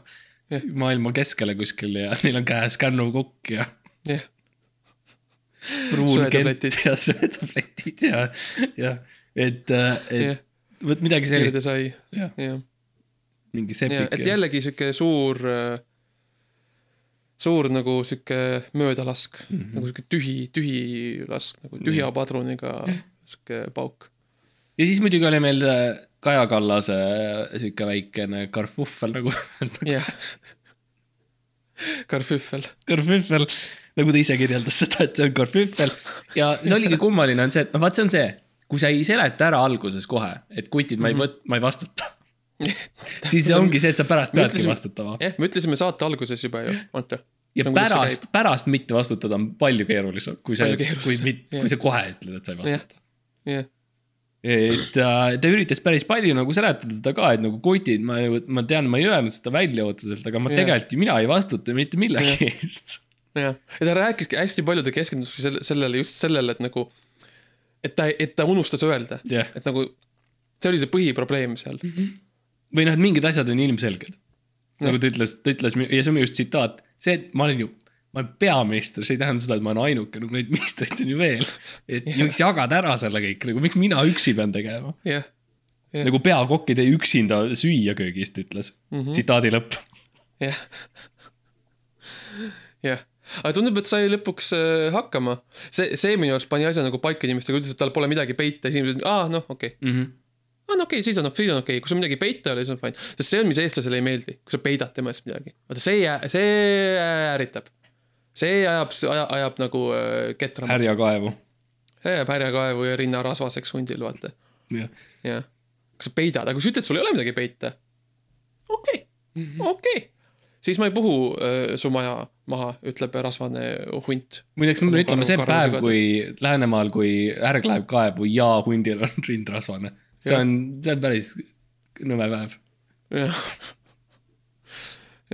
maailma keskele kuskil ja neil on käes kännukukk ja jah, pruun kent ja söetabletid ja, ja et, et vot midagi sellist, kirjude sai, jah, mingi sepik et. jällegi sihuke suur, suur nagu sihuke möödalask mm. -hmm. nagu sihuke tühi, tühi lask nagu tühja padruniga sihuke pauk. ja siis muidugi oli meil äh, Kaja Kallase äh, sihuke väikene karfuffel nagu öeldakse jah. Karfüffel, karfüffel, nagu ta ise kirjeldas seda, et see on karfüffel ja see oligi kummaline on see, et noh, vaat see on see, kui sa ei seleta ära alguses kohe, et kutid, ma ei võt-, ma ei vastuta. siis see ongi see, et sa pärast peadki vastutama. jah, me ütlesime saate alguses juba ju, vaata. ja nagu pärast, pärast mitte vastutada on palju keerulisem, kui keerulisem, kui mit-, jah. kui sa kohe ütled, et sa ei vastuta. jah, et äh, ta üritas päris palju nagu seletada seda ka, et nagu kotid, ma, ma tean, ma ei öelnud seda välja otseselt, aga ma Jah. tegelikult ju, mina ei vastuta mitte millegi eest. jah, ja ta rääkiski hästi palju, ta keskenduski selle, sellele, just sellele, et nagu, et ta, et ta unustas öelda, jah, et nagu see oli see põhiprobleem seal. või noh, et mingid asjad on ilmselged. nagu ta ütles, ta ütles ja see on arust tsitaat, see, et ma olen ju, ma olen peaminister, see ei tähenda seda, et ma olen ainuke, nagu neid ministreid on ju veel. et võiks jagada ära selle kõik, nagu miks mina üksi pean tegema. jah, Jah. nagu peakokk ei tee üksinda süüa köögist, ütles mm -hmm.. tsitaadi lõpp. jah. jah, aga tundub, et sai lõpuks äh, hakkama. see, see minu arust pani asja nagu paika inimestega, ütles, et tal pole midagi peita, siis inimesed, aa noh, okei okay.. Mm -hmm. aa no okei okay,, siis on, siis on okei okay., kui sul midagi peita ei ole, siis on fine. sest see on, mis eestlasele ei meeldi, kui sa peidad tema eest midagi. vaata see, see ärritab. see ajab, ajab, ajab nagu äh, ketrama. härjakaevu. see jääb härjakaevu ja rinnarasvaseks hundil, vaata. jah, jah. kui sa peidad, aga kui sa ütled, sul ei ole midagi peita. okei okay., okei okay.. Siis ma ei puhu äh, su maja maha, ütleb rasvane hunt. muideks ma pean ütlema, see päev, kui Läänemaal, kui ärg läheb kaevu ja hundil on rind rasvane, see Jah. on, see on päris nõme päev. jah.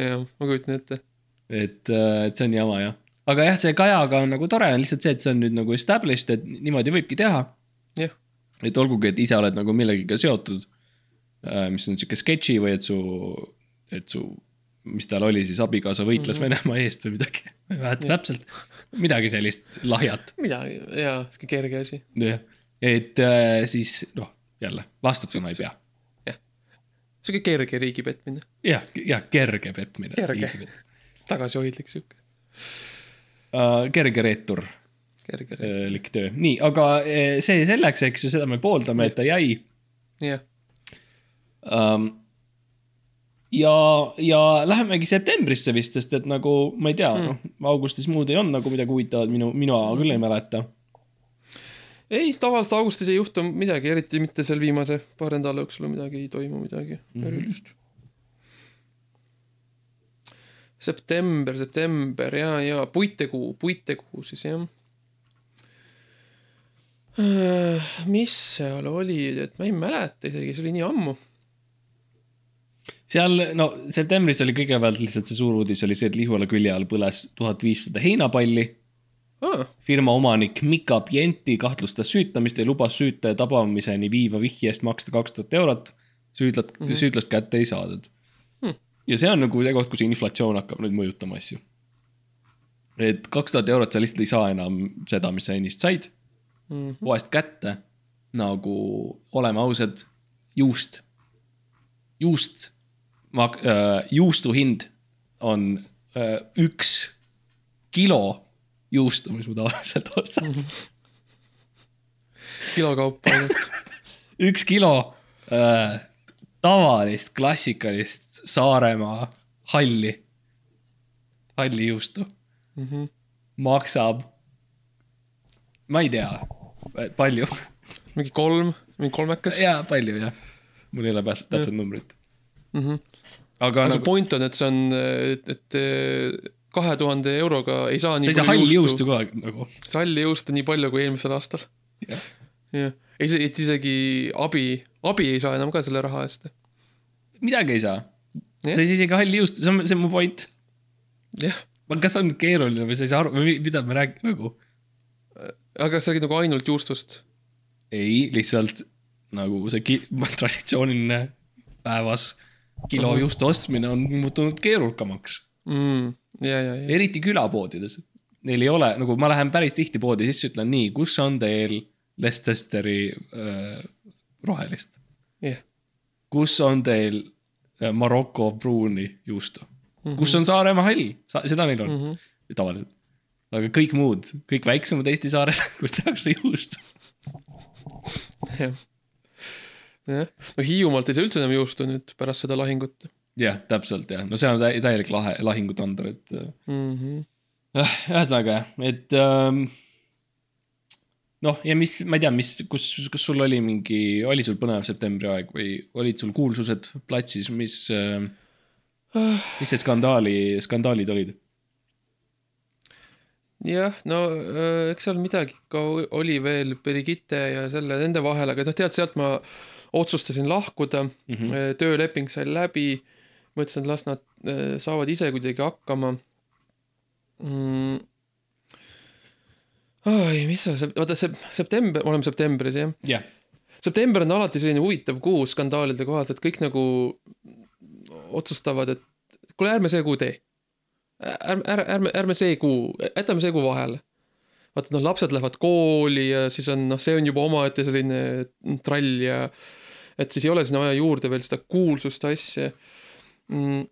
jah, ma kujutan ette. et, et see on jama jah. aga jah, see Kajaga on nagu tore on lihtsalt see, et see on nüüd nagu established, et niimoodi võibki teha. jah, et olgugi, et ise oled nagu millegiga seotud, mis on sihuke sketši või et su, et su, mis tal oli siis, abikaasa võitles mm -hmm. Venemaa eest või midagi. ma ei mäleta täpselt, midagi sellist lahjat. midagi, jaa, sihuke kerge asi. jah, et äh, siis noh, jälle vastutama ei pea. sihuke kerge riigi petmine, jah, jah, kerge petmine. Kerge. tagasihoidlik sihuke, Uh, kerge reetur kerge, uh, lik töö, nii, aga uh, see selleks, eks ju, seda me pooldame, et ta jäi jah, um,. ja, ja lähemegi septembrisse vist, sest et nagu ma ei tea mm., noh, augustis muud ei olnud nagu midagi huvitavat, minu, mina küll ei mäleta. ei, tavaliselt augustis ei juhtu midagi, eriti mitte seal viimase paari nädala jooksul midagi ei toimu midagi mm -hmm. erilist. september, september ja, ja puitekuu, puitekuu siis jah. mis seal oli, et ma ei mäleta isegi, see oli nii ammu. seal, no septembris oli kõigepealt lihtsalt see suur uudis oli see, et Lihula külje all põles tuhat viissada heinapalli aa, firma omanik Mika Pienti kahtlustas süütamist ja lubas süütaja tabamiseni viiva vihje eest maksta kaks tuhat eurot. süüdlat- mm, -hmm. süüdlast kätte ei saadud Hmm. ja see on nagu see koht, kus inflatsioon hakkab nüüd mõjutama asju. et kaks tuhat eurot sa lihtsalt ei saa enam seda, mis sa ennist said mm -hmm. poest kätte. nagu oleme ausad, juust, juust, juustu hind on öö, üks kilo juustu, mis ma tavaliselt ostan. -hmm. kilokaupa ainult. üks kilo äh, tavalist klassikalist Saaremaa halli, halli juustu mm. -hmm. maksab, ma ei tea, palju. mingi kolm, mingi kolmekas. jaa, palju jah. mul ei ole täpselt numbrit Mm -hmm. Aga see nagu, point on, et see on, et, et kahe tuhande euroga ei saa nii ei saa halli juustu ka nagu. see halli juustu nii palju kui eelmisel aastal. jah, jah, isegi, et isegi abi, abi ei saa enam ka selle raha eest. midagi ei saa. Sa ei saa isegi halli juustu, see on, see on mu point. jah, kas on keeruline või sa ei saa aru või mida me räägime nagu? aga sa räägid nagu ainult juustust. ei, lihtsalt nagu see traditsiooniline päevas kilo juustu ostmine on muutunud keerukamaks, mm,. ja, ja, ja, eriti külapoodides. Neil ei ole, nagu ma lähen päris tihti poodi sisse, ütlen nii, kus on teil Leicesteri äh, rohelist, jah, kus on teil äh, Maroko pruuni juustu mm. -hmm. kus on Saaremaa hall, seda neil on mm. -hmm. tavaliselt. aga kõik muud, kõik väiksemad Eesti saared, kus tehakse juustu. jah. jah, no Hiiumaalt ei saa üldse enam juustu nüüd pärast seda lahingut jah, täpselt jah, no see on tä- täielik lahe, lahingutander, et äh, mm. -hmm. Äh, ühesõnaga jah, et ähm, noh, ja mis, ma ei tea, mis, kus, kus sul oli mingi, oli sul põnev septembri aeg või olid sul kuulsused platsis, mis äh,, mis see skandaali, skandaalid olid? jah, no öö, eks seal midagi ka o- oli veel Brigitte ja selle nende vahel, aga noh, tead, sealt ma otsustasin lahkuda mm, -hmm. tööleping sai läbi, mõtlesin, et las nad öö, saavad ise kuidagi hakkama mm.. oi, mis see, oota see september, oleme septembris jah. jah, september on alati selline huvitav kuu skandaalide kohalt, et kõik nagu otsustavad, et kuule, ärme see kuu tee. ärme, ärme, ärme, ärme see kuu, jätame see kuu vahele. vaata, noh, lapsed lähevad kooli ja siis on, noh, see on juba omaette selline trall ja et siis ei ole sinna vaja juurde veel seda kuulsust asja mm..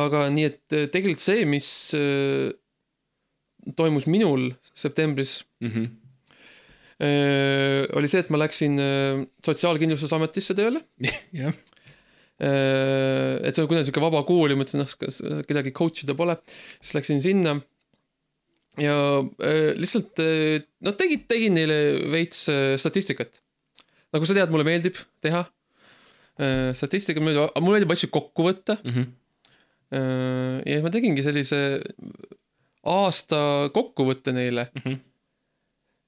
aga nii, et eh, tegelikult see, mis eh, toimus minul septembris Mhm. Äh, oli see, et ma läksin Sotsiaalkindlustusametisse tööle. jah, et see on kuidagi sihuke vaba kuu oli, mõtlesin, noh, kas kedagi coach ida pole. siis läksin sinna ja lihtsalt äh, no tegid, tegin neile veits statistikat. Nagu sa tead, mulle meeldib teha äh, statistikat, mulle meeldib asju kokku võtta Mhm. äh, ja siis ma tegingi sellise aasta kokkuvõtte neile Mhm.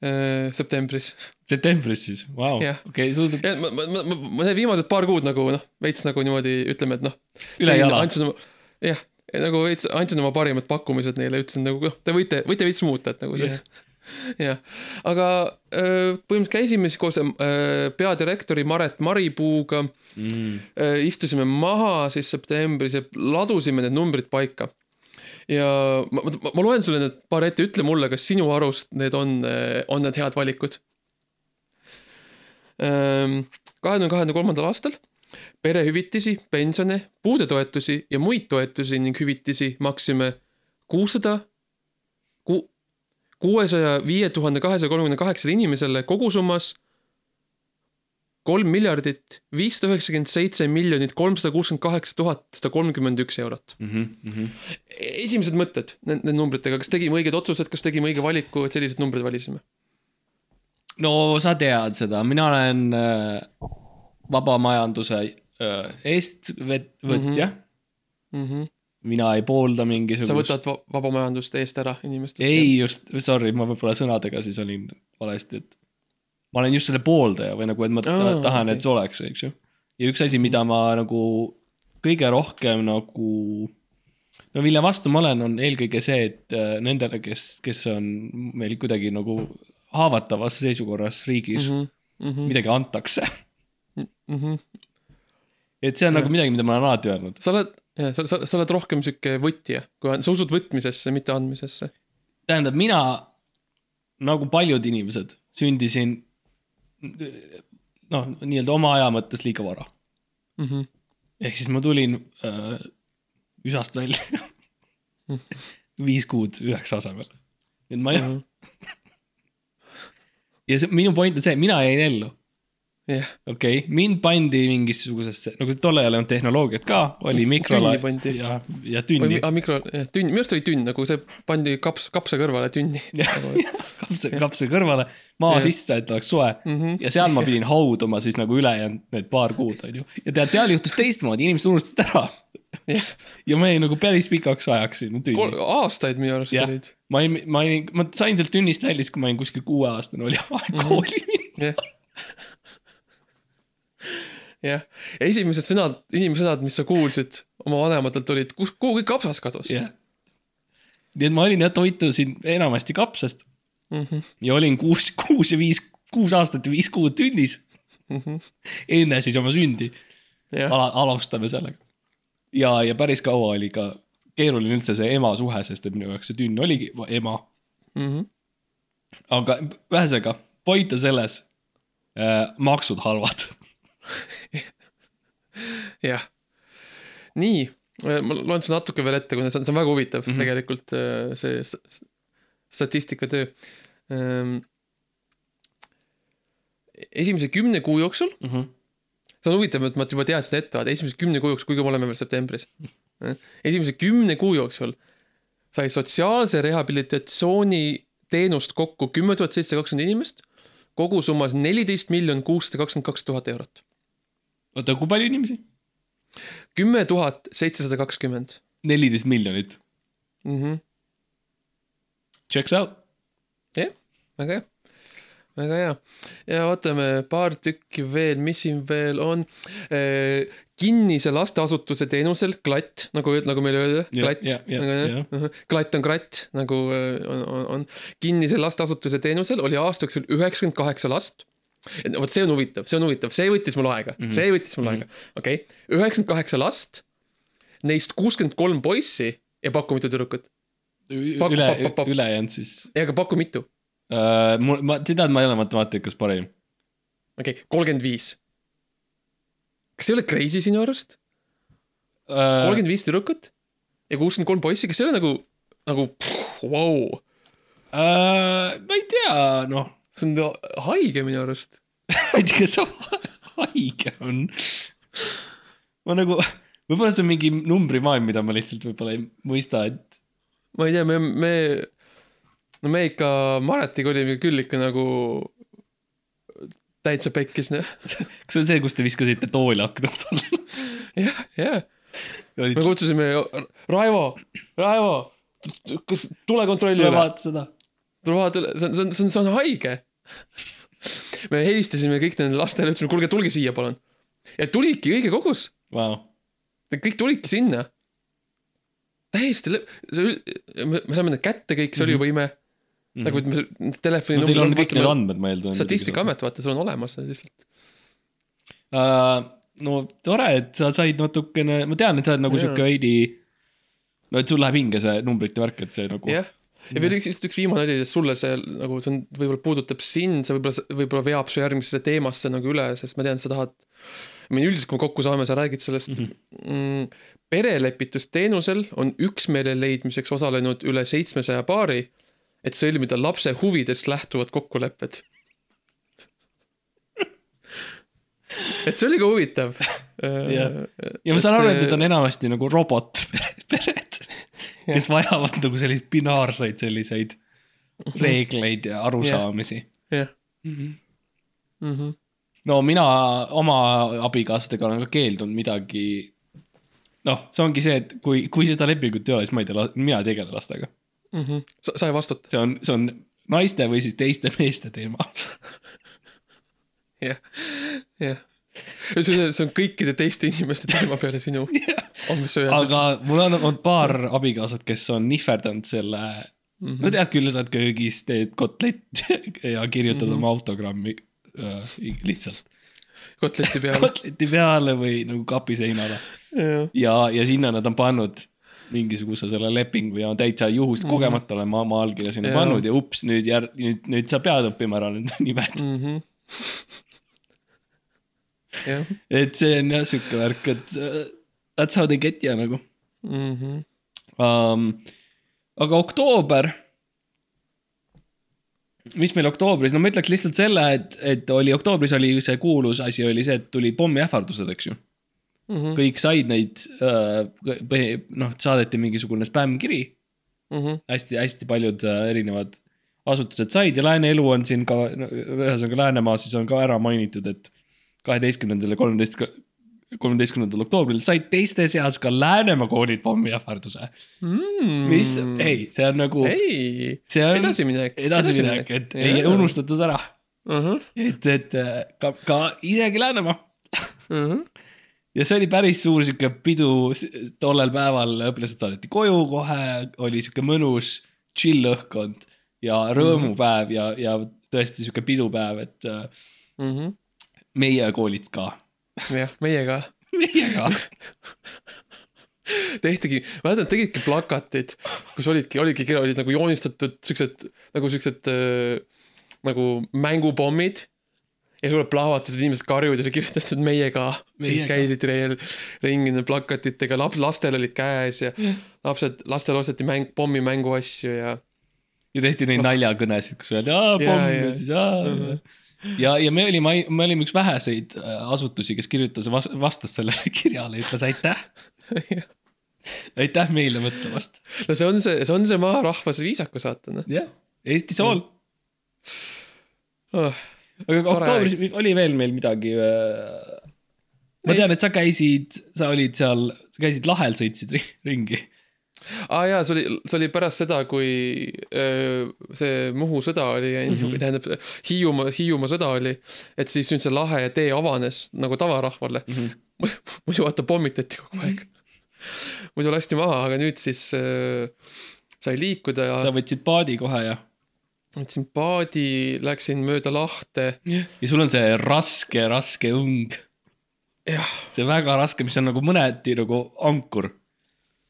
äh, septembris septembris siis, vau, okei, ja ma, ma, ma, ma need viimased paar kuud nagu noh, veits nagu niimoodi ütleme, et noh. üle jala. andsin oma, jah, nagu veits andsin oma parimad pakkumised neile, ütlesin nagu noh, te võite, võite veits muuta, et nagu see. jah, aga põhimõtteliselt käisime siis koos peadirektori Maret Maripuuga, Mm. istusime maha siis septembris ja ladusime need numbrid paika. ja ma, ma, ma loen sulle need paar ette, ütle mulle, kas sinu arust need on, on need head valikud. kahe tuhande kahekümne kolmandal aastal perehüvitisi, pensione, puudetoetusi ja muid toetusi ning hüvitisi maksime kuussada, ku-, kuuesaja viie tuhande kahesaja kolmekümne kaheksale inimesele kogusummas kolm miljardit viissada üheksakümmend seitse miljonit kolmsada kuuskümmend kaheksa tuhat sada kolmkümmend üks eurot. Mhm, esimesed mõtted nende numbritega, kas tegime õiged otsused, kas tegime õige valiku, et sellised numbrid valisime? no sa tead seda, mina olen äh, vabamajanduse äh, eestvõtja mm. Mm -hmm. Mina ei poolda mingisugust. sa võtad va- vabamajandust eest ära inimestelt? ei, just, sorry, ma võib-olla sõnadega siis olin valesti, et ma olen just selle pooldaja või nagu, et ma Aa, tahan okay., et see oleks, eks ju. ja üks asi, mida ma nagu kõige rohkem nagu, no mille vastu ma olen, on eelkõige see, et äh, nendele, kes, kes on meil kuidagi nagu haavatavas seisukorras riigis mm, -hmm. mhm, midagi antakse. mhm. et see on Jah. nagu midagi, mida ma olen alati öelnud. sa oled, sa, sa, sa oled rohkem sihuke võtja, kui sa usud võtmisesse, mitte andmisesse. tähendab, mina nagu paljud inimesed sündisin noh, nii-öelda oma aja mõttes liiga vara. Mhm, ehk siis ma tulin äh, üsast välja viis kuud üheksa asemel. et ma ei, mhm. ja see minu point on see, mina jäin ellu, jah, okei okay?, mind pandi mingisugusesse, nagu tol ajal ei olnud tehnoloogiat ka, oli mikro Tünni pandi. ja, ja tünni mi-, ah, mikro, tünn, minu arust oli tünn nagu see pandi kaps, kapsa kõrvale tünni. kapse, kapse kõrvale, maa Jah. sisse, et oleks soe Mhm. ja seal ma pidin hauduma siis nagu ülejäänud need paar kuud, onju. ja tead, seal juhtus teistmoodi, inimesed unustasid ära. jah, ja ma jäin nagu päris pikaks ajaks sinna tünni. aastaid minu arust Jah. olid. ma olin, ma olin, ma sain sealt tünnist välja siis, kui ma olin kuskil kuueaastane, oli aeg kooli minna. jah. jah, ja esimesed sõnad, inimesõnad, mis sa kuulsid oma vanematelt olid, kus, kuhu kõik kapsas kadus. jah. nii et ma olin jah, toitusin enamasti kapsast Mhm, ja olin kuus, kuus ja viis, kuus aastat ja viis kuud tünnis enne siis oma sündi. Ala, alustame sellega. ja, ja päris kaua oli ka keeruline üldse see ema suhe, sest et minu jaoks see tünn oligi ema. Mhm. aga ühesõnaga, point on selles äh,, maksud halvad. jah. nii, ma loen sulle natuke veel ette, kuna see on, see on väga huvitav mm Mhm. -hmm. tegelikult äh, see statistikatöö. esimese kümne kuu jooksul, see on huvitav, et ma juba teadsin ette, vaata esimese kümne kuu jooksul, kuigi me oleme veel septembris. esimese kümne kuu jooksul sai sotsiaalse rehabilitatsiooni teenust kokku kümme tuhat seitsesada kakskümmend inimest, kogusummas neliteist miljonit kuussada kakskümmend kaks tuhat eurot. oota, kui palju inimesi? kümme tuhat seitsesada kakskümmend. neliteist miljonit. Mhm. checks out. jah, väga hea, väga hea. ja vaatame paar tükki veel, mis siin veel on. kinnise lasteasutuse teenusel klatt, nagu, nagu meil öelda, Ja, klatt ja, ja, ja.. klatt on kratt, nagu äh, on, on, on. kinnise lasteasutuse teenusel oli aasta jooksul üheksakümmend kaheksa last. Vot see on huvitav, see on huvitav, see võttis mul aega mm, -hmm. see võttis mul mm -hmm. aega, okei okay., üheksakümmend kaheksa last, neist kuuskümmend kolm poissi ja paku mitu tüdrukut. Üle ülejäänud siis ei, aga paku mitu, uh,. mul, ma, tead, ma ei ole matemaatikas parim. okei okay,, kolmkümmend viis. kas see ei ole crazy sinu arust? Uh, kolmkümmend viis tüdrukut ja kuuskümmend kolm poissi, kas see ei ole nagu, nagu vau wow., uh, ma ei tea, noh, see on haige minu arust. ma ei tea, kas haige on. ma nagu, võib-olla see on mingi numbrimaailm, mida ma lihtsalt võib-olla ei mõista, et ma ei tea, me, me, no me ikka Maretiga olime küll ikka nagu täitsa pekkis, noh. kas see on see, kus te viskasite tooli aknast alla? jah, jah. me kutsusime Raivo, Raivo, kas tule kontrolli üle. vaata seda. Tule vaata see on, see on, see on, see on haige. me helistasime kõik nendele lastele, ütlesime, kuulge, tulge siia, palun. ja tulidki õige kogus, Vau, kõik tulidki sinna. täiesti, see oli, me me saime need kätte kõik, see oli juba ime. nagu, et me no teil on kõik need andmed, ma eeldan. statistikaamet, vaata, sul on olemas see lihtsalt. uh,. no tore, et sa said natukene, ma tean, et sa oled nagu Jaa. sihuke veidi. no et sul läheb hinge see numbrite värk, et see nagu. jah, ja veel üks, üks, üks viimane asi, sest sulle see nagu see on, võib-olla puudutab sind, see võib-olla, võib-olla veab su järgmisesse teemasse nagu üle, sest ma tean, sa tahad. I mean üldiselt, kui me kokku saame, sa räägid sellest mm. -hmm. Mm, perelepitusteenusel on üksmeele leidmiseks osalenud üle seitsmesaja paari, et sõlmida lapse huvidest lähtuvad kokkulepped. Et see oli ka huvitav. Jah. ja ma saan aru, et need on enamasti nagu robotpered, kes vajavad nagu selliseid binaarseid selliseid reegleid ja arusaamisi. jah. Mhm. no mina oma abikaasadega olen ka keeldunud midagi. noh, see ongi see, et kui, kui seda lepingut ei ole, siis ma ei tea, mina ei tegele lastega. Mhm. sa, sa ei vastuta. see on, see on naiste või siis teiste meeste teema. jah, jah. see on, see on kõikide teiste inimeste teema peale sinu. sa öeldud. aga mul on olnud paar abikaasat, kes on nihverdanud selle mm. -hmm. no tead küll, sa oled köögis, teed kotletti ja kirjutad mm -hmm. oma autogrammi äh, lihtsalt kotleti peale. kotleti peale või nagu kapiseinale. jah, ja, ja sinna nad on pannud mingisuguse selle lepingu ja täitsa juhust mm -hmm. kogemata olen ma oma allkirja sinna Jaa. pannud ja ups, nüüd jär-, nüüd, nüüd sa pead õppima ära need nimed mm. Mhm. -hmm. Et see on jah sihuke värk, et uh, that's how they get you nagu Mhm. um,. aga oktoober. mis meil oktoobris, no ma ütleks lihtsalt selle, et, et oli oktoobris oli see kuulus asi oli see, et tulid pommiähvardused, eks ju. Mhm. kõik said neid uh,, noh, saadeti mingisugune spämmkiri hästi-hästi paljud äh, erinevad asutused said ja Lääne elu on siin ka, ühesõnaga Läänemaa siis on ka ära mainitud, et kaheteistkümnendal ja kolmeteist, kolmeteistkümnendal oktoobril said teiste seas ka Läänemaa koolid pommiähvarduse. mis, ei, see on nagu, Mm. ei, see on edasiminek. edasiminek, et ei unustatud ära, et, et äh, ka, ka isegi Läänemaa. Ja see oli päris suur sihuke pidu. Tollel päeval, õpilased saadeti koju kohe, oli sihuke mõnus chill õhkkond ja rõõmupäev ja, ja tõesti sihuke pidupäev, et äh, meie koolid ka. jah, meie ka. meie ka. tehtigi, mäletan, tegidki plakatid, kus olidki, olidki kirja, olid nagu joonistatud siuksed nagu siuksed äh, nagu mängupommid. ja tuleb plahvatused, inimesed karjuvad ja oli kirjutatud meie ka. Käisid reel ringi nende plakatitega, laps, lastel olid käes ja lapsed, lastele osteti mäng, pommimänguasju ja. ja tehti neid naljakõnesid, kus öeldi aa pomm jaa. ja siis aa. ja, ja me olime, me olime üks väheseid äh, asutusi, kes kirjutas, vastas sellele kirjale, ütles aitäh. aitäh meile mõtlemast. no see on see, see on see maarahva see viisakus, vaata noh jah, Eesti sool. oh,. aga oktoobris oli veel meil midagi. ma Ei. tean, et sa käisid, sa olid seal, sa käisid lahel, sõitsid ri- ringi. Aa ah, jaa, see oli, see oli pärast seda, kui öö, see Muhu sõda oli mm, Mhm. tähendab Hiiumaa, Hiiumaa sõda oli, et siis nüüd see lahe tee avanes nagu tavarahvale mm. -hmm. muidu vaata pommitati kogu aeg. muidu lasti maha, aga nüüd siis öö, sai liikuda ja sa võtsid paadi kohe ja, võtsin paadi, läksin mööda lahte. ja sul on see raske, raske õng. see väga raske, mis on nagu mõneti nagu ankur.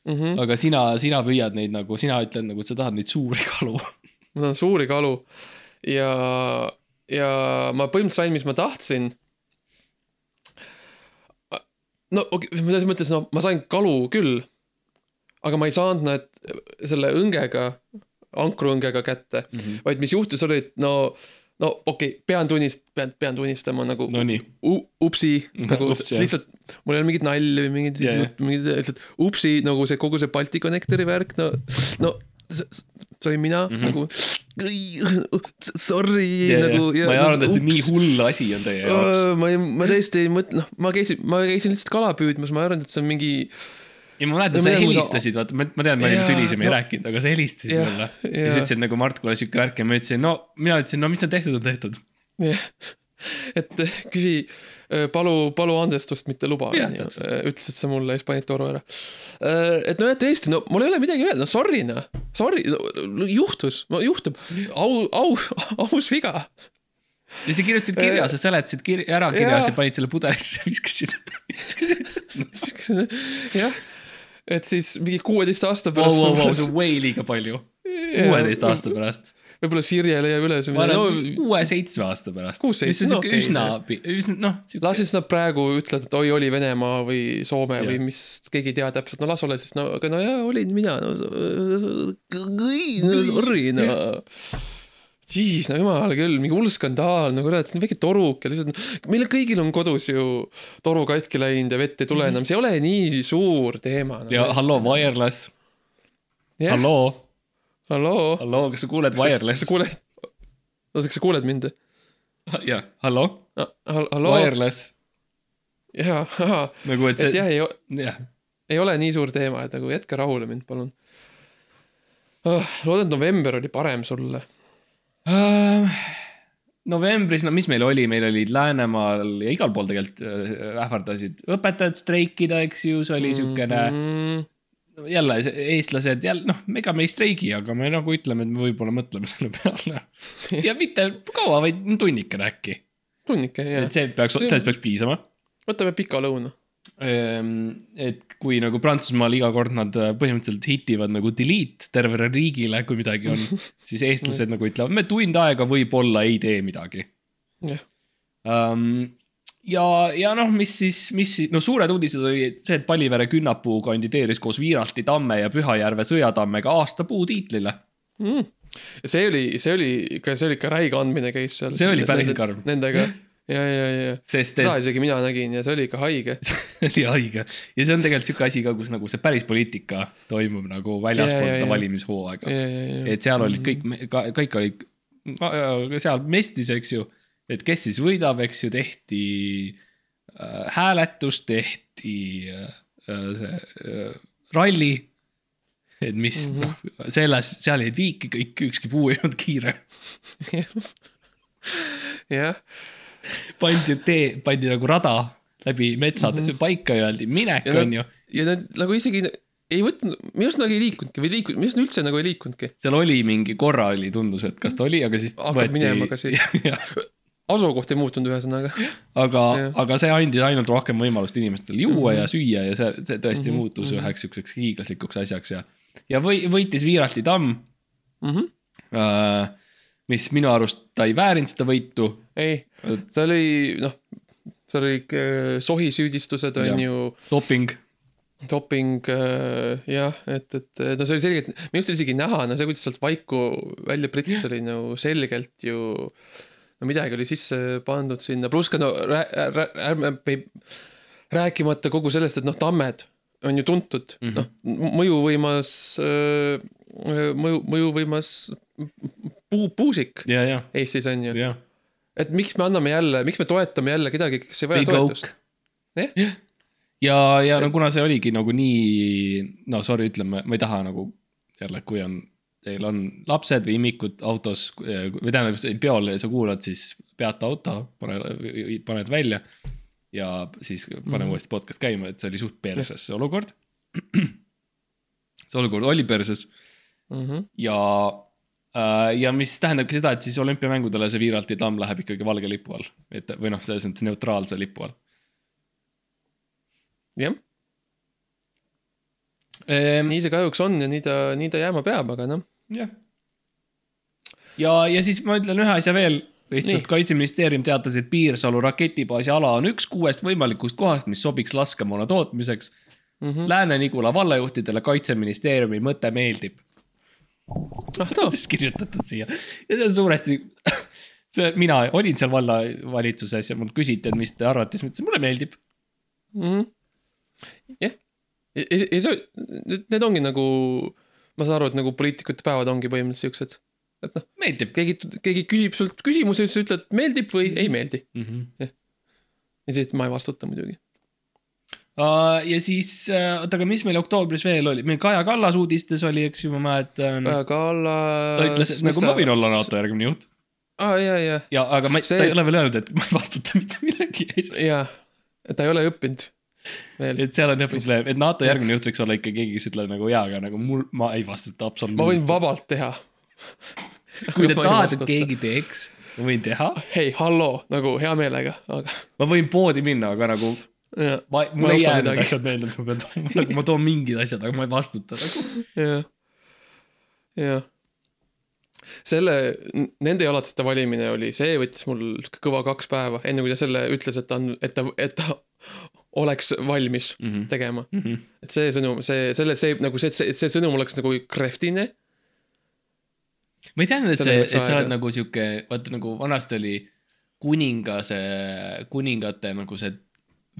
Mm -hmm. aga sina, sina püüad neid nagu, sina ütled nagu, et sa tahad neid suuri kalu. ma tahan suuri kalu ja, ja ma põhimõtteliselt sain, mis ma tahtsin. no okei okay,, selles mõttes, no ma sain kalu küll, aga ma ei saanud nad selle õngega, ankruõngega kätte mm, -hmm. vaid mis juhtus, oli, et no, no okei okay,, pean tunnist-, pean, pean tunnistama nagu u- upsi nagu Ups, lihtsalt, mul ei ole mingit nalja või mingit jah. yeah,, mingit lihtsalt upsi nagu see kogu see Balti konnektori värk, no, no see olin mina mm -hmm. nagu, sorry ja nagu. ma ei arvanud, et see nii hull asi on teie jaoks. ma ei, ma tõesti ei mõtle, noh, ma käisin, ma käisin lihtsalt kala püüdmas, ma ei arvanud, et see on mingi. Ja ma mäletan, sa sa- helistasid, vaata, ma ma tean, me olime Jaa, tülised, me ei no- rääkinud, aga sa helistasid Jah, mulle. ja sa ütlesid nagu Mart, kuule siuke värk ja ma ütlesin, no mina ütlesin, no mis on tehtud, on tehtud. jah, et eh, küsi, palu, palu andestust, mitte luba, onju täpselt., ütlesid sa mulle Hispaaniat ära. et no jah, tõesti, no mul ei ole midagi öelda, no sorry noh, sorry no,, juhtus, no juhtub, au, au, aus viga. ja sa kirjutasid kirja, sa seletasid kirja, ära kirja, Jaa. sa panid selle pudelisse ja viskasid. jah, et siis mingi kuueteist aasta pärast vau, vau, võib-olla- see on way liiga palju. Kuueteist aasta pärast. võib-olla Sirje leiab üles ma arvan, midagi, kuue-seitsme aasta pärast. Mis on no siuke okei, üsna üsna, noh. las siis nad praegu ütlevad, et oi, oli Venemaa või Soome Jah. või mis, keegi ei tea täpselt, no las ole siis, no aga no jaa, olin mina, no no sorry, no. siis, no jumal küll, mingi hull skandaal, no kurat, väike toruk ja lihtsalt, meil kõigil on kodus ju toru katki läinud ja vett ei tule enam, see ei ole nii suur teema no,. ja halloo, wireless, jah, halloo, halloo. halloo, kas sa kuuled kas wireless sa? kuuled, oota, kas sa kuuled mind? jah, halloo, halloo, wireless, jaa, ahah, nagu et et see, jah, ei, jah. ei ole nii suur teema, et nagu jätke rahule mind, palun oh,. loodan, et november oli parem sulle. Äh, novembris, no mis meil oli, meil olid Läänemaal ja igal pool tegelikult äh, ähvardasid õpetajad streikida, eks ju, see oli siukene mm,. jälle eestlased jälle noh, ega me ei streigi, aga me nagu ütleme, et me võib-olla mõtleme selle peale. ja mitte kaua, vaid tunnikene äkki, tunnike, jah et. see peaks, sellest peaks piisama. võtame pika lõuna. Et kui nagu Prantsusmaal iga kord nad äh, põhimõtteliselt hitivad nagu delete tervele riigile, kui midagi on, siis eestlased nagu ütlevad, me tund aega võib-olla ei tee midagi jah, um,. ja, ja noh, mis siis, mis siis, no suured uudised oli see, et Palivere künnapuu kandideeris koos Viiralti tamme ja Pühajärve sõjatammega aastapuu tiitlile. mm.. see oli, see oli ikka, see oli ikka räige andmine käis seal. See oli päris karm. Nendega ja, ja, ja, sest seda et isegi mina nägin ja see oli ikka haige. see oli haige ja see on tegelikult sihuke asi ka, kus nagu see päris poliitika toimub nagu väljaspool Ja, ja, seda valimishooaega. et seal olid kõik, kõik olid äh, seal mestis, eks ju, et kes siis võidab, eks ju, tehti äh, hääletus, tehti äh, see äh, ralli. et mis mm Mhm. -hmm. noh, selles, seal jäid viiki kõik, ükski puu ei olnud kiire. jah, pandi tee, pandi nagu rada läbi metsad mm -hmm. paika ja öeldi minek, Mhm. Ja nad- nad nagu isegi ei võtnud, minu arust nagu ei liikunudki või liikunud, minu arust üldse nagu ei liikunudki. seal oli mingi korra oli, tundus, et kas ta oli, aga siis Hakkab minema ka siis. asukoht ei muutunud, ühesõnaga. aga aga see andis ainult rohkem võimalust inimestel juua mm -hmm. ja süüa ja see, see tõesti mm Mhm, -hmm. muutus mm mhm. -hmm. üheks siukseks hiiglaslikuks asjaks ja, ja või, võitis Viiralti tamm Mhm. äh,, mis minu arust ta ei väärinud seda võitu. ei, ta oli, noh, seal oli ikka sohisüüdistused on Jah. ju doping, doping äh, jah, et, et no see oli selgelt, minu arust oli isegi näha, no see, kuidas sealt vaiku välja pritsis, oli nagu selgelt ju no midagi oli sisse pandud sinna, pluss ka no rää-, rää-, ärme ei, rääkimata kogu sellest, et noh, tammed on ju tuntud mm. -hmm., noh, mõjuvõimas, mõju, mõjuvõimas puu, puusik ja, ja, Eestis on ju. ja. Et miks me anname jälle, miks me toetame jälle kedagi, kes ei vaja Big toetust Jah. jah, ja, ja no kuna see oligi nagu nii, no sorry, ütleme, ma ei taha nagu jälle, kui on, teil on lapsed või immikud autos või tähendab, peol sa kuulad, siis peata auto, pane, paned välja ja siis pane mm uuesti podcast käima, et see oli suht perses see olukord. see olukord oli perses mm. -hmm. ja ja mis tähendabki seda, et siis olümpiamängudele see Viiralti tamm läheb ikkagi valge lipu all, et või noh, selles mõttes neutraalse lipu all jah, ehm,. nii see kahjuks on ja nii ta, nii ta jääma peab, aga noh, jah. ja, ja siis ma ütlen ühe asja veel, lihtsalt kaitseministeerium teatas, et Piirsalu raketibaasi ala on üks kuuest võimalikust kohast, mis sobiks laskemoona tootmiseks mm. -hmm. Lääne-Nigula vallajuhtidele kaitseministeeriumi mõte meeldib. Ah siis kirjutatud siia ja see on suuresti, see, mina olin seal vallavalitsuses ja mult küsiti, et mis te arvate, siis ma ütlesin, mulle meeldib. Mhm. jah, ja, ja ja see, need ongi nagu, ma saan aru, et nagu poliitikute päevad ongi põhimõtteliselt siuksed, et noh, meeldib keegi, keegi küsib sult küsimuse, siis sa ütled meeldib või ei meeldi mm. -hmm. ja siis ma ei vastuta muidugi. Uh, ja siis, oota, aga mis meil oktoobris veel oli, meil Kaja Kallas uudistes oli, eks ju, ma mäletan. aga alla. ta ütles, et nagu ma võin olla NATO järgmine juht aa, ja, ja, ja, aga ma, See- ta ei ole veel öelnud, et ma ei vastuta mitte millegi eest. ja, et ta ei ole õppinud veel. et seal on jah probleem, et NATO järgmine juht võiks olla ikka keegi, kes ütleb nagu jaa, aga nagu mul, ma ei vastuta ma võin absoluutselt. vabalt teha. kui te tahate, et keegi teeks, ma võin teha, hei, halloo, nagu hea meelega, aga ma võin poodi minna, aga nagu jah, ma, Ma mul ei jää need midagi. asjad meelde, et ma pean tooma, nagu ma toon mingid asjad, aga ma ei vastuta nagu. jah, jah. selle, nende jalatsite valimine oli, see võttis mul kõva kaks päeva, enne kui ta selle ütles, et ta on, et ta, et ta oleks valmis mm. -hmm. tegema. Mm -hmm. et see sõnum, see, selle, see nagu see, see, see sõnum oleks nagu krehvtine. ma ei teadnud, et see, et sa oled nagu sihuke, vaata nagu vanasti oli kuningase, kuningate nagu see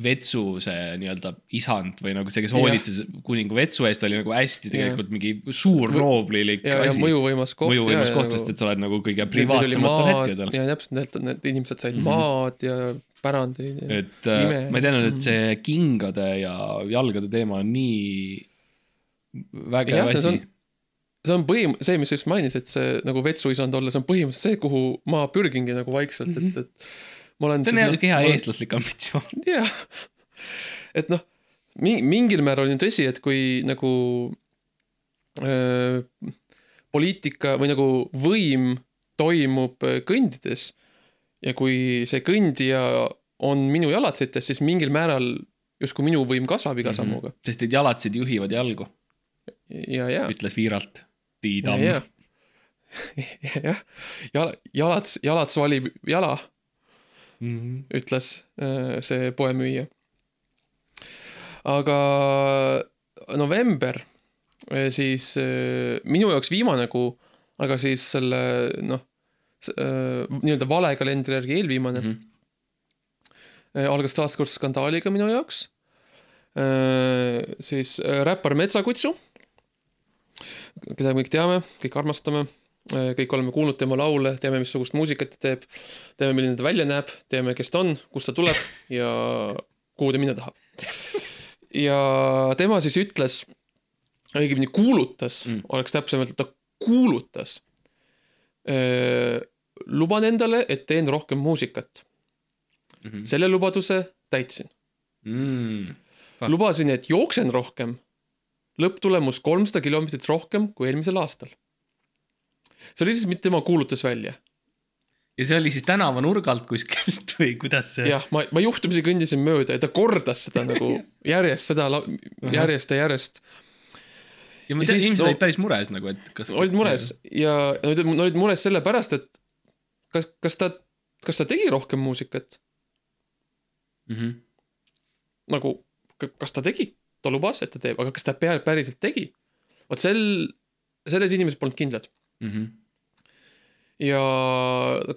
vetsu see nii-öelda isand või nagu see, kes hoolitses kuninga vetsu eest, oli nagu hästi tegelikult mingi suur nooblilik ja, ja asi. mõjuvõimas koht. mõjuvõimas koht, sest et sa oled nagu kõige privaatsematel hetkedel. ja täpselt, need, need inimesed said Mhm. mm -hmm. maad ja pärandeid ja. et äh, Ime. ma teadnud, et see kingade ja jalgade teema on nii vägev asi on- see on põhim-, see, mis sa just mainisid, see nagu vetsuisand olla, see on põhimõtteliselt see, kuhu ma pürgingi nagu vaikselt mm, -hmm. et, et ma olen see on niisugune hea olen- eestlaslik ambitsioon. jah, et noh, mingil määral on ju tõsi, et kui nagu öö, poliitika või nagu võim toimub kõndides ja kui see kõndija on minu jalatsites, siis mingil määral justkui minu võim kasvab iga Mhm. sammuga. Sest et jalatsid juhivad jalgu, ja, ja, ütles Viiralt. Tiit ja, jah, jala, jalats, jalats valib jala Mhm. ütles äh, see poemüüja. aga november, siis äh, minu jaoks viimane kuu, aga siis selle noh, nii-öelda vale kalendri järgi eelviimane mm. -hmm. algas taas kord skandaaliga minu jaoks. siis äh, räppar Metsakutsu, keda me kõik teame, kõik armastame, kõik oleme kuulnud tema laule, teame, missugust muusikat ta teeb, teame, milline ta välja näeb, teame, kes ta on, kust ta tuleb ja kuhu ta minna tahab. ja tema siis ütles, õigemini kuulutas Mm. mm., oleks täpsemalt, ta kuulutas. luban endale, et teen rohkem muusikat. Mhm. selle lubaduse täitsin. Mm. Lubasin, et jooksen rohkem. lõpptulemus kolmsada kilomeetrit rohkem kui eelmisel aastal. See oli siis, mitte tema kuulutas välja. ja see oli siis tänavanurgalt kuskilt või kuidas see? jah, ma, ma juhtumisi kõndisin mööda ja ta kordas seda nagu järjest seda, järjest ja järjest. ja ma tean, inimesed no- olid päris mures nagu, et kas. olid mures ja nad nad olid mures sellepärast, et kas, kas ta, kas ta tegi rohkem muusikat mm. -hmm. nagu, kas ta tegi, ta lubas, et ta teeb, aga kas ta päriselt tegi? vot sel, selles inimesed polnud kindlad Mm -hmm. Ja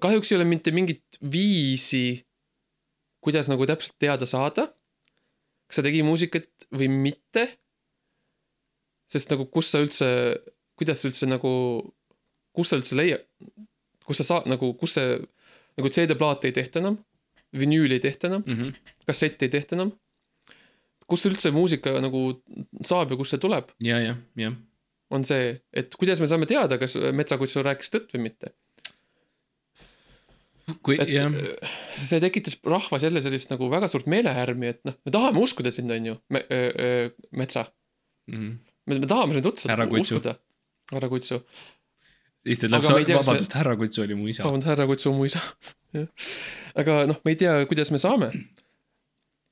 kahjuks ei ole mitte mingit viisi, kuidas nagu täpselt teada saada, kas ta tegi muusikat või mitte. sest nagu, kus sa üldse, kuidas sa üldse nagu, kus sa üldse leiad, kus sa saad nagu, kus see, nagu CD-plaate ei tehta enam, vinüüli ei tehta enam, Mm -hmm. kassette ei tehta enam. kust üldse muusika nagu saab ja kust see tuleb, ja, jah, jah. on see, et kuidas me saame teada, kas Metsakutsu rääkis tõtt või mitte. kui, et jah, see tekitas rahvas jälle sellist nagu väga suurt meelehärmi, et noh, me tahame uskuda sind, on ju, me, Metsa. Mhm. me, me tahame sind Kutsu. uskuda. härra Kutsu, siis ta ütleb vabandust, härra Kutsu oli mu isa. vabandust, härra Kutsu on mu isa. aga noh, me ei tea, kuidas me saame.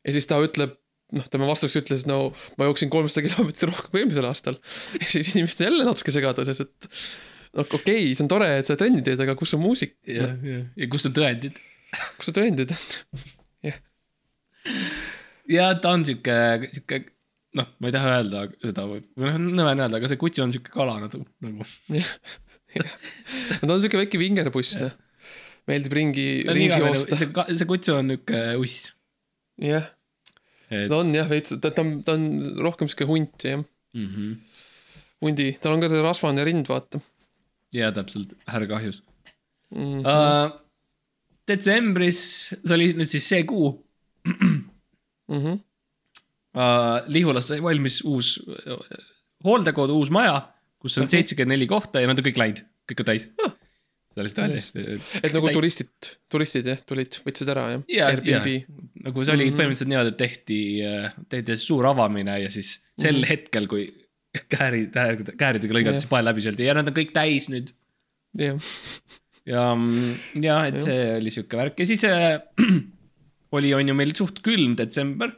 ja siis ta ütleb, noh, tema vastuseks ütles, no ma jooksin kolmsada kilomeetrit rohkem kui eelmisel aastal. ja siis inimesed jälle natuke segaduses, et noh, okei okay,, see on tore, et sa trenni teed, aga kus on muusik? jah, jah. ja kus on tõendid? kus su tõendid on? ja ta on sihuke, sihuke, noh, ma ei taha öelda seda või, või noh, nõme on öelda, aga see kutsu on sihuke kala nagu, nagu. no ta on siuke väike vingerpuss, noh. meeldib ringi, ringi joosta. see, see kutsu on nihuke uss. jah, et ta on jah, veits, ta, ta on, ta on rohkem siuke hunt, jah. mm -hmm. hundi, tal on ka see rasvane rind, vaata ja täpselt, härra kahjus mm.. uh,. detsembris, see oli nüüd siis see kuu Mm -hmm. uh,. Lihulas sai valmis uus hooldekodu, uus maja, kus on seitsekümmend neli kohta ja nad on kõik läinud, kõik on täis Ah. seda lihtsalt öeldi. et nagu turistid, turistid jah, tulid, võtsid ära jah ja, Airbnb. nagu see oli mm. -hmm. põhimõtteliselt niimoodi, et tehti, tehti suur avamine ja siis sel mm. -hmm. hetkel, kui käärid, kääridega lõigati pael läbi, öeldi ja nad on kõik täis nüüd. jah, ja, ja et Jah. see oli sihuke värk ja siis äh, oli, on ju meil suht külm detsember,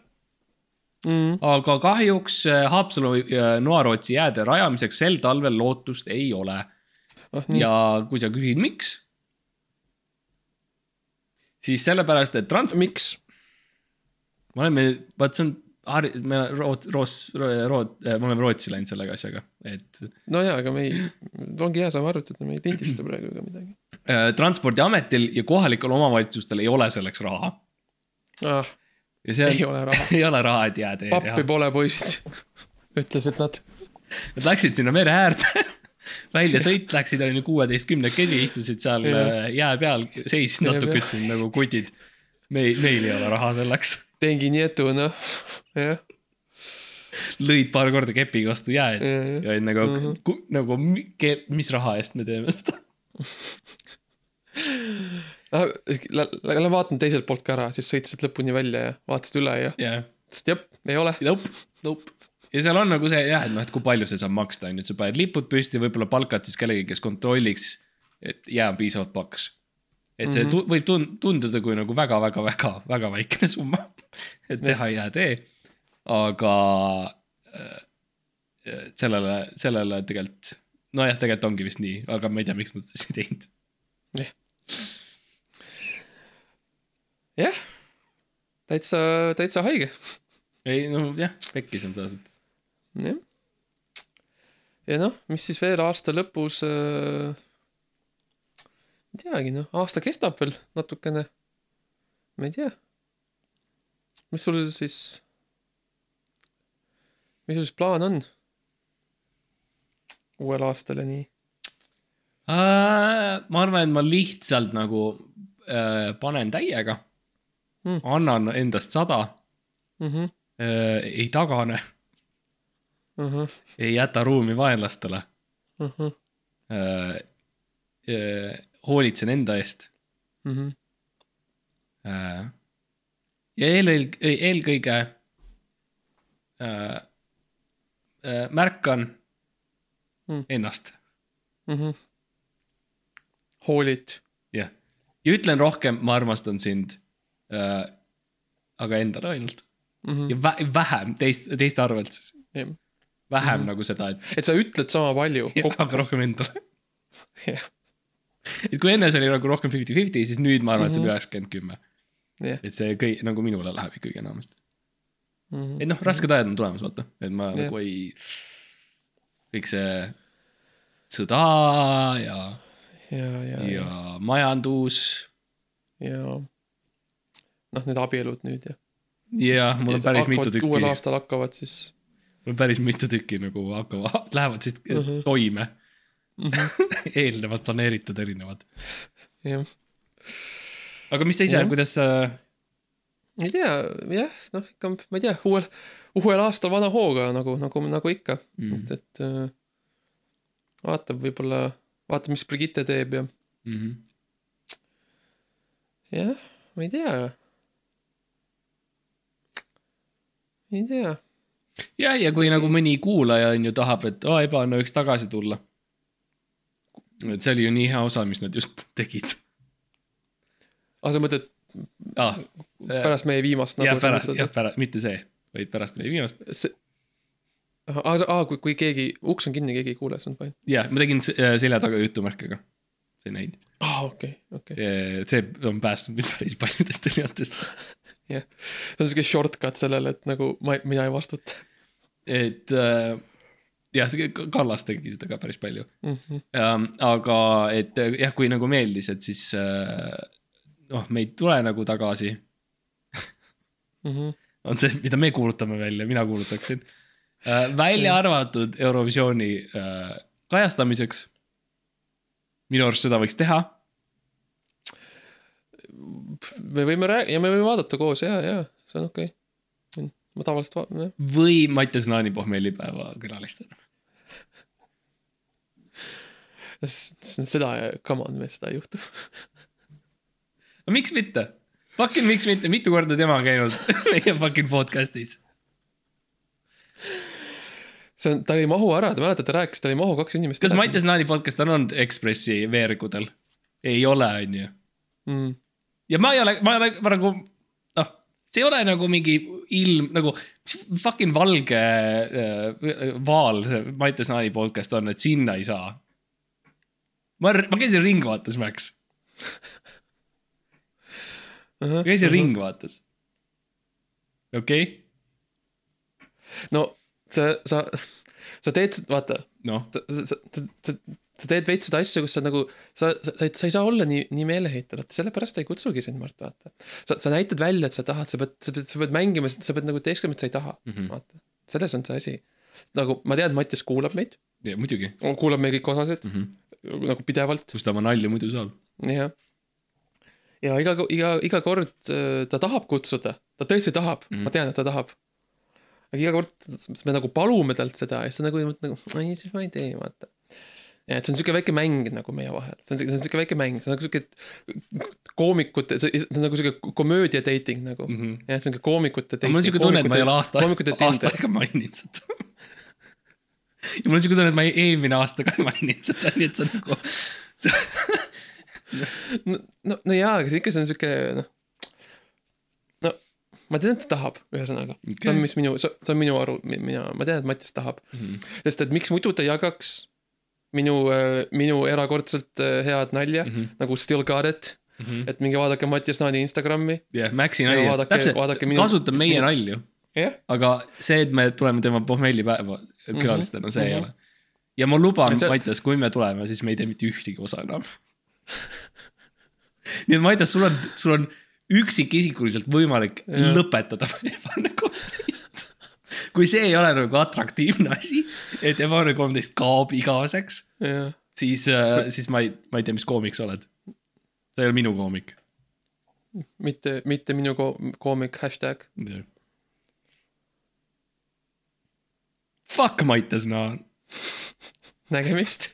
mm. aga kahjuks äh, Haapsalu ja Noarootsi jääde rajamiseks sel talvel lootust ei ole. nii, ja kui sa küsid, miks, siis sellepärast, et trans-, miks? me oleme, vaat see on Har-, me Root-, Roos-, Root-, me oleme Rootsi läinud selle asjaga, et no jaa, aga me ei, ongi hea, saame arvutada, me ei lindista praegu ega midagi äh, transpordiametil ja kohalikel omavalitsustel ei ole selleks raha. ah,. ja see on ei, ole raha, ei ole raha, et jäätee pappi pole poisid, ütlesid nad. Nad läksid sinna mere äärde, väljasõit läksid, onju, kuueteistkümnekesi, istusid seal äh, jää peal, seisid natuke, ütlesid nagu kutid. meil, meil ei ole raha selleks. Tengi nietu, noh, jah, lõid paar korda kepiga vastu jääd ja, ja, ja olid nagu Mhm., nagu mi- ke- mis raha eest me teeme seda. Lähen vaatan teiselt poolt ka ära, siis sõitsid lõpuni välja ja vaatasid üle ja jah, ütlesid jep, ei ole. nope, nope. ja seal on nagu see jah, et noh, et kui palju see saab maksta, on ju, et sa paned lipud püsti, võib-olla palkad siis kellegi, kes kontrolliks, et jää on piisavalt paks. Et see Mhm. tu- võib tun- tunduda kui nagu väga-väga-väga-väga väikene summa, et teha jäätee, aga äh, äh, sellele, sellele tegelikult, nojah, tegelikult ongi vist nii, aga ma ei tea, miks nad seda ei teinud. jah, täitsa, täitsa haige, ei no jah, pekkis on selles mõttes. jah. ja noh, mis siis veel aasta lõpus äh,. Ei teagi noh, aasta kestab veel natukene. ma ei tea. mis sul siis, mis sul siis plaan on? uuel aastal ja nii ma arvan, et ma lihtsalt nagu äh, panen täiega Mm. annan endast sada mm. -hmm. äh,, ei tagane, Uh -huh, ei jäta ruumi vaenlastele uh -huh, äh,. Hoolitsen enda eest -huh. äh,. ja eelkõige, eelkõige äh, äh, märkan Mm. ennast, Mm -hmm. hoolid jah. ja ütlen rohkem, ma armastan sind äh,. aga endale ainult mm. -hmm. ja vä vähem teist, teiste arvelt siis. Ja. vähem mm. -hmm. nagu seda, et et sa ütled sama palju aga rohkem endale. jah, et kui enne see oli nagu rohkem fifty-fifty, siis nüüd ma arvan, et see on Mhm. üheksakümmend, kümme. jah. et see kõik nagu minule läheb ikkagi enamasti. Mhm. et noh, rasked ajad on tulemas, vaata, et ma Jah. nagu ei, kõik see sõda ja, ja, ja, ja, ja majandus ja noh, need abielud nüüd ja. ja mul on päris mitu tükki, uuel mul aastal hakkavad siis on päris mitu tükki nagu hakkavad, lähevad siis Mhm. toime, mm. -hmm. eelnevalt planeeritud erinevad. jah, aga mis sa ise kuidas sa, ei tea, jah, noh, ikka ma ei tea, uuel, uuel aastal vana hooga nagu, nagu, nagu ikka Mm. et, et äh, vaatab võib-olla, vaatab, mis Brigitte teeb ja Mm -hmm. jah, ma ei tea. ei tea, ja, ja kui nagu mõni kuulaja on ju tahab, et aa, Ebane võiks tagasi tulla. Et see oli ju nii hea osa, mis nad just tegid aga sa mõtled ah,. pärast meie viimast jah, nagu sa pärast, jah, pärast, mitte see, vaid pärast meie viimast. see, aa, aa, kui, kui keegi, uks on kinni, keegi ei kuule, see on fine. jah, ma tegin äh, selja taga jutumärkega. sa ei näinud. aa, okei, okei. see on päästnud mind päris paljudest erinevatest. see on siuke shortcut sellele, et nagu ma, mina ei vastuta et äh, jah, see Kallas tegi seda ka päris palju. mm. -hmm. aga et jah, kui nagu meeldis, et siis äh, noh, me ei tule nagu tagasi, Mm -hmm. on see, mida me kuulutame välja, mina kuulutaksin. välja arvatud Eurovisiooni äh, kajastamiseks. minu arust seda võiks teha. me võime rääkida ja me võime vaadata koos ja, ja see on okei okay.. ma tavaliselt vaatan jah. või Mattias Naani pohmellipäeva külalistena. seda, come on, seda ei juhtu. no miks mitte? Fucking miks mitte, mitu korda tema on käinud meie fucking podcast'is. see on, ta ei mahu ära, te mäletate, rääkis, ta ei mahu kaks inimest. kas Mattias Naani podcast on olnud Ekspressi veergudel? ei ole, on ju. mm.? ja ma ei ole, ma ei ole, nagu, noh, see ei ole nagu mingi ilm nagu fucking valge äh, vaal, see Mattias Naani podcast on, et sinna ei saa. ma, ma käisin Ringvaates, Max, ma käisin Ringvaates. okei okay?, no sa, sa, sa teed, vaata, noh, sa, sa, sa, sa teed veits seda asja, kus sa nagu, sa, sa, sa sa ei saa olla nii, nii meeleheitel, vaata sellepärast ta ei kutsugi sind, Mart, vaata. sa, sa näitad välja, et sa tahad, sa pead, sa pead, sa pead mängima, sa pead nagu teesklema, et sa ei taha mm. -hmm. vaata. selles on see asi. nagu ma tean, Mattias kuulab meid, muidugi kuulab meie kõiki osasid mm. -hmm. nagu pidevalt, kus ta oma nalju muidu saab. jah. ja iga, iga, iga kord äh, ta tahab kutsuda, ta tõesti tahab mm. -hmm. ma tean, et ta tahab. aga iga kord me nagu palume talt seda ja siis ta nagu, nagu ei, siis ma ei tee, vaata. ja et see on siuke väike mäng nagu meie vahel, see on, see on siuke väike mäng, see on nagu siuke koomikute, see see on nagu siuke komöödia dating nagu mm. -hmm. jah, siuke koomikute dating. mul on siuke tunne, et ma ei ole aasta, koomikute aasta aega maininud seda. Ja mul on siuke tunne, et ma eelmine aasta ka ei maininud seda, nii et see on nagu. no, no, no jaa, aga see ikka, see on siuke noh. no ma tean, et ta tahab, ühesõnaga okay.. see on, mis minu, see see on minu aru, mina, ma tean, et Mattias tahab mm. -hmm. sest et miks muidu ta jagaks minu, minu erakordselt äh, head nalja mm. -hmm. nagu Still got it mm. -hmm. et minge vaadake Mattias Naani Instagrami. jah, Maxi Ja nali, vaadake- täpselt kasutab meie minu- nalju, jah, aga see, et me tuleme tema pohmellipäeva külalistena, see ei mhm. ole. ja ma luban, See- Mattias, kui me tuleme, siis me ei tee mitte ühtegi osa enam. nii et Mattias, sul on, sul on üksikisikuliselt võimalik Jah. lõpetada Ebane kolmteist. kui see ei ole nagu atraktiivne asi, et Ebane kolmteist kaob igaveseks, siis, siis ma ei, ma ei tea, mis koomik sa oled. sa ei ole minu koomik. mitte, mitte minu ko- koomik, hashtag. Fuck Mattias Naan. nägemist.